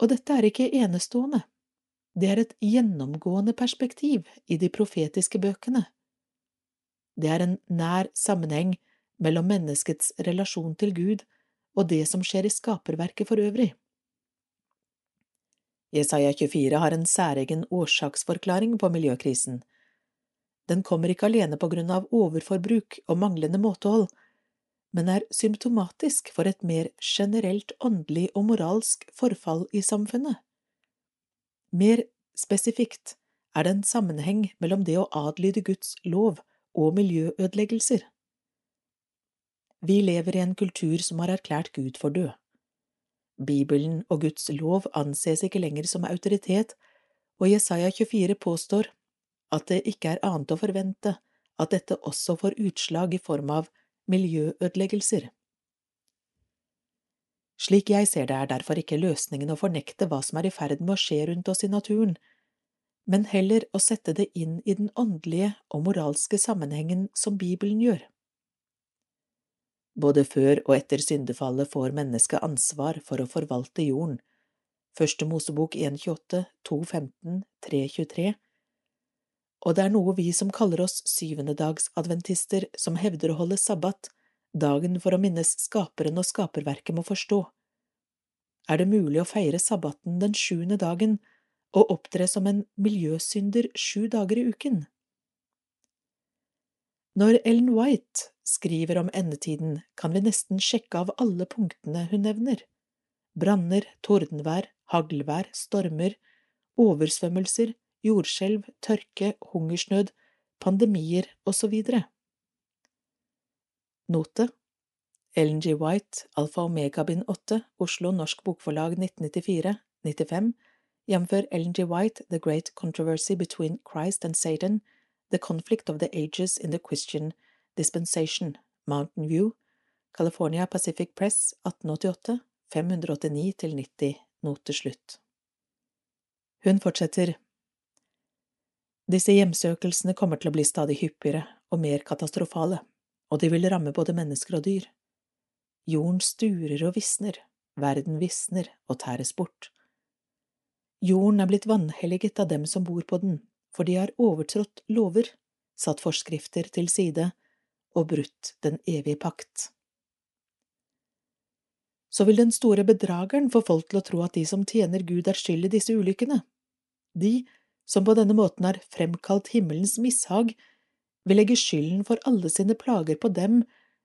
Og dette er ikke enestående. Det er et gjennomgående perspektiv i de profetiske bøkene. det er en nær sammenheng mellom menneskets relasjon til Gud og det som skjer i skaperverket for øvrig. Jesaja 24 har en særegen årsaksforklaring på miljøkrisen. Den kommer ikke alene på grunn av overforbruk og manglende måtehold, men er symptomatisk for et mer generelt åndelig og moralsk forfall i samfunnet. Mer spesifikt er det en sammenheng mellom det å adlyde Guds lov og miljøødeleggelser. Vi lever i en kultur som har erklært Gud for død. Bibelen og Guds lov anses ikke lenger som autoritet, og Jesaja 24 påstår at det ikke er annet å forvente at dette også får utslag i form av miljøødeleggelser. Slik jeg ser det, er derfor ikke løsningen å fornekte hva som er i ferd med å skje rundt oss i naturen, men heller å sette det inn i den åndelige og moralske sammenhengen som Bibelen gjør. Både før og etter syndefallet får mennesket ansvar for å forvalte jorden. Første Mosebok 1.28, 2.15, 3.23 Og det er noe vi som kaller oss syvendedagsadventister som hevder å holde sabbat, dagen for å minnes skaperen og skaperverket må forstå. Er det mulig å feire sabbaten den sjuende dagen og opptre som en miljøsynder sju dager i uken? Når Ellen White skriver om endetiden, kan vi nesten sjekke av alle punktene hun nevner. Branner, tordenvær, haglvær, stormer, oversvømmelser, jordskjelv, tørke, hungersnød, pandemier osv. Note Ellen G. White, Alfa Omega bind 8, Oslo Norsk Bokforlag 1994-95, jf. Ellen G. White, The Great Controversy Between Christ and Satan, The Conflict of the Ages in the Christian Dispensation, Mountain View, California Pacific Press, 1888, 589–90, note slutt. Hun fortsetter. Disse hjemsøkelsene kommer til å bli stadig hyppigere og mer katastrofale, og de vil ramme både mennesker og dyr. Jorden sturer og visner, verden visner og tæres bort. Jorden er blitt vanhelliget av dem som bor på den, for de har overtrådt lover, satt forskrifter til side og brutt den evige pakt. Så vil den store bedrageren få folk til å tro at de som tjener Gud, er skyld i disse ulykkene. De som på denne måten har fremkalt himmelens mishag, vil legge skylden for alle sine plager på dem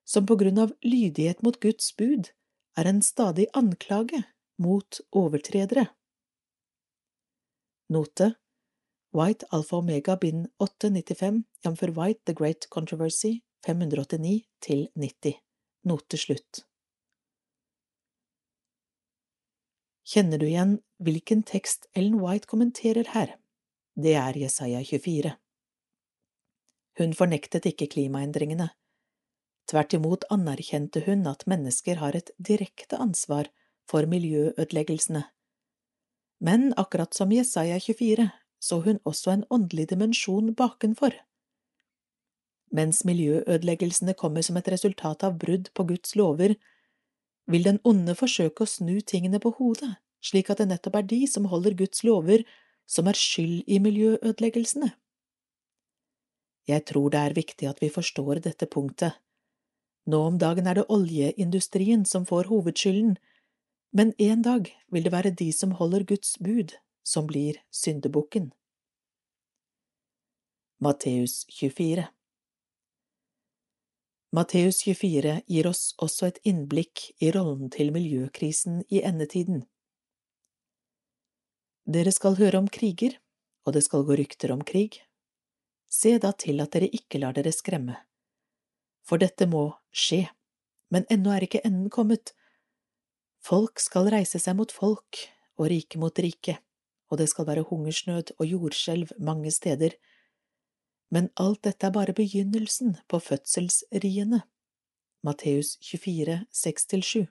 som på grunn av lydighet mot Guds bud er en stadig anklage mot overtredere. Note White Alfa Omega bind 895, jf. White The Great Controversy 589 til 90. Note slutt. Kjenner du igjen hvilken tekst Ellen White kommenterer her? Det er Jesaja 24. Hun fornektet ikke klimaendringene. Tvert imot anerkjente hun at mennesker har et direkte ansvar for miljøødeleggelsene. Men akkurat som Jesaja 24 så hun også en åndelig dimensjon bakenfor. Mens miljøødeleggelsene kommer som et resultat av brudd på Guds lover, vil den onde forsøke å snu tingene på hodet, slik at det nettopp er de som holder Guds lover, som er skyld i miljøødeleggelsene. Jeg tror det er viktig at vi forstår dette punktet. Nå om dagen er det oljeindustrien som får hovedskylden, men en dag vil det være de som holder Guds bud, som blir syndebukken. Matteus 24 Matteus 24 gir oss også et innblikk i rollen til miljøkrisen i endetiden. Dere skal høre om kriger, og det skal gå rykter om krig. Se da til at dere ikke lar dere skremme. For dette må skje, men ennå er ikke enden kommet. Folk skal reise seg mot folk og rike mot rike og det skal være hungersnød og jordskjelv mange steder, men alt dette er bare begynnelsen på fødselsriene. Matteus 24, 6–7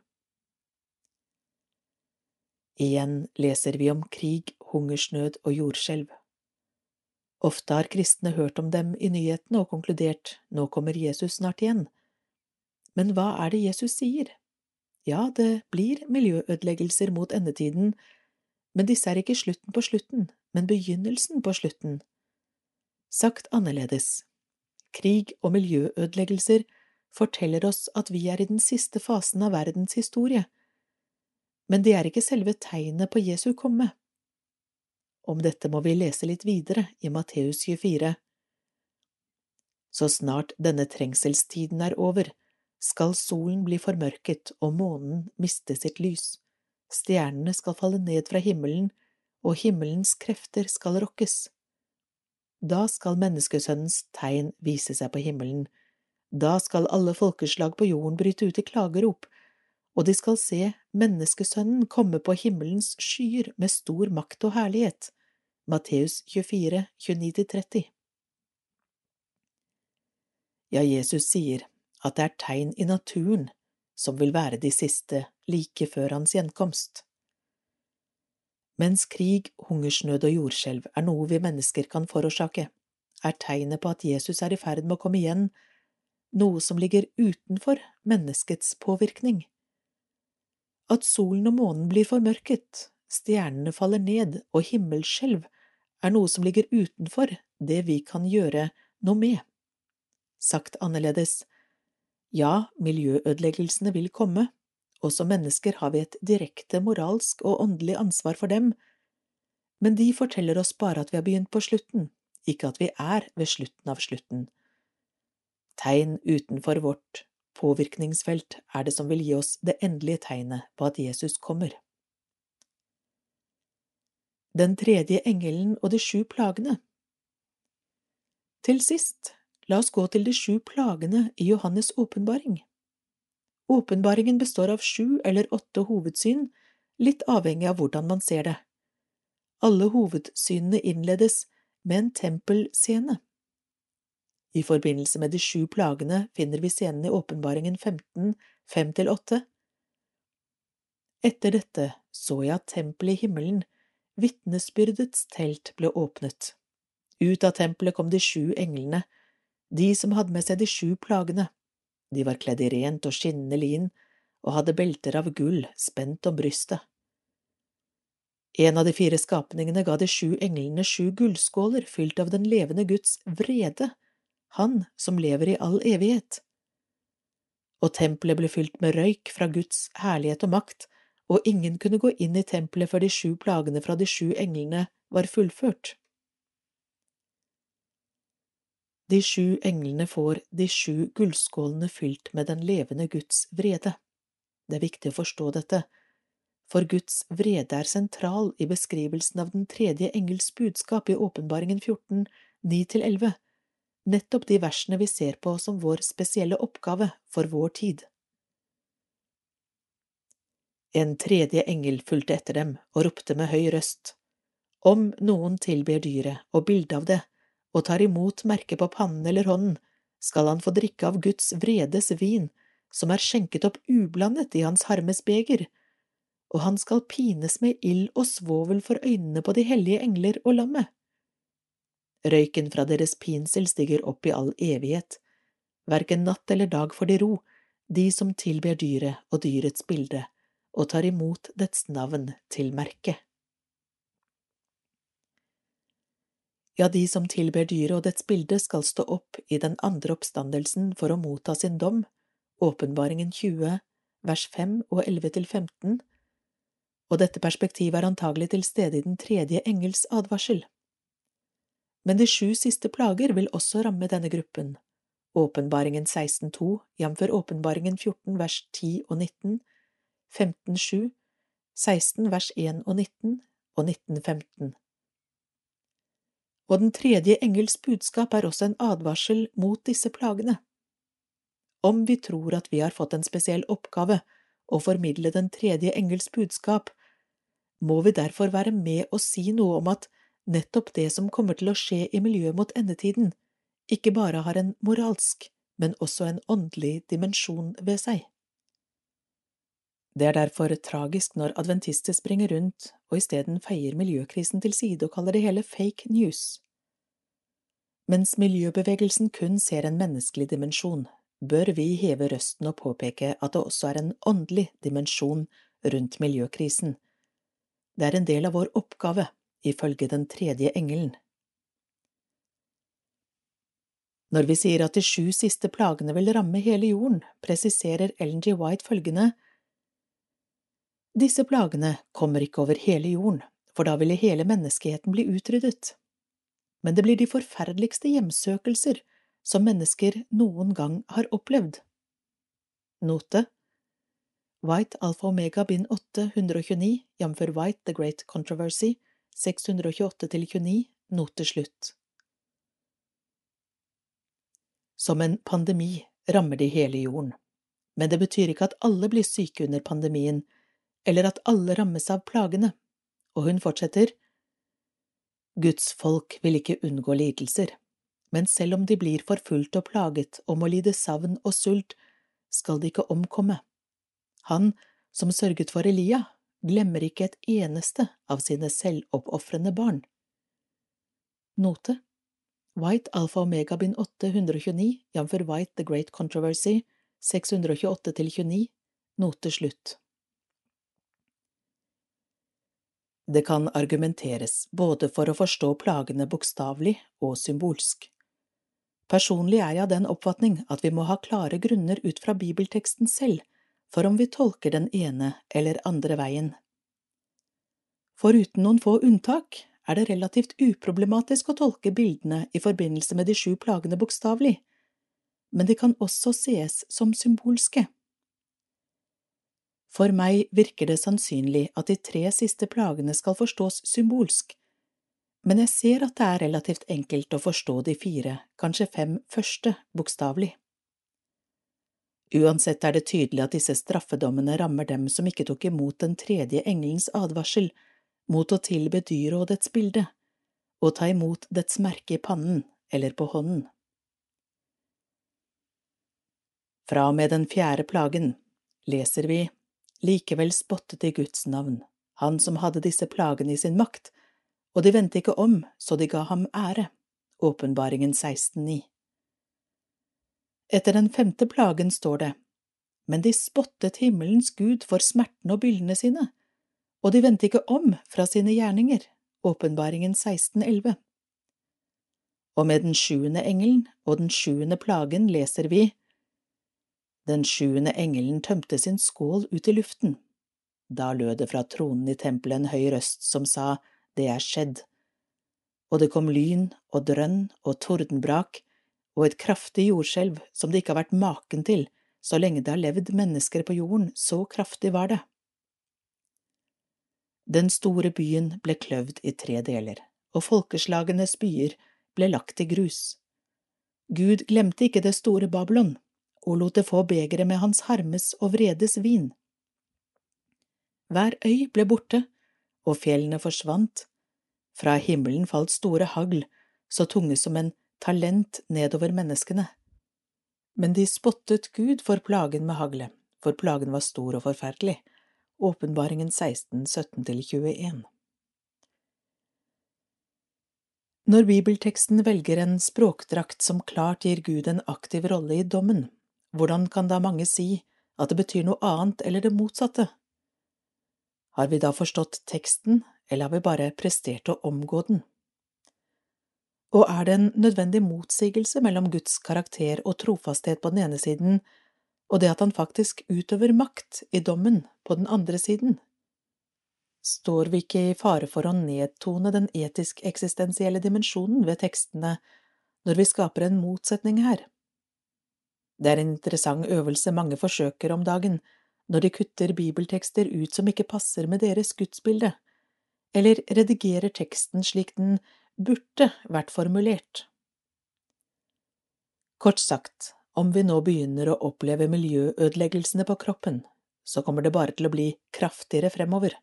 Igjen leser vi om krig, hungersnød og jordskjelv. Ofte har kristne hørt om dem i nyhetene og konkludert nå kommer Jesus snart igjen. Men hva er det Jesus sier? Ja, det blir miljøødeleggelser mot endetiden, men disse er ikke slutten på slutten, men begynnelsen på slutten. Sagt annerledes, krig og miljøødeleggelser forteller oss at vi er i den siste fasen av verdens historie, men det er ikke selve tegnet på Jesu komme. Om dette må vi lese litt videre i Matteus 24. Så snart denne trengselstiden er over, skal solen bli formørket og månen miste sitt lys, stjernene skal falle ned fra himmelen, og himmelens krefter skal rokkes. Da skal menneskesønnens tegn vise seg på himmelen, da skal alle folkeslag på jorden bryte ut i klagerop, og de skal se menneskesønnen komme på himmelens skyer med stor makt og herlighet. Matteus 24, 29–30 ja, Jesus sier at det er tegn i naturen som vil være de siste like før hans gjenkomst. Mens krig, hungersnød og jordskjelv er noe vi mennesker kan forårsake, er tegnet på at Jesus er i ferd med å komme igjen, noe som ligger utenfor menneskets påvirkning. At solen og månen blir formørket, stjernene faller ned og himmelskjelv er noe som ligger utenfor det vi kan gjøre noe med. Sagt annerledes, ja, miljøødeleggelsene vil komme, og som mennesker har vi et direkte moralsk og åndelig ansvar for dem, men de forteller oss bare at vi har begynt på slutten, ikke at vi er ved slutten av slutten. Tegn utenfor vårt påvirkningsfelt er det som vil gi oss det endelige tegnet på at Jesus kommer. Den tredje engelen og de sju plagene Til sist La oss gå til de sju plagene i Johannes' åpenbaring. Åpenbaringen består av sju eller åtte hovedsyn, litt avhengig av hvordan man ser det. Alle hovedsynene innledes med en tempelscene. I forbindelse med de sju plagene finner vi scenen i Åpenbaringen 15, 5–8. Etter dette så jeg at tempelet i himmelen, vitnesbyrdets telt, ble åpnet. Ut av tempelet kom de sju englene, de som hadde med seg de sju plagene. De var kledd i rent og skinnende lin og hadde belter av gull spent om brystet. En av de fire skapningene ga de sju englene sju gullskåler fylt av den levende Guds vrede, Han som lever i all evighet. Og tempelet ble fylt med røyk fra Guds herlighet og makt, og ingen kunne gå inn i tempelet før de sju plagene fra de sju englene var fullført. De sju englene får de sju gullskålene fylt med den levende Guds vrede. Det er viktig å forstå dette, for Guds vrede er sentral i beskrivelsen av den tredje engels budskap i Åpenbaringen 14, 9–11, nettopp de versene vi ser på som vår spesielle oppgave for vår tid. En tredje engel fulgte etter dem og ropte med høy røst, Om noen tilber dyret og bildet av det, og tar imot merket på pannen eller hånden, skal han få drikke av Guds vredes vin, som er skjenket opp ublandet i hans harmes beger, og han skal pines med ild og svovel for øynene på de hellige engler og lammet. Røyken fra deres pinsel stiger opp i all evighet, hverken natt eller dag får de ro, de som tilber dyret og dyrets bilde, og tar imot dets navn til merket. Ja, de som tilber dyret og dets bilde skal stå opp i den andre oppstandelsen for å motta sin dom, Åpenbaringen 20, vers 5 og 11 til 15, og dette perspektivet er antagelig til stede i den tredje engels advarsel. Men de sju siste plager vil også ramme denne gruppen, Åpenbaringen 16.2, jf. Åpenbaringen 14 vers 10 og 19, 15.7, 16 vers 1 og 19 og 19.15 og den tredje engels budskap er også en advarsel mot disse plagene. Om vi tror at vi har fått en spesiell oppgave å formidle den tredje engels budskap, må vi derfor være med og si noe om at nettopp det som kommer til å skje i miljøet mot endetiden, ikke bare har en moralsk, men også en åndelig dimensjon ved seg. Det er derfor tragisk når adventister springer rundt og isteden feier miljøkrisen til side og kaller det hele fake news. Mens miljøbevegelsen kun ser en menneskelig dimensjon, bør vi heve røsten og påpeke at det også er en åndelig dimensjon rundt miljøkrisen. Det er en del av vår oppgave, ifølge den tredje engelen. Når vi sier at de sju siste plagene vil ramme hele jorden, presiserer Ellen G. White følgende Disse plagene kommer ikke over hele jorden, for da ville hele menneskeheten bli utryddet. Men det blir de forferdeligste hjemsøkelser som mennesker noen gang har opplevd. Note White Alfa Omega bind 8 129, jf. White The Great Controversy, 628–29, note slutt. Som en pandemi rammer de hele jorden, men det betyr ikke at alle blir syke under pandemien, eller at alle rammes av plagene, og hun fortsetter. Guds folk vil ikke unngå lidelser, men selv om de blir forfulgt og plaget og må lide savn og sult, skal de ikke omkomme. Han som sørget for Elia, glemmer ikke et eneste av sine selvoppofrende barn. Note White Alfa Omega bind 8 129, jf. White The Great Controversy, 628–29, note slutt. Det kan argumenteres både for å forstå plagene bokstavelig og symbolsk. Personlig er jeg av den oppfatning at vi må ha klare grunner ut fra bibelteksten selv for om vi tolker den ene eller andre veien. Foruten noen få unntak er det relativt uproblematisk å tolke bildene i forbindelse med de sju plagene bokstavelig, men de kan også sees som symbolske. For meg virker det sannsynlig at de tre siste plagene skal forstås symbolsk, men jeg ser at det er relativt enkelt å forstå de fire, kanskje fem første, bokstavelig. Uansett er det tydelig at disse straffedommene rammer dem som ikke tok imot den tredje engelens advarsel mot å tilbe dyret og dets bilde, og ta imot dets merke i pannen eller på hånden. Fra og med den fjerde plagen leser vi Likevel spottet de Guds navn, han som hadde disse plagene i sin makt, og de vendte ikke om, så de ga ham ære. Åpenbaringen 16,9 Etter den femte plagen står det, Men de spottet himmelens Gud for smertene og byllene sine, og de vendte ikke om fra sine gjerninger, åpenbaringen 1611. Og med den sjuende engelen og den sjuende plagen leser vi Den sjuende engelen tømte sin skål ut i luften. Da lød det fra tronen i tempelet en høy røst som sa, Det er skjedd. Og det kom lyn og drønn og tordenbrak og et kraftig jordskjelv som det ikke har vært maken til så lenge det har levd mennesker på jorden, så kraftig var det. Den store byen ble kløvd i tre deler, og folkeslagenes byer ble lagt i grus. Gud glemte ikke det store Babylon, og lot det få begeret med hans harmes og vredes vin. Hver øy ble borte, og fjellene forsvant. Fra himmelen falt store hagl, så tunge som en talent nedover menneskene. Men de spottet Gud for plagen med haglet, for plagen var stor og forferdelig Åpenbaringen 16, 17–21 Når bibelteksten velger en språkdrakt som klart gir Gud en aktiv rolle i dommen, hvordan kan da mange si at det betyr noe annet eller det motsatte? Har vi da forstått teksten, eller har vi bare prestert å omgå den? Og er det en nødvendig motsigelse mellom Guds karakter og trofasthet på den ene siden og det at han faktisk utøver makt i dommen på den andre siden. Står vi ikke i fare for å nedtone den etisk-eksistensielle dimensjonen ved tekstene når vi skaper en motsetning her? Det er en interessant øvelse mange forsøker om dagen når de kutter bibeltekster ut som ikke passer med deres gudsbilde, eller redigerer teksten slik den burde vært formulert. Kort sagt, om vi nå begynner å oppleve miljøødeleggelsene på kroppen, så kommer det bare til å bli kraftigere fremover.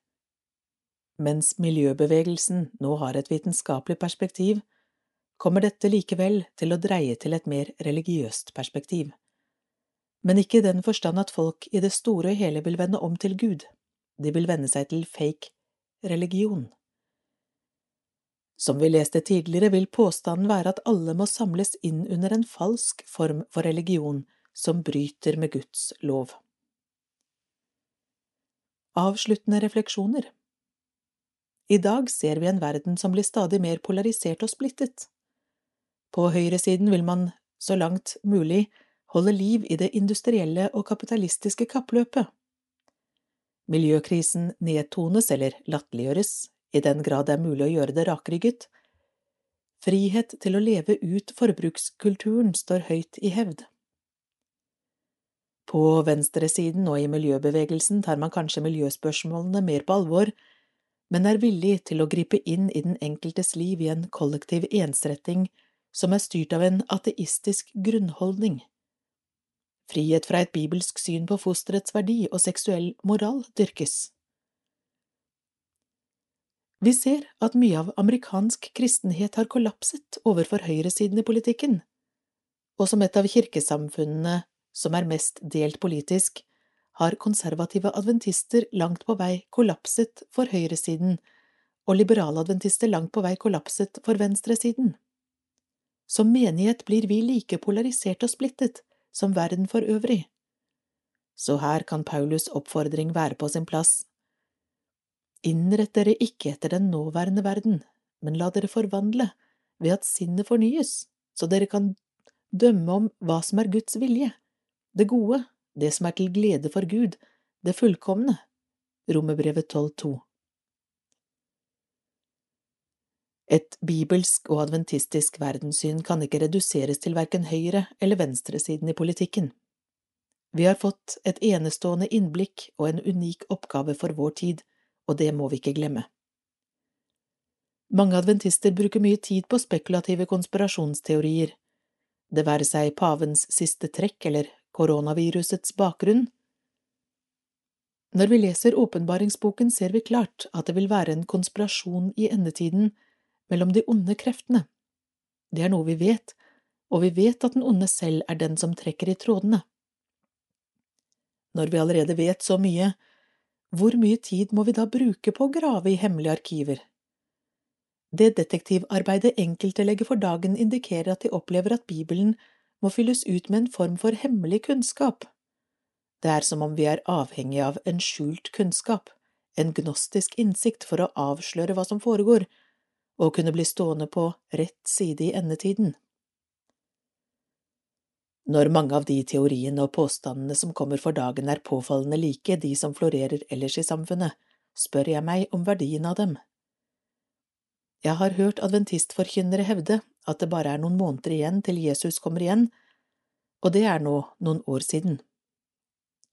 Mens miljøbevegelsen nå har et vitenskapelig perspektiv, kommer dette likevel til å dreie til et mer religiøst perspektiv. Men ikke i den forstand at folk i det store og hele vil vende om til Gud, de vil vende seg til fake religion. Som vi leste tidligere, vil påstanden være at alle må samles inn under en falsk form for religion som bryter med Guds lov. Avsluttende refleksjoner I dag ser vi en verden som blir stadig mer polarisert og splittet. På høyresiden vil man så langt mulig, holde liv i det industrielle og kapitalistiske kappløpet. Miljøkrisen nedtones eller latterliggjøres, i den grad det er mulig å gjøre det rakrygget. Frihet til å leve ut forbrukskulturen står høyt i hevd. På venstresiden og i miljøbevegelsen tar man kanskje miljøspørsmålene mer på alvor, men er villig til å gripe inn i den enkeltes liv i en kollektiv ensretting som er styrt av en ateistisk grunnholdning. Frihet fra et bibelsk syn på fosterets verdi og seksuell moral dyrkes. Vi ser at mye av amerikansk kristenhet har kollapset overfor høyresiden i politikken, og som et av kirkesamfunnene som er mest delt politisk, har konservative adventister langt på vei kollapset for høyresiden og liberale adventister langt på vei kollapset for venstresiden. Som menighet blir vi like polarisert og splittet som verden for øvrig. Så her kan Paulus' oppfordring være på sin plass. Innrett dere ikke etter den nåværende verden, men la dere forvandle ved at sinnet fornyes, så dere kan dømme om hva som er Guds vilje, det gode, det som er til glede for Gud, det fullkomne. Romerbrevet 12,2 Et bibelsk og adventistisk verdenssyn kan ikke reduseres til verken høyre- eller venstresiden i politikken. Vi har fått et enestående innblikk og en unik oppgave for vår tid, og det må vi ikke glemme. Mange adventister bruker mye tid på spekulative konspirasjonsteorier, det være seg pavens siste trekk eller koronavirusets bakgrunn. Når vi leser åpenbaringsboken, ser vi klart at det vil være en konspirasjon i endetiden mellom de onde kreftene. Det er noe vi vet, og vi vet at den onde selv er den som trekker i trådene. Når vi allerede vet så mye, hvor mye tid må vi da bruke på å grave i hemmelige arkiver? Det detektivarbeidet enkelte legger for dagen, indikerer at de opplever at Bibelen må fylles ut med en form for hemmelig kunnskap. Det er som om vi er avhengig av en skjult kunnskap, en gnostisk innsikt for å avsløre hva som foregår, og kunne bli stående på rett side i endetiden. Når mange av de teoriene og påstandene som kommer for dagen er påfallende like de som florerer ellers i samfunnet, spør jeg meg om verdien av dem. Jeg har hørt adventistforkynnere hevde at det bare er noen måneder igjen til Jesus kommer igjen, og det er nå noen år siden.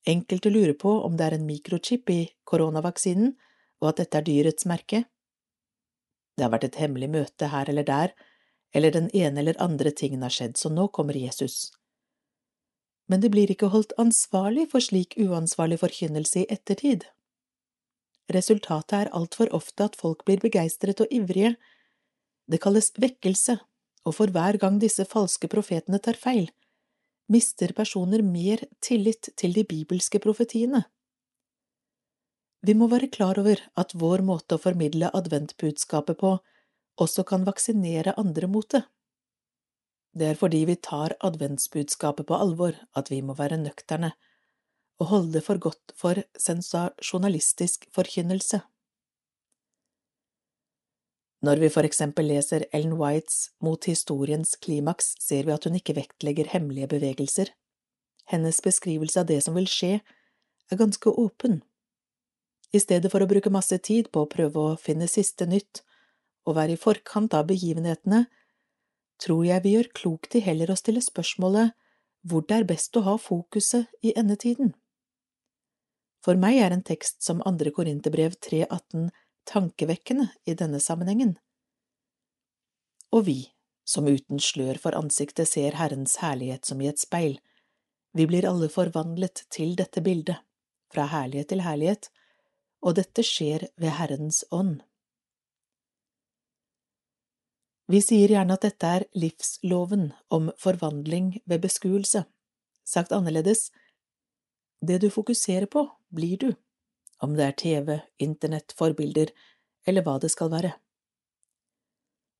Enkelte lurer på om det er en mikrochip i koronavaksinen, og at dette er dyrets merke. Det har vært et hemmelig møte her eller der, eller den ene eller andre tingen har skjedd, så nå kommer Jesus. Men det blir ikke holdt ansvarlig for slik uansvarlig forkynnelse i ettertid. Resultatet er altfor ofte at folk blir begeistret og ivrige. Det kalles vekkelse, og for hver gang disse falske profetene tar feil, mister personer mer tillit til de bibelske profetiene. Vi må være klar over at vår måte å formidle adventbudskapet på også kan vaksinere andre mot det. Det er fordi vi tar adventsbudskapet på alvor at vi må være nøkterne og holde det for godt for sensasjonalistisk forkynnelse. Når vi for eksempel leser Ellen Whites Mot historiens klimaks, ser vi at hun ikke vektlegger hemmelige bevegelser. Hennes beskrivelse av det som vil skje, er ganske åpen. I stedet for å bruke masse tid på å prøve å finne siste nytt og være i forkant av begivenhetene, tror jeg vi gjør klokt i heller å stille spørsmålet hvor det er best å ha fokuset i endetiden. For meg er en tekst som andre Korinterbrev 3.18 tankevekkende i denne sammenhengen. Og vi, som uten slør for ansiktet ser Herrens herlighet som i et speil, vi blir alle forvandlet til dette bildet, fra herlighet til herlighet, og dette skjer ved Herrens ånd. Vi sier gjerne at dette er livsloven om forvandling ved beskuelse. Sagt annerledes, det du fokuserer på, blir du, om det er TV, internett, forbilder eller hva det skal være.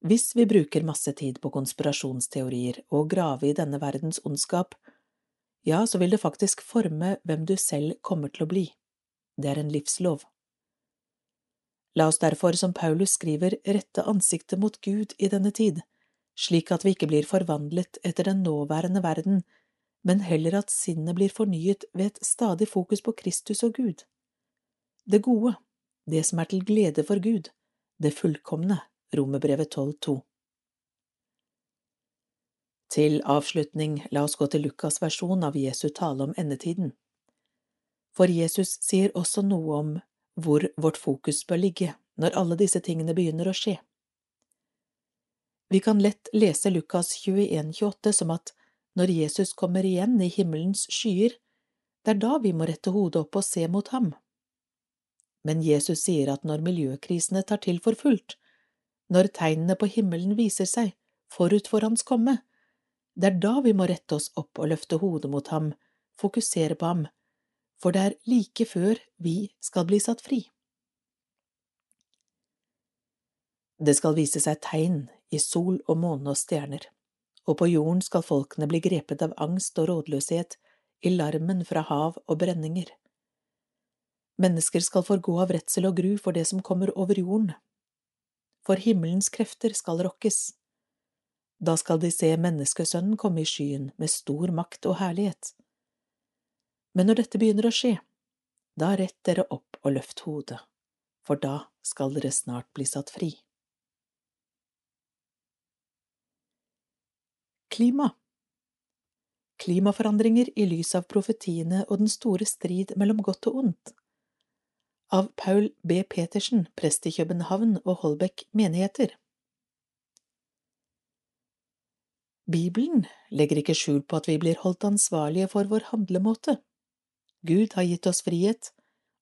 Hvis vi bruker masse tid på konspirasjonsteorier og grave i denne verdens ondskap, ja, så vil det faktisk forme hvem du selv kommer til å bli. Det er en livslov. La oss derfor, som Paulus skriver, rette ansiktet mot Gud i denne tid, slik at vi ikke blir forvandlet etter den nåværende verden, men heller at sinnet blir fornyet ved et stadig fokus på Kristus og Gud. Det gode, det som er til glede for Gud, det fullkomne, Romerbrevet 12,2. Til avslutning, la oss gå til Lukas' versjon av Jesu tale om endetiden. For Jesus sier også noe om hvor vårt fokus bør ligge når alle disse tingene begynner å skje. Vi kan lett lese Lukas 21,28 som at når Jesus kommer igjen i himmelens skyer, det er da vi må rette hodet opp og se mot ham. Men Jesus sier at når miljøkrisene tar til for fullt, når tegnene på himmelen viser seg forut for hans komme, det er da vi må rette oss opp og løfte hodet mot ham, fokusere på ham, for det er like før vi skal bli satt fri. Det skal vise seg tegn i sol og måne og stjerner, og på jorden skal folkene bli grepet av angst og rådløshet i larmen fra hav og brenninger. Mennesker skal forgå av redsel og gru for det som kommer over jorden. For himmelens krefter skal rokkes. Da skal de se menneskesønnen komme i skyen med stor makt og herlighet. Men når dette begynner å skje, da rett dere opp og løft hodet, for da skal dere snart bli satt fri. Klima Klimaforandringer i lys av profetiene og den store strid mellom godt og ondt Av Paul B. Petersen, prest i København og Holbæk menigheter Bibelen legger ikke skjul på at vi blir holdt ansvarlige for vår handlemåte. Gud har gitt oss frihet,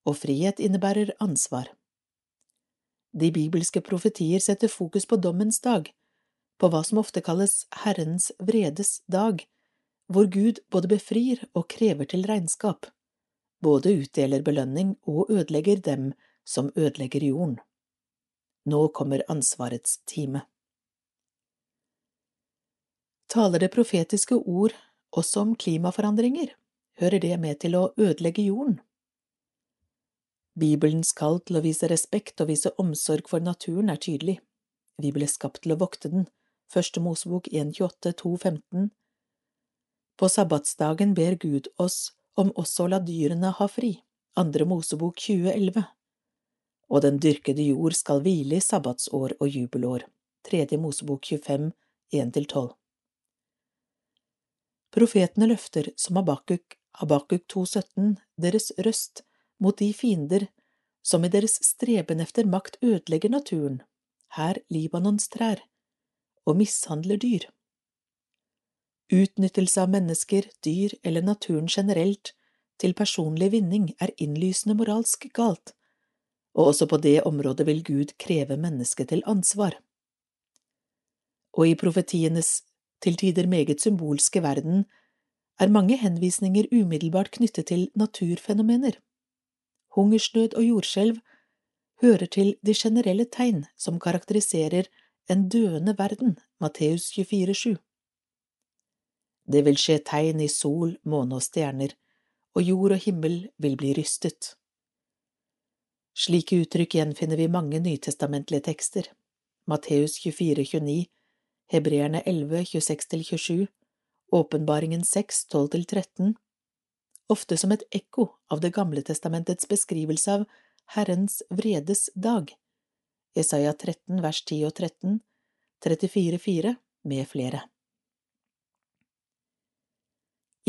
og frihet innebærer ansvar. De bibelske profetier setter fokus på dommens dag, på hva som ofte kalles Herrens vredes dag, hvor Gud både befrir og krever til regnskap, både utdeler belønning og ødelegger dem som ødelegger jorden. Nå kommer ansvarets time. Taler det profetiske ord også om klimaforandringer, hører det med til å ødelegge jorden. Bibelens kall til å vise respekt og vise omsorg for naturen er tydelig. Vi ble skapt til å vokte den, Første Mosebok 1.28, 2.15 På sabbatsdagen ber Gud oss om også å la dyrene ha fri, Andre Mosebok 20.11 Og den dyrkede jord skal hvile i sabbatsår og jubelår, Tredje Mosebok 25, 1–12 Profetene løfter, som Abakuk, Abakuk 2,17, deres røst mot de fiender som i deres streben efter makt ødelegger naturen, her Libanons trær, og mishandler dyr. Utnyttelse av mennesker, dyr eller naturen generelt til personlig vinning er innlysende moralsk galt, og også på det området vil Gud kreve mennesket til ansvar. Og i profetienes til tider meget symbolske verden er mange henvisninger umiddelbart knyttet til naturfenomener. Hungersnød og jordskjelv hører til de generelle tegn som karakteriserer en døende verden, Matteus 24,7. Det vil skje tegn i sol, måne og stjerner, og jord og himmel vil bli rystet. Slike uttrykk gjenfinner vi i mange nytestamentlige tekster, Matteus 24,29, Hebreerne 11, 26–27, Åpenbaringen 6, 12–13, ofte som et ekko av Det gamle testamentets beskrivelse av Herrens vredes dag, Jesaja 13 vers 10 og 13, 34,4 med flere.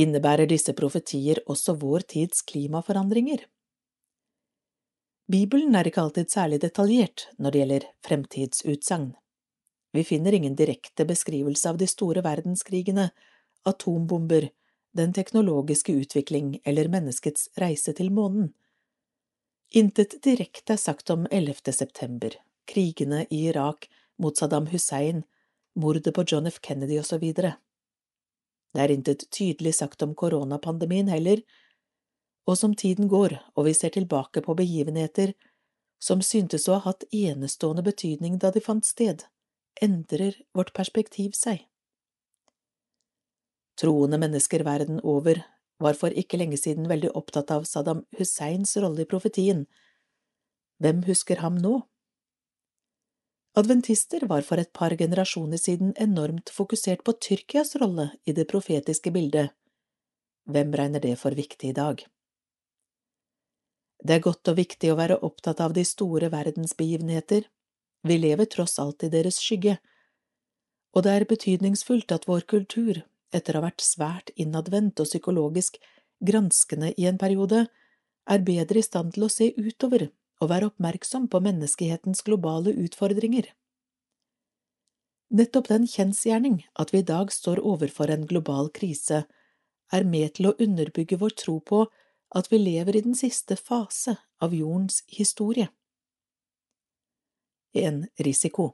Innebærer disse profetier også vår tids klimaforandringer? Bibelen er ikke alltid særlig detaljert når det gjelder fremtidsutsagn. Vi finner ingen direkte beskrivelse av de store verdenskrigene, atombomber, den teknologiske utvikling eller menneskets reise til månen. Intet direkte er sagt om 11. september, krigene i Irak mot Saddam Hussein, mordet på John F. Kennedy osv. Det er intet tydelig sagt om koronapandemien heller, og som tiden går og vi ser tilbake på begivenheter som syntes å ha hatt enestående betydning da de fant sted, endrer vårt perspektiv seg. Troende mennesker verden over var for ikke lenge siden veldig opptatt av Saddam Husseins rolle i profetien. Hvem husker ham nå? Adventister var for et par generasjoner siden enormt fokusert på Tyrkias rolle i det profetiske bildet. Hvem regner det for viktig i dag? Det er godt og viktig å være opptatt av de store verdensbegivenheter, vi lever tross alt i deres skygge, og det er betydningsfullt at vår kultur, etter å ha vært svært innadvendt og psykologisk granskende i en periode, er bedre i stand til å se utover og være oppmerksom på menneskehetens globale utfordringer. Nettopp den kjensgjerning at vi i dag står overfor en global krise, er med til å underbygge vår tro på at vi lever i den siste fase av jordens historie. En risiko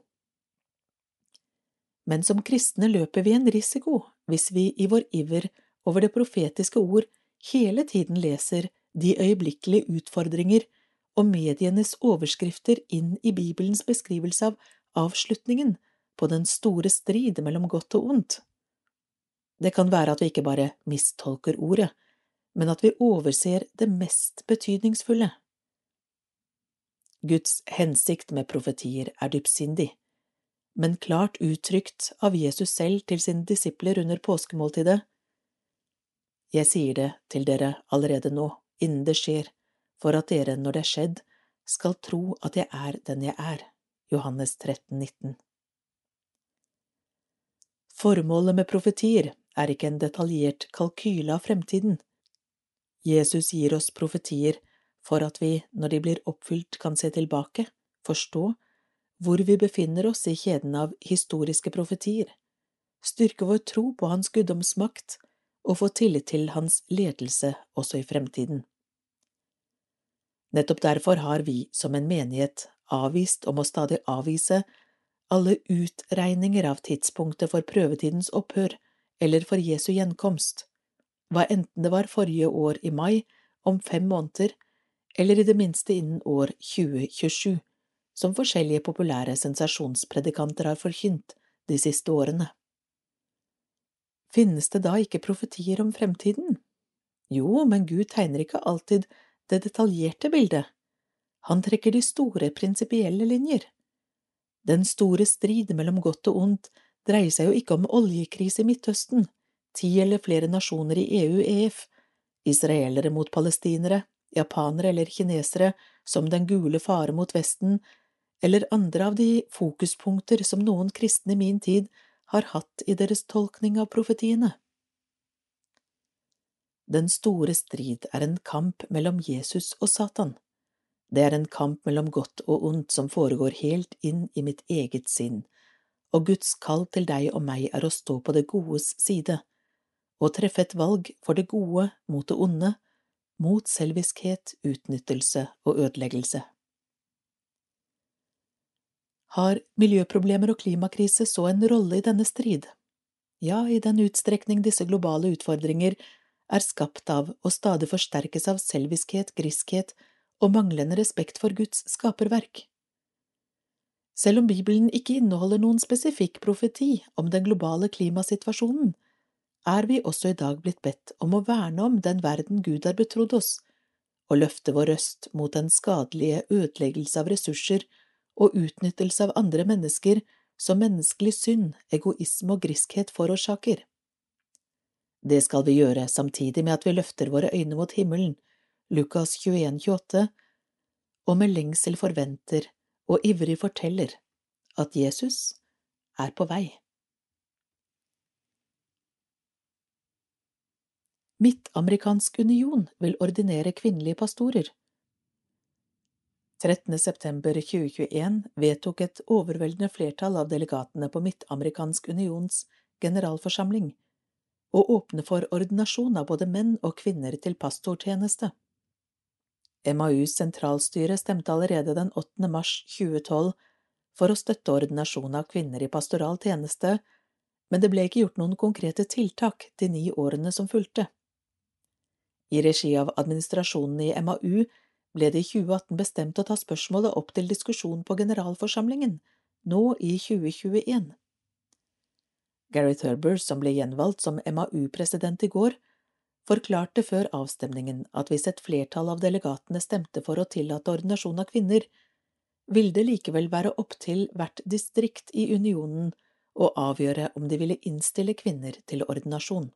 Men som kristne løper vi en risiko hvis vi i vår iver over det profetiske ord hele tiden leser de øyeblikkelige utfordringer og medienes overskrifter inn i Bibelens beskrivelse av avslutningen på den store strid mellom godt og ondt. Det kan være at vi ikke bare mistolker ordet, men at vi overser det mest betydningsfulle. Guds hensikt med profetier er dypsindig, men klart uttrykt av Jesus selv til sine disipler under påskemåltidet. Jeg sier det til dere allerede nå, innen det skjer, for at dere, når det er skjedd, skal tro at jeg er den jeg er. Johannes 13, 19. Formålet med profetier er ikke en detaljert kalkyle av fremtiden. Jesus gir oss profetier for at vi, når de blir oppfylt, kan se tilbake, forstå hvor vi befinner oss i kjeden av historiske profetier, styrke vår tro på Hans guddomsmakt og få tillit til Hans ledelse også i fremtiden. Nettopp derfor har vi, som en menighet, avvist og må stadig avvise alle utregninger av tidspunktet for prøvetidens opphør eller for Jesu gjenkomst, hva enten det var forrige år i mai, om fem måneder, eller i det minste innen år 2027, som forskjellige populære sensasjonspredikanter har forkynt de siste årene. Finnes det da ikke profetier om fremtiden? Jo, men Gud tegner ikke alltid det detaljerte bildet. Han trekker de store prinsipielle linjer. Den store strid mellom godt og ondt dreier seg jo ikke om oljekrise i Midtøsten, ti eller flere nasjoner i EU-EF, israelere mot palestinere, japanere eller kinesere som den gule fare mot Vesten, eller andre av de fokuspunkter som noen kristne i min tid har hatt i deres tolkning av profetiene. Den store strid er en kamp mellom Jesus og Satan. Det er en kamp mellom godt og ondt som foregår helt inn i mitt eget sinn, og Guds kall til deg og meg er å stå på det godes side, og treffe et valg for det gode mot det onde, mot selviskhet, utnyttelse og ødeleggelse. Har miljøproblemer og klimakrise så en rolle i denne strid? Ja, i den utstrekning disse globale utfordringer er skapt av og stadig forsterkes av selviskhet, griskhet og manglende respekt for Guds skaperverk. Selv om Bibelen ikke inneholder noen spesifikk profeti om den globale klimasituasjonen, er vi også i dag blitt bedt om å verne om den verden Gud har betrodd oss, og løfte vår røst mot den skadelige ødeleggelse av ressurser og utnyttelse av andre mennesker som menneskelig synd, egoisme og griskhet forårsaker. Det skal vi gjøre samtidig med at vi løfter våre øyne mot himmelen, Lukas 21, 28, og med lengsel forventer og ivrig forteller at Jesus er på vei. Midtamerikansk union vil ordinere kvinnelige pastorer. 13. september 2021 vedtok et overveldende flertall av delegatene på Midtamerikansk unions generalforsamling å åpne for ordinasjon av både menn og kvinner til pastortjeneste. MAUs sentralstyre stemte allerede den 8. mars 2012 for å støtte ordinasjon av kvinner i pastoral tjeneste, men det ble ikke gjort noen konkrete tiltak de ni årene som fulgte. I regi av administrasjonen i MAU ble det i 2018 bestemt å ta spørsmålet opp til diskusjon på generalforsamlingen, nå i 2021. Gary Thurber, som ble gjenvalgt som MAU-president i går, forklarte før avstemningen at hvis et flertall av delegatene stemte for å tillate ordinasjon av kvinner, ville det likevel være opp til hvert distrikt i unionen å avgjøre om de ville innstille kvinner til ordinasjon.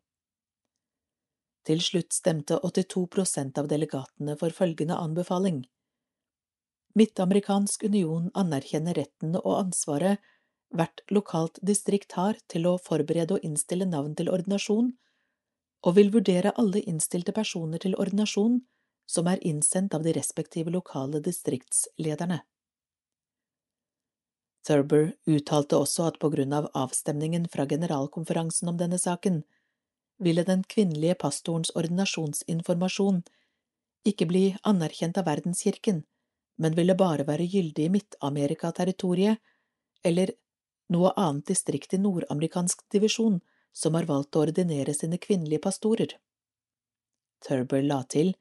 Til slutt stemte 82 prosent av delegatene for følgende anbefaling. Midtamerikansk union anerkjenner retten og ansvaret hvert lokalt distrikt har til å forberede og innstille navn til ordinasjon, og vil vurdere alle innstilte personer til ordinasjon som er innsendt av de respektive lokale distriktslederne. Thurber uttalte også at på grunn av avstemningen fra generalkonferansen om denne saken, ville den kvinnelige pastorens ordinasjonsinformasjon ikke bli anerkjent av Verdenskirken, men ville bare være gyldig i Midt-Amerika-territoriet eller noe annet distrikt i nordamerikansk divisjon som har valgt å ordinere sine kvinnelige pastorer. Thurber la til,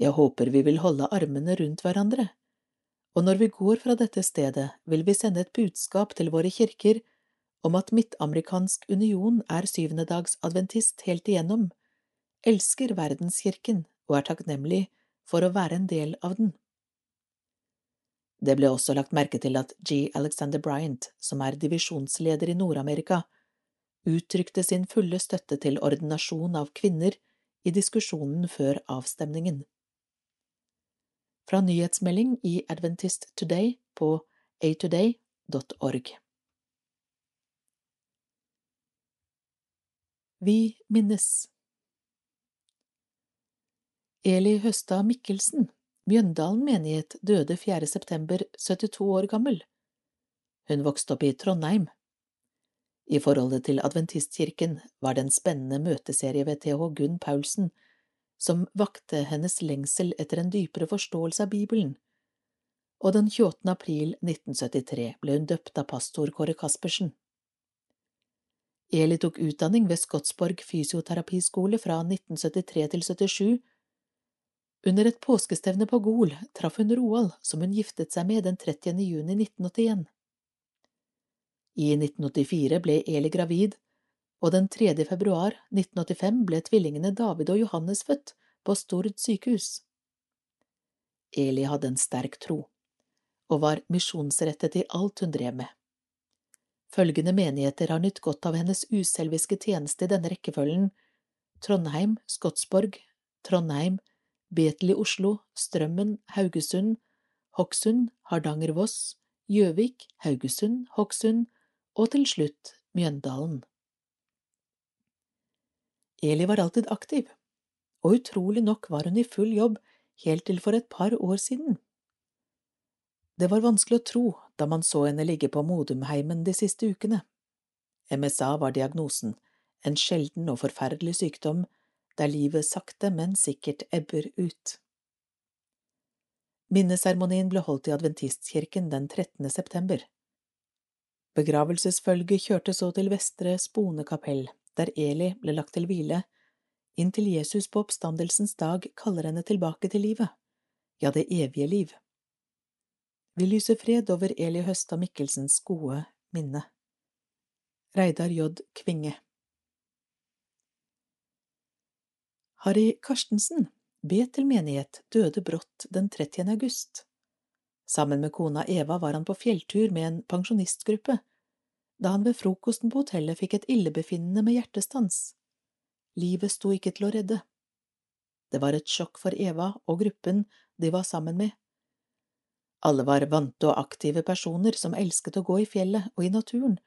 Jeg håper vi vil holde armene rundt hverandre, og når vi går fra dette stedet, vil vi sende et budskap til våre kirker om at Midtamerikansk union er syvendedagsadventist helt igjennom, elsker Verdenskirken og er takknemlig for å være en del av den. Det ble også lagt merke til at G. Alexander Bryant, som er divisjonsleder i Nord-Amerika, uttrykte sin fulle støtte til ordinasjon av kvinner i diskusjonen før avstemningen. Fra nyhetsmelding i Adventist Today på atoday.org. Vi minnes Eli Høstad Mikkelsen, Mjøndalen menighet, døde 4. september, 72 år gammel. Hun vokste opp i Trondheim. I forholdet til adventistkirken var det en spennende møteserie ved TH Gunn Paulsen som vakte hennes lengsel etter en dypere forståelse av Bibelen, og den 28. april 1973 ble hun døpt av pastor Kåre Caspersen. Eli tok utdanning ved Skotsborg fysioterapiskole fra 1973 til 77. Under et påskestevne på Gol traff hun Roald, som hun giftet seg med den 30. juni 1981. I 1984 ble Eli gravid, og den 3. februar 1985 ble tvillingene David og Johannes født på Stord sykehus. Eli hadde en sterk tro, og var misjonsrettet i alt hun drev med. Følgende menigheter har nytt godt av hennes uselviske tjeneste i denne rekkefølgen Trondheim, Skotsborg, Trondheim, Betel i Oslo, Strømmen, Haugesund, Hokksund, Hardangervoss, Gjøvik, Haugesund, Hokksund og til slutt Mjøndalen. Eli var alltid aktiv, og utrolig nok var hun i full jobb helt til for et par år siden. Det var vanskelig å tro da man så henne ligge på Modumheimen de siste ukene. MSA var diagnosen, en sjelden og forferdelig sykdom der livet sakte, men sikkert ebber ut. Minneseremonien ble holdt i Adventistkirken den 13. september. Begravelsesfølget kjørte så til Vestre Spone kapell, der Eli ble lagt til hvile, inntil Jesus på oppstandelsens dag kaller henne tilbake til livet, ja, det evige liv. Vi lyser fred over Eli Høstad Mikkelsens gode minne. Reidar J. Kvinge Harry Karstensen, Betel menighet, døde brått den 30. august. Sammen med kona Eva var han på fjelltur med en pensjonistgruppe, da han ved frokosten på hotellet fikk et illebefinnende med hjertestans. Livet sto ikke til å redde. Det var et sjokk for Eva og gruppen de var sammen med. Alle var vante og aktive personer som elsket å gå i fjellet og i naturen,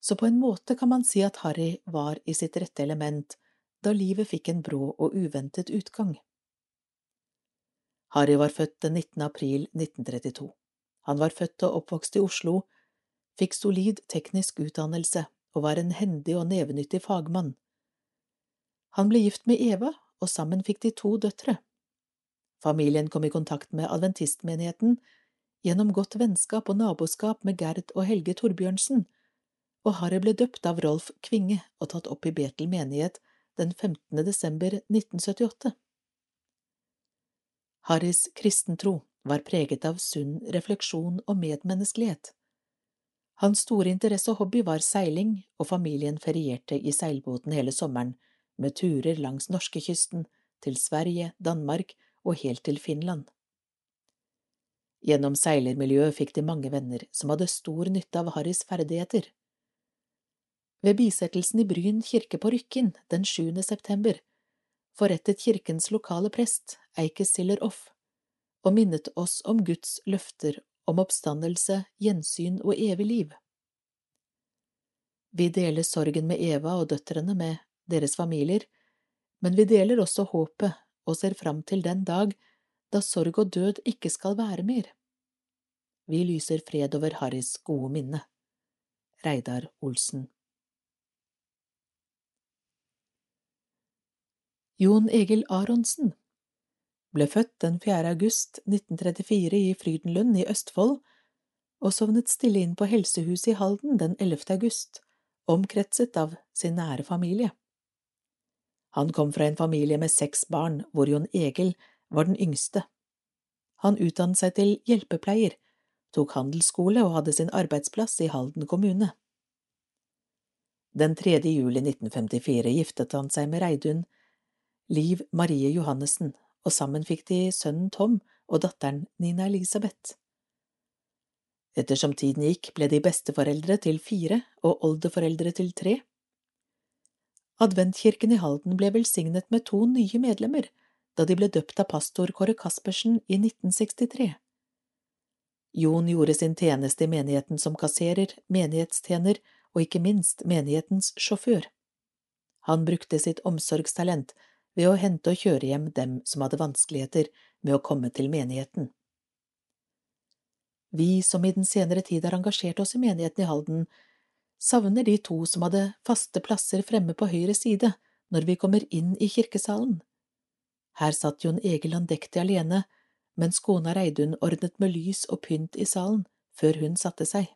så på en måte kan man si at Harry var i sitt rette element da livet fikk en brå og uventet utgang. Harry var født den 19. april 1932. Han var født og oppvokst i Oslo, fikk solid teknisk utdannelse og var en hendig og nevenyttig fagmann. Han ble gift med Eva, og sammen fikk de to døtre. Familien kom i kontakt med adventistmenigheten gjennom godt vennskap og naboskap med Gerd og Helge Torbjørnsen, og Harry ble døpt av Rolf Kvinge og tatt opp i Betel menighet den 15. desember 1978. Harrys kristentro var preget av sunn refleksjon og medmenneskelighet. Hans store interesse og hobby var seiling, og familien ferierte i seilbåten hele sommeren, med turer langs norskekysten, til Sverige, Danmark og helt til Finland. Gjennom seilermiljøet fikk de mange venner som hadde stor nytte av Harrys ferdigheter. Ved bisettelsen i Bryn kirke på Rykkinn den 7. september forrettet kirkens lokale prest, Eike Stiller Off, og minnet oss om Guds løfter om oppstandelse, gjensyn og evig liv. Vi deler sorgen med Eva og døtrene med deres familier, men vi deler også håpet og ser fram til den dag da sorg og død ikke skal være mer. Vi lyser fred over Harrys gode minne. Reidar Olsen Jon Egil Aronsen ble født den 4. august 1934 i Frydenlund i Østfold og sovnet stille inn på helsehuset i Halden den 11. august, omkretset av sin nære familie. Han kom fra en familie med seks barn, hvor Jon Egil var den yngste. Han utdannet seg til hjelpepleier, tok handelsskole og hadde sin arbeidsplass i Halden kommune. Den 3. juli 1954 giftet han seg med Reidun Liv Marie Johannessen, og sammen fikk de sønnen Tom og datteren Nina Elisabeth. Ettersom tiden gikk, ble de besteforeldre til fire og oldeforeldre til tre. Adventkirken i Halden ble velsignet med to nye medlemmer da de ble døpt av pastor Kåre Caspersen i 1963. Jon gjorde sin tjeneste i menigheten som kasserer, menighetstjener og ikke minst menighetens sjåfør. Han brukte sitt omsorgstalent ved å hente og kjøre hjem dem som hadde vanskeligheter med å komme til menigheten. Vi som i den senere tid har engasjert oss i menigheten i Halden, savner de to som hadde faste plasser fremme på høyre side når vi kommer inn i kirkesalen. Her satt Jon Egil andektig alene, mens kona Reidun ordnet med lys og pynt i salen før hun satte seg.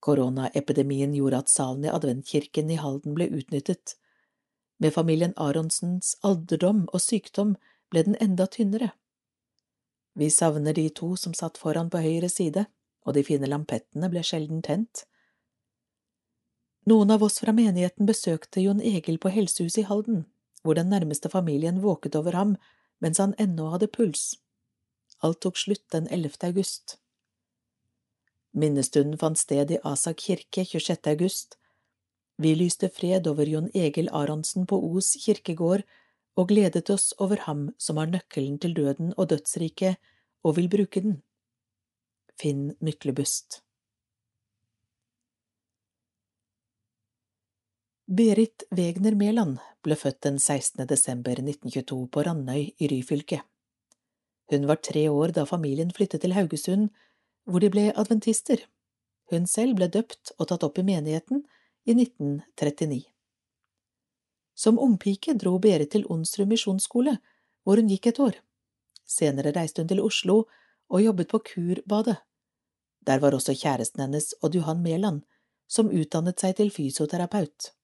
Koronaepidemien gjorde at salen i adventkirken i Halden ble utnyttet. Med familien Aronsens alderdom og sykdom ble den enda tynnere. Vi savner de to som satt foran på høyre side, og de fine lampettene ble sjelden tent. Noen av oss fra menigheten besøkte Jon Egil på helsehuset i Halden, hvor den nærmeste familien våket over ham mens han ennå hadde puls. Alt tok slutt den 11. august. Minnestunden fant sted i Asak kirke 26. august. Vi lyste fred over Jon Egil Aronsen på Os kirkegård og gledet oss over ham som har nøkkelen til døden og dødsriket og vil bruke den. Finn Myklebust Berit Wegner Mæland ble født den 16. desember 1922 på Randøy i Ryfylke. Hun var tre år da familien flyttet til Haugesund, hvor de ble adventister. Hun selv ble døpt og tatt opp i menigheten i 1939. Som ungpike dro Berit til Onsrud misjonsskole, hvor hun gikk et år. Senere reiste hun til Oslo og jobbet på Kurbadet. Der var også kjæresten hennes, Odd Johan Mæland, som utdannet seg til fysioterapeut.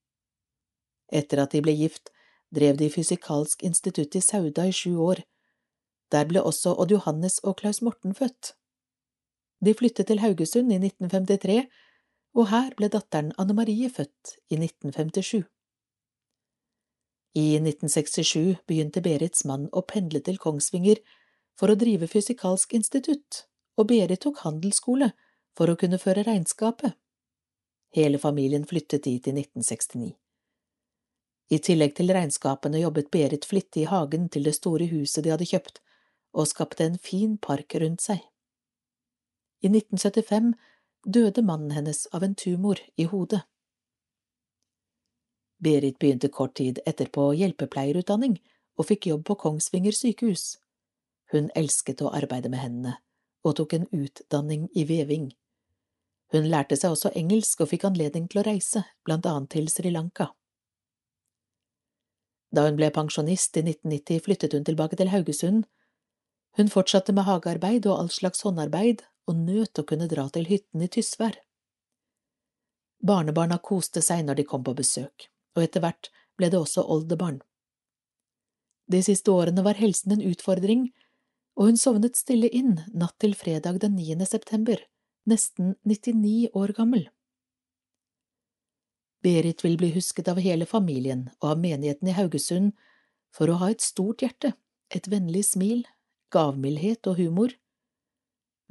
Etter at de ble gift, drev de Fysikalsk institutt i Sauda i sju år. Der ble også Odd Johannes og Klaus Morten født. De flyttet til Haugesund i 1953, og her ble datteren Anne Marie født i 1957. I 1967 begynte Berits mann å pendle til Kongsvinger for å drive Fysikalsk institutt, og Berit tok handelsskole for å kunne føre regnskapet. Hele familien flyttet dit i 1969. I tillegg til regnskapene jobbet Berit flittig i hagen til det store huset de hadde kjøpt, og skapte en fin park rundt seg. I 1975 døde mannen hennes av en tumor i hodet. Berit begynte kort tid etterpå hjelpepleierutdanning og fikk jobb på Kongsvinger sykehus. Hun elsket å arbeide med hendene, og tok en utdanning i veving. Hun lærte seg også engelsk og fikk anledning til å reise, blant annet til Sri Lanka. Da hun ble pensjonist i 1990, flyttet hun tilbake til Haugesund. Hun fortsatte med hagearbeid og all slags håndarbeid, og nøt å kunne dra til hytten i Tysvær. Barnebarna koste seg når de kom på besøk og etter hvert ble det også oldebarn. De siste årene var helsen en utfordring, og hun sovnet stille inn natt til fredag den 9. september, nesten 99 år gammel. Berit vil bli husket av hele familien og av menigheten i Haugesund for å ha et stort hjerte, et vennlig smil, gavmildhet og humor,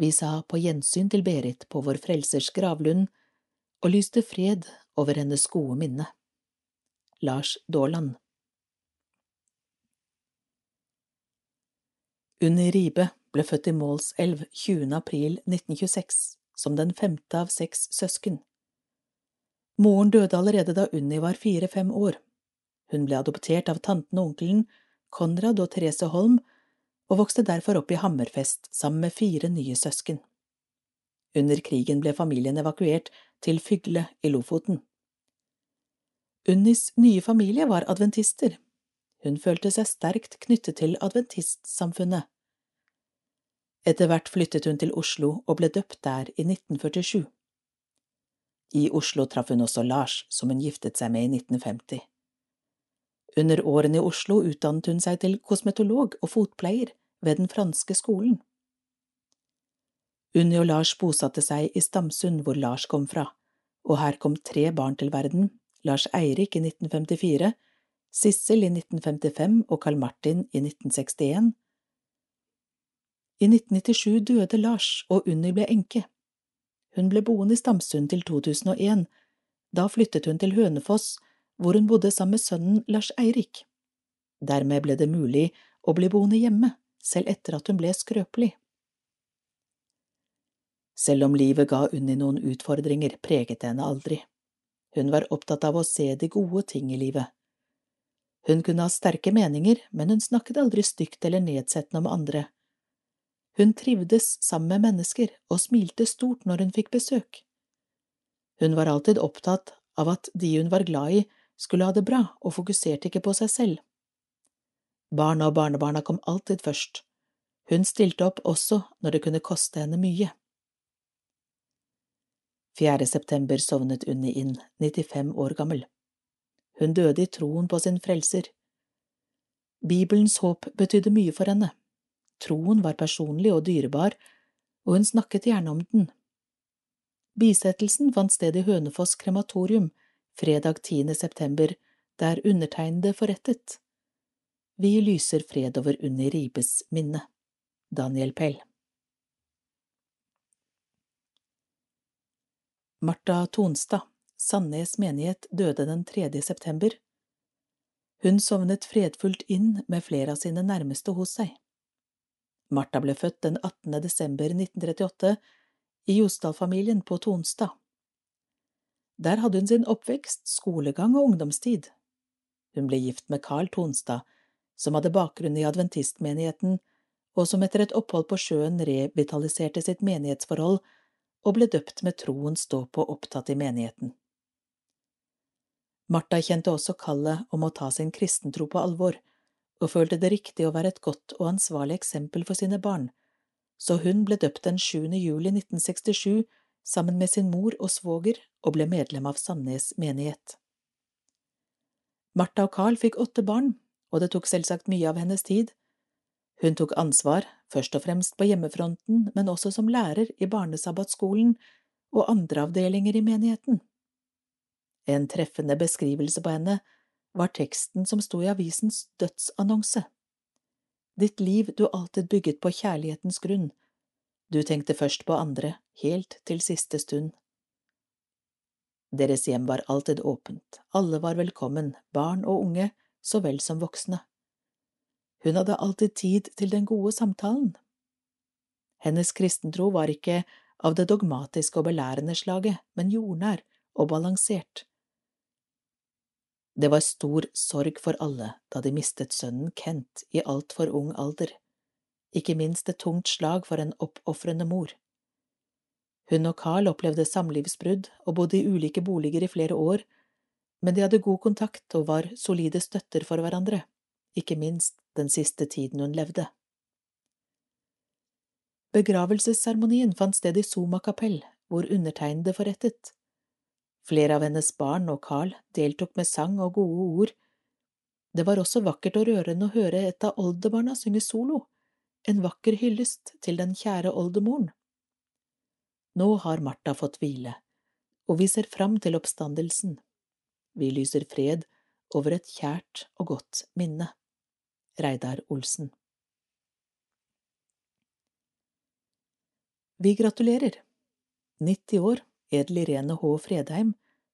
Vi sa på gjensyn til Berit på Vår Frelsers gravlund og lyste fred over hennes gode minne. Lars Daaland Unni Ribe ble født i Målselv 20. april 1926, som den femte av seks søsken. Moren døde allerede da Unni var fire–fem år. Hun ble adoptert av tanten og onkelen, Konrad og Therese Holm, og vokste derfor opp i Hammerfest sammen med fire nye søsken. Under krigen ble familien evakuert til Fygle i Lofoten. Unnis nye familie var adventister. Hun følte seg sterkt knyttet til adventistsamfunnet. Etter hvert flyttet hun til Oslo og ble døpt der i 1947. I Oslo traff hun også Lars, som hun giftet seg med i 1950. Under årene i Oslo utdannet hun seg til kosmetolog og fotpleier ved den franske skolen. Unni og Lars bosatte seg i Stamsund, hvor Lars kom fra, og her kom tre barn til verden, Lars Eirik i 1954, Sissel i 1955 og Karl Martin i 1961. I 1997 døde Lars, og Unni ble enke. Hun ble boende i Stamsund til 2001. Da flyttet hun til Hønefoss, hvor hun bodde sammen med sønnen Lars Eirik. Dermed ble det mulig å bli boende hjemme selv etter at hun ble skrøpelig. Selv om livet ga Unni noen utfordringer, preget det henne aldri. Hun var opptatt av å se de gode ting i livet. Hun kunne ha sterke meninger, men hun snakket aldri stygt eller nedsettende om andre. Hun trivdes sammen med mennesker og smilte stort når hun fikk besøk. Hun var alltid opptatt av at de hun var glad i, skulle ha det bra og fokuserte ikke på seg selv. Barna og barnebarna kom alltid først. Hun stilte opp også når det kunne koste henne mye. 4. september sovnet Unni inn, 95 år gammel. Hun døde i troen på sin frelser. Bibelens håp betydde mye for henne. Troen var personlig og dyrebar, og hun snakket gjerne om den. Bisettelsen fant sted i Hønefoss krematorium fredag 10. september, der undertegnede forrettet. Vi lyser fred over Unni Ribes minne. Daniel Pell Marta Tonstad, Sandnes menighet, døde den 3. september. Hun sovnet fredfullt inn med flere av sine nærmeste hos seg. Martha ble født den 18. desember 1938 i Josdal-familien på Tonstad. Der hadde hun sin oppvekst, skolegang og ungdomstid. Hun ble gift med Carl Tonstad, som hadde bakgrunn i adventistmenigheten, og som etter et opphold på sjøen revitaliserte sitt menighetsforhold og ble døpt med troen stå på opptatt i menigheten. Martha kjente også kallet om å ta sin kristentro på alvor, og følte det riktig å være et godt og ansvarlig eksempel for sine barn, så hun ble døpt den 7. juli 1967 sammen med sin mor og svoger og ble medlem av Sandnes menighet. Martha og Carl fikk åtte barn, og det tok selvsagt mye av hennes tid. Hun tok ansvar, først og fremst på hjemmefronten, men også som lærer i barnesabbatskolen og andre avdelinger i menigheten. En treffende beskrivelse på henne var teksten som sto i avisens dødsannonse. Ditt liv du alltid bygget på kjærlighetens grunn. Du tenkte først på andre, helt til siste stund. Deres hjem var alltid åpent, alle var velkommen, barn og unge, så vel som voksne. Hun hadde alltid tid til den gode samtalen. Hennes kristentro var ikke av det dogmatiske og belærende slaget, men jordnær og balansert. Det var stor sorg for alle da de mistet sønnen Kent i altfor ung alder, ikke minst et tungt slag for en oppofrende mor. Hun og Carl opplevde samlivsbrudd og bodde i ulike boliger i flere år, men de hadde god kontakt og var solide støtter for hverandre, ikke minst den siste tiden hun levde. Begravelsesseremonien fant sted i Soma kapell, hvor undertegnede forrettet. Flere av hennes barn og Carl deltok med sang og gode ord. Det var også vakkert og rørende å høre et av oldebarna synge solo, en vakker hyllest til den kjære oldemoren. Nå har Martha fått hvile, og vi ser fram til oppstandelsen. Vi lyser fred over et kjært og godt minne. Reidar Olsen Vi gratulerer! 90 år, edel Irene H. Fredheim,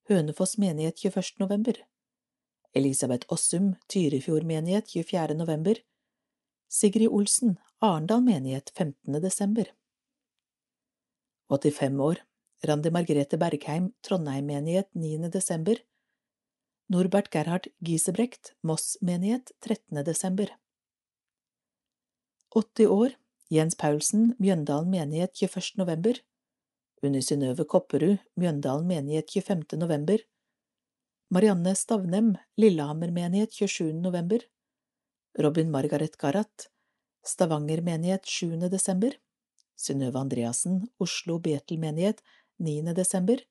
Hønefoss menighet 21. november. Elisabeth Åssum, Tyrifjord menighet 24. november. Sigrid Olsen, Arendal menighet 15. desember. 85 år, Randi Margrethe Bergheim, Trondheim menighet 9. desember. Norbert Gerhard Gisebrekt, Moss menighet 13. desember. 80 år, Jens Paulsen, Mjøndalen menighet 21. november. Unni Synnøve Kopperud, Mjøndalen menighet 25. november. Marianne Stavnem, Lillehammer menighet 27. november. Robin Margaret Garat, Stavanger menighet 7. desember. Synnøve Andreassen, Oslo Betel menighet 9. desember.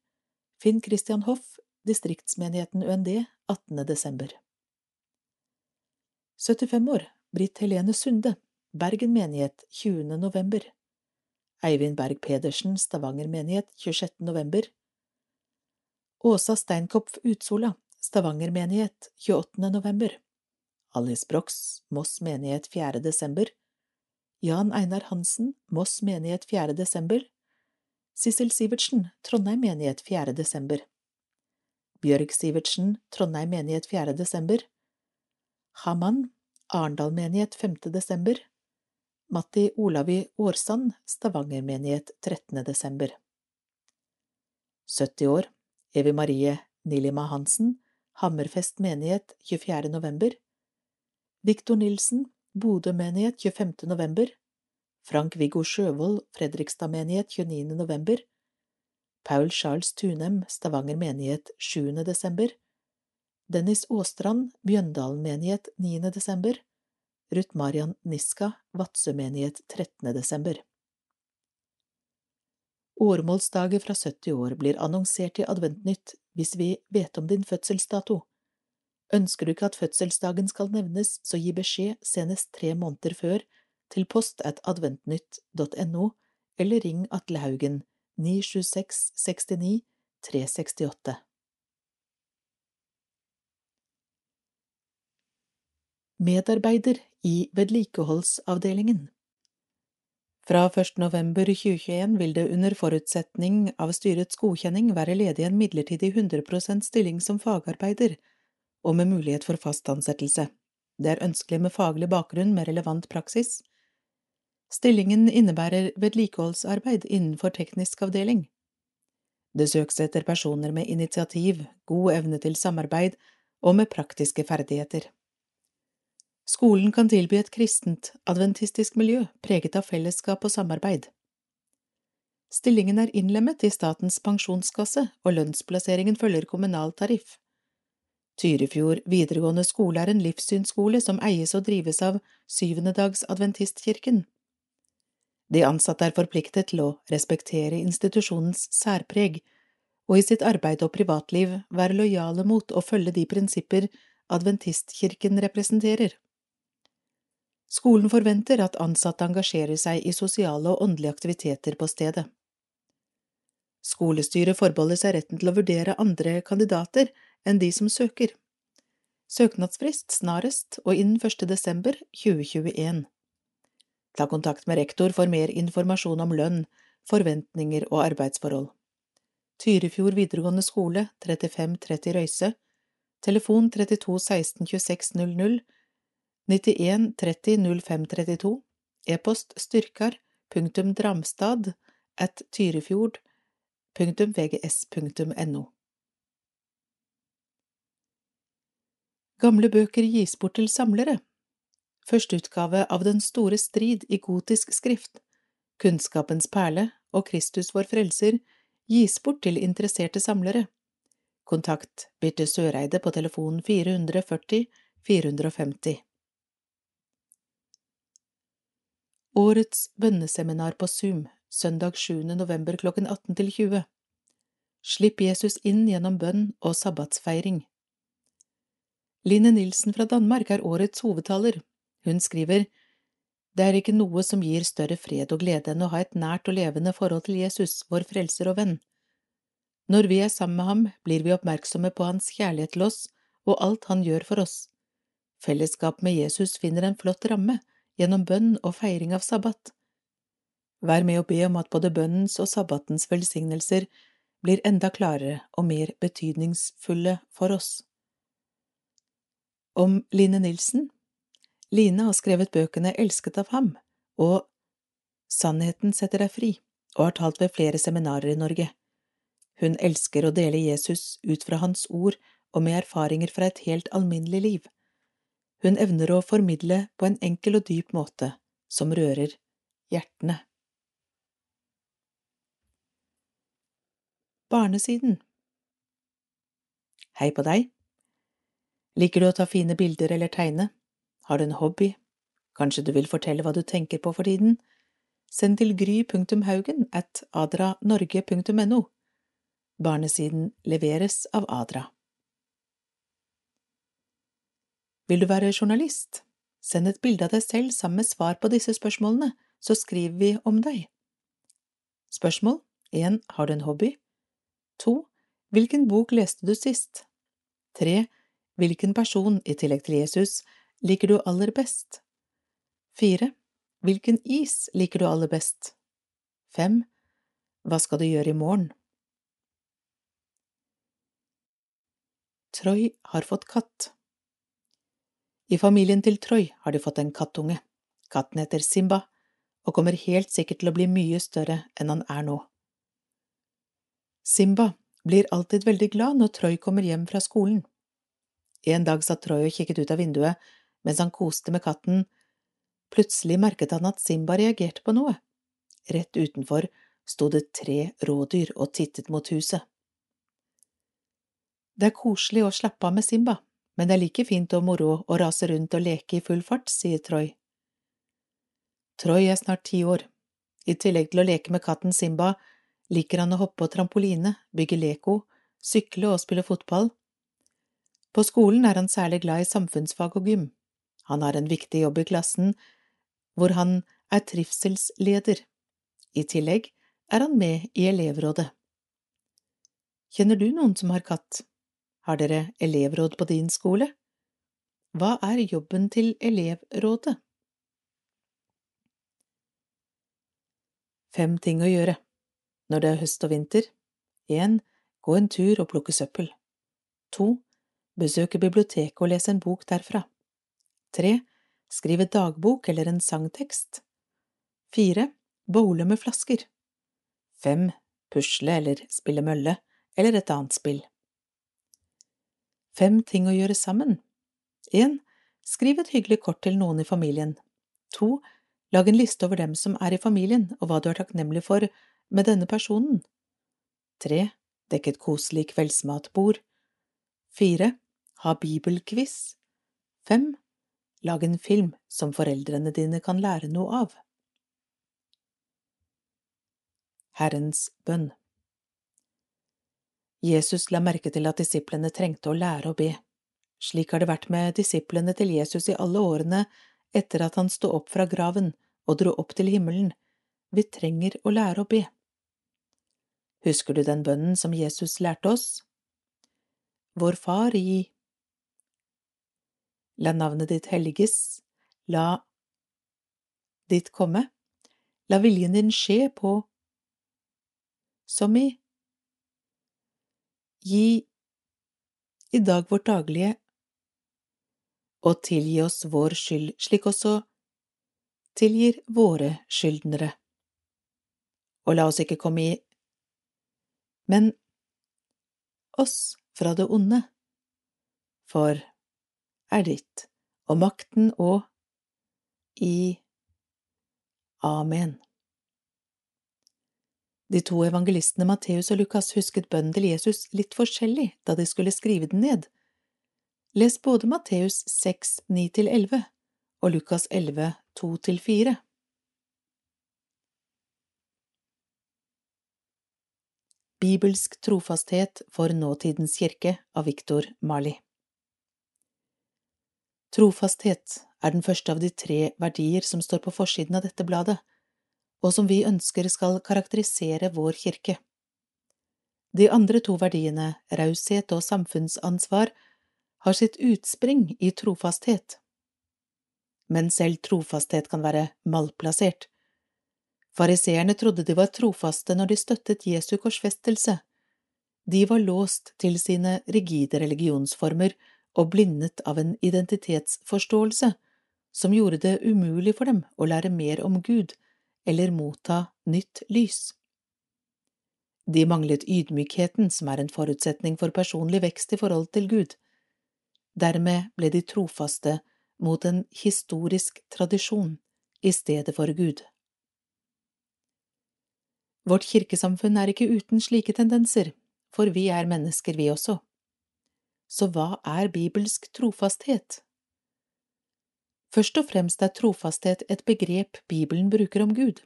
Finn Christian Hoff, distriktsmenigheten UND 18. desember. 75 år, Britt Helene Sunde, Bergen menighet 20. november. Eivind Berg Pedersen, Stavanger menighet 26. november. Åsa Steinkopf Utsola, Stavanger menighet 28. november. Alice Brox, Moss menighet 4. desember. Jan Einar Hansen, Moss menighet 4. desember. Sissel Sivertsen, Trondheim menighet 4. desember. Bjørg Sivertsen, Trondheim menighet 4. desember. Haman, Arendal menighet 5. desember. Matti Olavi Årsand, Stavanger menighet 13. desember. 70 år, Evi Marie Nilima Hansen, Hammerfest menighet 24. november. Viktor Nilsen, Bodø menighet 25. november. Frank-Viggo Sjøvold, Fredrikstad menighet 29. november. Paul Charles Tunem, Stavanger menighet 7. desember. Dennis Åstrand, Bjøndalen menighet 9. desember. Ruth Marian Niska, Vadsø menighet 13. desember. Åremålsdager fra 70 år blir annonsert i Adventnytt hvis vi vet om din fødselsdato. Ønsker du ikke at fødselsdagen skal nevnes, så gi beskjed senest tre måneder før til post at adventnytt.no, eller ring Atle Haugen 976 69 368. Medarbeider i vedlikeholdsavdelingen Fra 1. november 2021 vil det under forutsetning av styrets godkjenning være ledig en midlertidig 100% stilling som fagarbeider, og med mulighet for fast ansettelse. Det er ønskelig med faglig bakgrunn med relevant praksis. Stillingen innebærer vedlikeholdsarbeid innenfor teknisk avdeling. Det søkes etter personer med initiativ, god evne til samarbeid og med praktiske ferdigheter. Skolen kan tilby et kristent, adventistisk miljø preget av fellesskap og samarbeid. Stillingen er innlemmet i Statens pensjonskasse, og lønnsplasseringen følger kommunal tariff. Tyrifjord videregående skole er en livssynsskole som eies og drives av Syvendedags Adventistkirken. De ansatte er forpliktet til å respektere institusjonens særpreg og i sitt arbeid og privatliv være lojale mot og følge de prinsipper Adventistkirken representerer. Skolen forventer at ansatte engasjerer seg i sosiale og åndelige aktiviteter på stedet. Skolestyret forbeholder seg retten til å vurdere andre kandidater enn de som søker. Søknadsfrist snarest og innen 1. desember 2021. Ta kontakt med rektor for mer informasjon om lønn, forventninger og arbeidsforhold. Tyrifjord videregående skole 3530 Røyse Telefon 32 16 26 00 91 30 05 32 E-post styrkar punktum dramstad at tyrifjord punktum vgs.no Gamle bøker gis bort til samlere. Førsteutgave av Den store strid i gotisk skrift, Kunnskapens perle og Kristus vår frelser gis bort til interesserte samlere. Kontakt Birte Søreide på telefon 440 450. Årets bønneseminar på Zoom, søndag 7. november klokken 18 til 20. Slipp Jesus inn gjennom bønn og sabbatsfeiring. Line Nilsen fra Danmark er årets hovedtaler. Hun skriver Det er ikke noe som gir større fred og glede enn å ha et nært og levende forhold til Jesus, vår frelser og venn. Når vi er sammen med ham, blir vi oppmerksomme på hans kjærlighet til oss og alt han gjør for oss. Fellesskap med Jesus finner en flott ramme gjennom bønn og feiring av sabbat. Vær med å be om at både bønnens og sabbatens velsignelser blir enda klarere og mer betydningsfulle for oss. Om Line Nilsen Line har skrevet bøkene Elsket av ham og Sannheten setter deg fri, og har talt ved flere seminarer i Norge. Hun elsker å dele Jesus ut fra hans ord og med erfaringer fra et helt alminnelig liv. Hun evner å formidle på en enkel og dyp måte som rører hjertene. Barnesiden Hei på deg. Liker du å ta fine bilder eller tegne? Har du en hobby? Kanskje du vil fortelle hva du tenker på for tiden? Send til gry.haugen at adranorge.no. Barnesiden leveres av Adra. Vil du være journalist? Send et bilde av deg selv sammen med svar på disse spørsmålene, så skriver vi om deg. Spørsmål 1. Har du en hobby? 2. Hvilken bok leste du sist? 3. Hvilken person, i tillegg til Jesus, liker du aller best? 4. Hvilken is liker du aller best? 5. Hva skal du gjøre i morgen? Troy har fått katt. I familien til Troy har de fått en kattunge. Katten heter Simba og kommer helt sikkert til å bli mye større enn han er nå. Simba blir alltid veldig glad når Troy kommer hjem fra skolen. En dag satt Troy og kikket ut av vinduet mens han koste med katten. Plutselig merket han at Simba reagerte på noe. Rett utenfor sto det tre rådyr og tittet mot huset. Det er koselig å slappe av med Simba, men det er like fint og moro å rase rundt og leke i full fart, sier Troy. Troy er snart ti år. I tillegg til å leke med katten Simba, liker han å hoppe på trampoline, bygge leko, sykle og spille fotball. På skolen er han særlig glad i samfunnsfag og gym. Han har en viktig jobb i klassen, hvor han er trivselsleder. I tillegg er han med i elevrådet. Kjenner du noen som har katt? Har dere elevråd på din skole? Hva er jobben til elevrådet? Fem ting å gjøre når det er høst og vinter. 1. Gå en tur og plukke søppel. 2. Besøke biblioteket og lese en bok derfra. 3. Skrive dagbok eller en sangtekst. 4. Bowle med flasker. 5. Pusle eller spille mølle eller et annet spill. Fem ting å gjøre sammen. 1. Skriv et hyggelig kort til noen i familien. 2. Lag en liste over dem som er i familien, og hva du er takknemlig for med denne personen. 3. Dekk et koselig kveldsmatbord. 4. Ha bibelquiz. 5. Lag en film som foreldrene dine kan lære noe av. Herrens bønn Jesus la merke til at disiplene trengte å lære å be. Slik har det vært med disiplene til Jesus i alle årene etter at han sto opp fra graven og dro opp til himmelen. Vi trenger å lære å be. Husker du den bønnen som Jesus lærte oss? Vår Far i La navnet ditt helliges, la ditt komme, la viljen din skje på som i Gi i dag vårt daglige, og tilgi oss vår skyld, slik også tilgir våre skyldnere. Og la oss ikke komme i men oss fra det onde, for er ditt og makten og i Amen. De to evangelistene Matteus og Lukas husket bønnen til Jesus litt forskjellig da de skulle skrive den ned. Les både Matteus 6, 9–11 og Lukas 11, 2–4. Bibelsk trofasthet for nåtidens kirke av Viktor Mali Trofasthet er den første av de tre verdier som står på forsiden av dette bladet og som vi ønsker skal karakterisere vår kirke. De andre to verdiene, raushet og samfunnsansvar, har sitt utspring i trofasthet. Men selv trofasthet kan være malplassert, Fariseerne trodde de var trofaste når de støttet Jesu korsfestelse. De var låst til sine rigide religionsformer og blindet av en identitetsforståelse som gjorde det umulig for dem å lære mer om Gud eller motta nytt lys. De manglet ydmykheten som er en forutsetning for personlig vekst i forhold til Gud. Dermed ble de trofaste mot en historisk tradisjon i stedet for Gud. Vårt kirkesamfunn er ikke uten slike tendenser, for vi er mennesker, vi også. Så hva er bibelsk trofasthet? Først og fremst er trofasthet et begrep Bibelen bruker om Gud.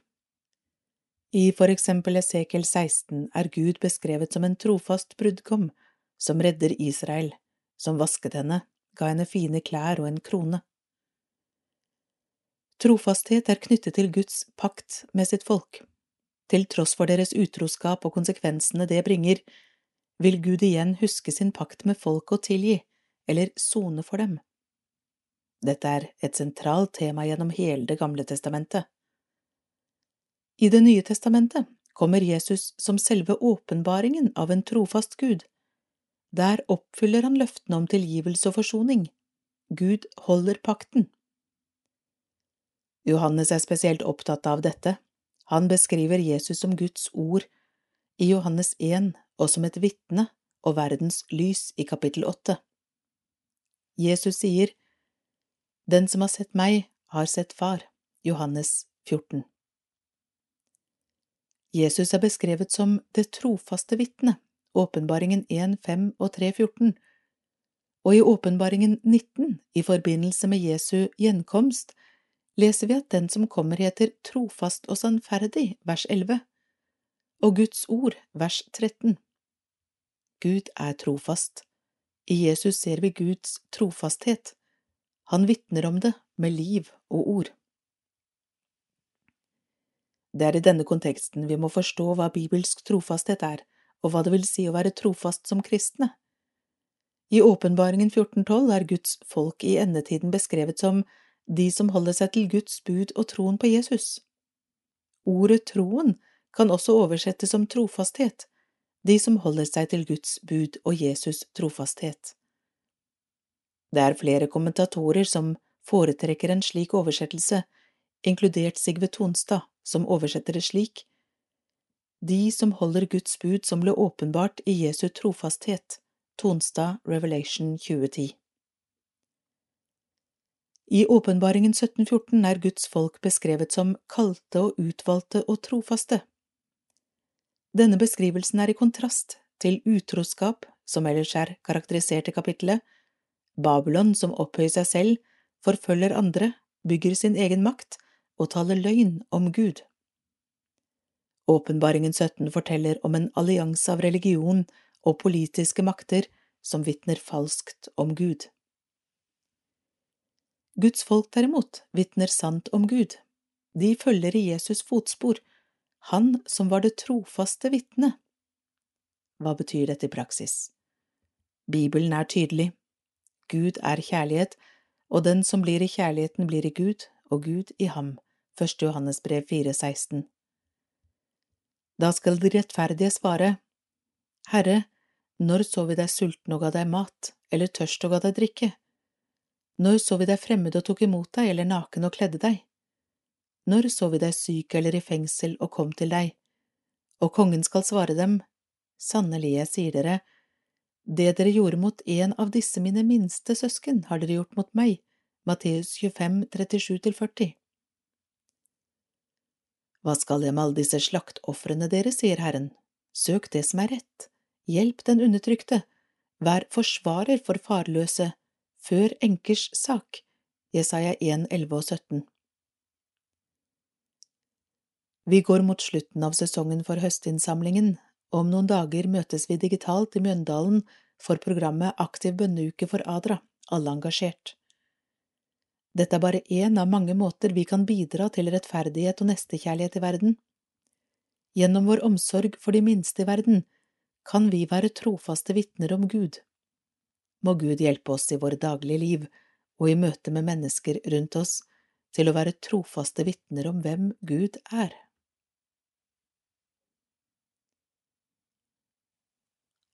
I for eksempel Esekel 16 er Gud beskrevet som en trofast brudgom som redder Israel, som vasket henne, ga henne fine klær og en krone. Trofasthet er knyttet til Guds pakt med sitt folk. Til tross for deres utroskap og konsekvensene det bringer, vil Gud igjen huske sin pakt med folk og tilgi, eller sone for dem. Dette er et sentralt tema gjennom hele Det gamle testamentet. I Det nye testamentet kommer Jesus som selve åpenbaringen av en trofast Gud. Der oppfyller han løftene om tilgivelse og forsoning. Gud holder pakten. Johannes er spesielt opptatt av dette. Han beskriver Jesus som Guds ord i Johannes 1 og som et vitne og verdens lys i kapittel 8. Jesus sier, Den som har sett meg, har sett Far. Johannes 14. Jesus er beskrevet som det trofaste vitne, åpenbaringen 1, 5 og 3, 14, og i åpenbaringen 19, i forbindelse med Jesu gjenkomst, leser vi at den som kommer heter trofast og sannferdig, vers 11, og Guds ord, vers 13. Gud er trofast. I Jesus ser vi Guds trofasthet. Han vitner om det med liv og ord. Det er i denne konteksten vi må forstå hva bibelsk trofasthet er, og hva det vil si å være trofast som kristne. I åpenbaringen 1412 er Guds folk i endetiden beskrevet som de som holder seg til Guds bud og troen på Jesus. Ordet troen kan også oversettes som trofasthet, de som holder seg til Guds bud og Jesus' trofasthet. Det er flere kommentatorer som foretrekker en slik oversettelse, inkludert Sigve Tonstad, som oversetter det slik. De som holder Guds bud som ble åpenbart i Jesu trofasthet. Tonstad, Revelation 2010. I åpenbaringen 1714 er Guds folk beskrevet som kalte og utvalgte og trofaste. Denne beskrivelsen er i kontrast til utroskap, som ellers er karakterisert i kapittelet, Babylon som opphøyer seg selv, forfølger andre, bygger sin egen makt og taler løgn om Gud. Åpenbaringen 17 forteller om en allianse av religion og politiske makter som vitner falskt om Gud. Guds folk derimot vitner sant om Gud. De følger i Jesus' fotspor han som var det trofaste vitne. Hva betyr dette i praksis? Bibelen er tydelig. Gud er kjærlighet, og den som blir i kjærligheten, blir i Gud, og Gud i ham. 1. Johannes brev 4,16 Da skal de rettferdige svare, Herre, når så vi deg sulten og ga deg mat, eller tørst og ga deg drikke? Når så vi deg fremmed og tok imot deg, eller naken og kledde deg? Når så vi deg syk eller i fengsel og kom til deg? Og kongen skal svare dem, Sannelig, jeg sier dere, det dere gjorde mot en av disse mine minste søsken, har dere gjort mot meg. Matteus 25, 37–40 Hva skal jeg med alle disse slaktofrene deres, sier Herren, søk det som er rett, hjelp den undertrykte, vær forsvarer for farløse, før enkers sak, Jesaja 1, 11 og 17. Vi går mot slutten av sesongen for høstinnsamlingen, om noen dager møtes vi digitalt i Mjøndalen for programmet Aktiv bønneuke for Adra, alle engasjert. Dette er bare én av mange måter vi kan bidra til rettferdighet og nestekjærlighet i verden. Gjennom vår omsorg for de minste i verden kan vi være trofaste vitner om Gud. Må Gud hjelpe oss i våre daglige liv og i møte med mennesker rundt oss til å være trofaste vitner om hvem Gud er.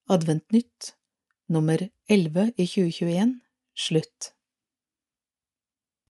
Adventnytt nummer 11 i 2021 slutt.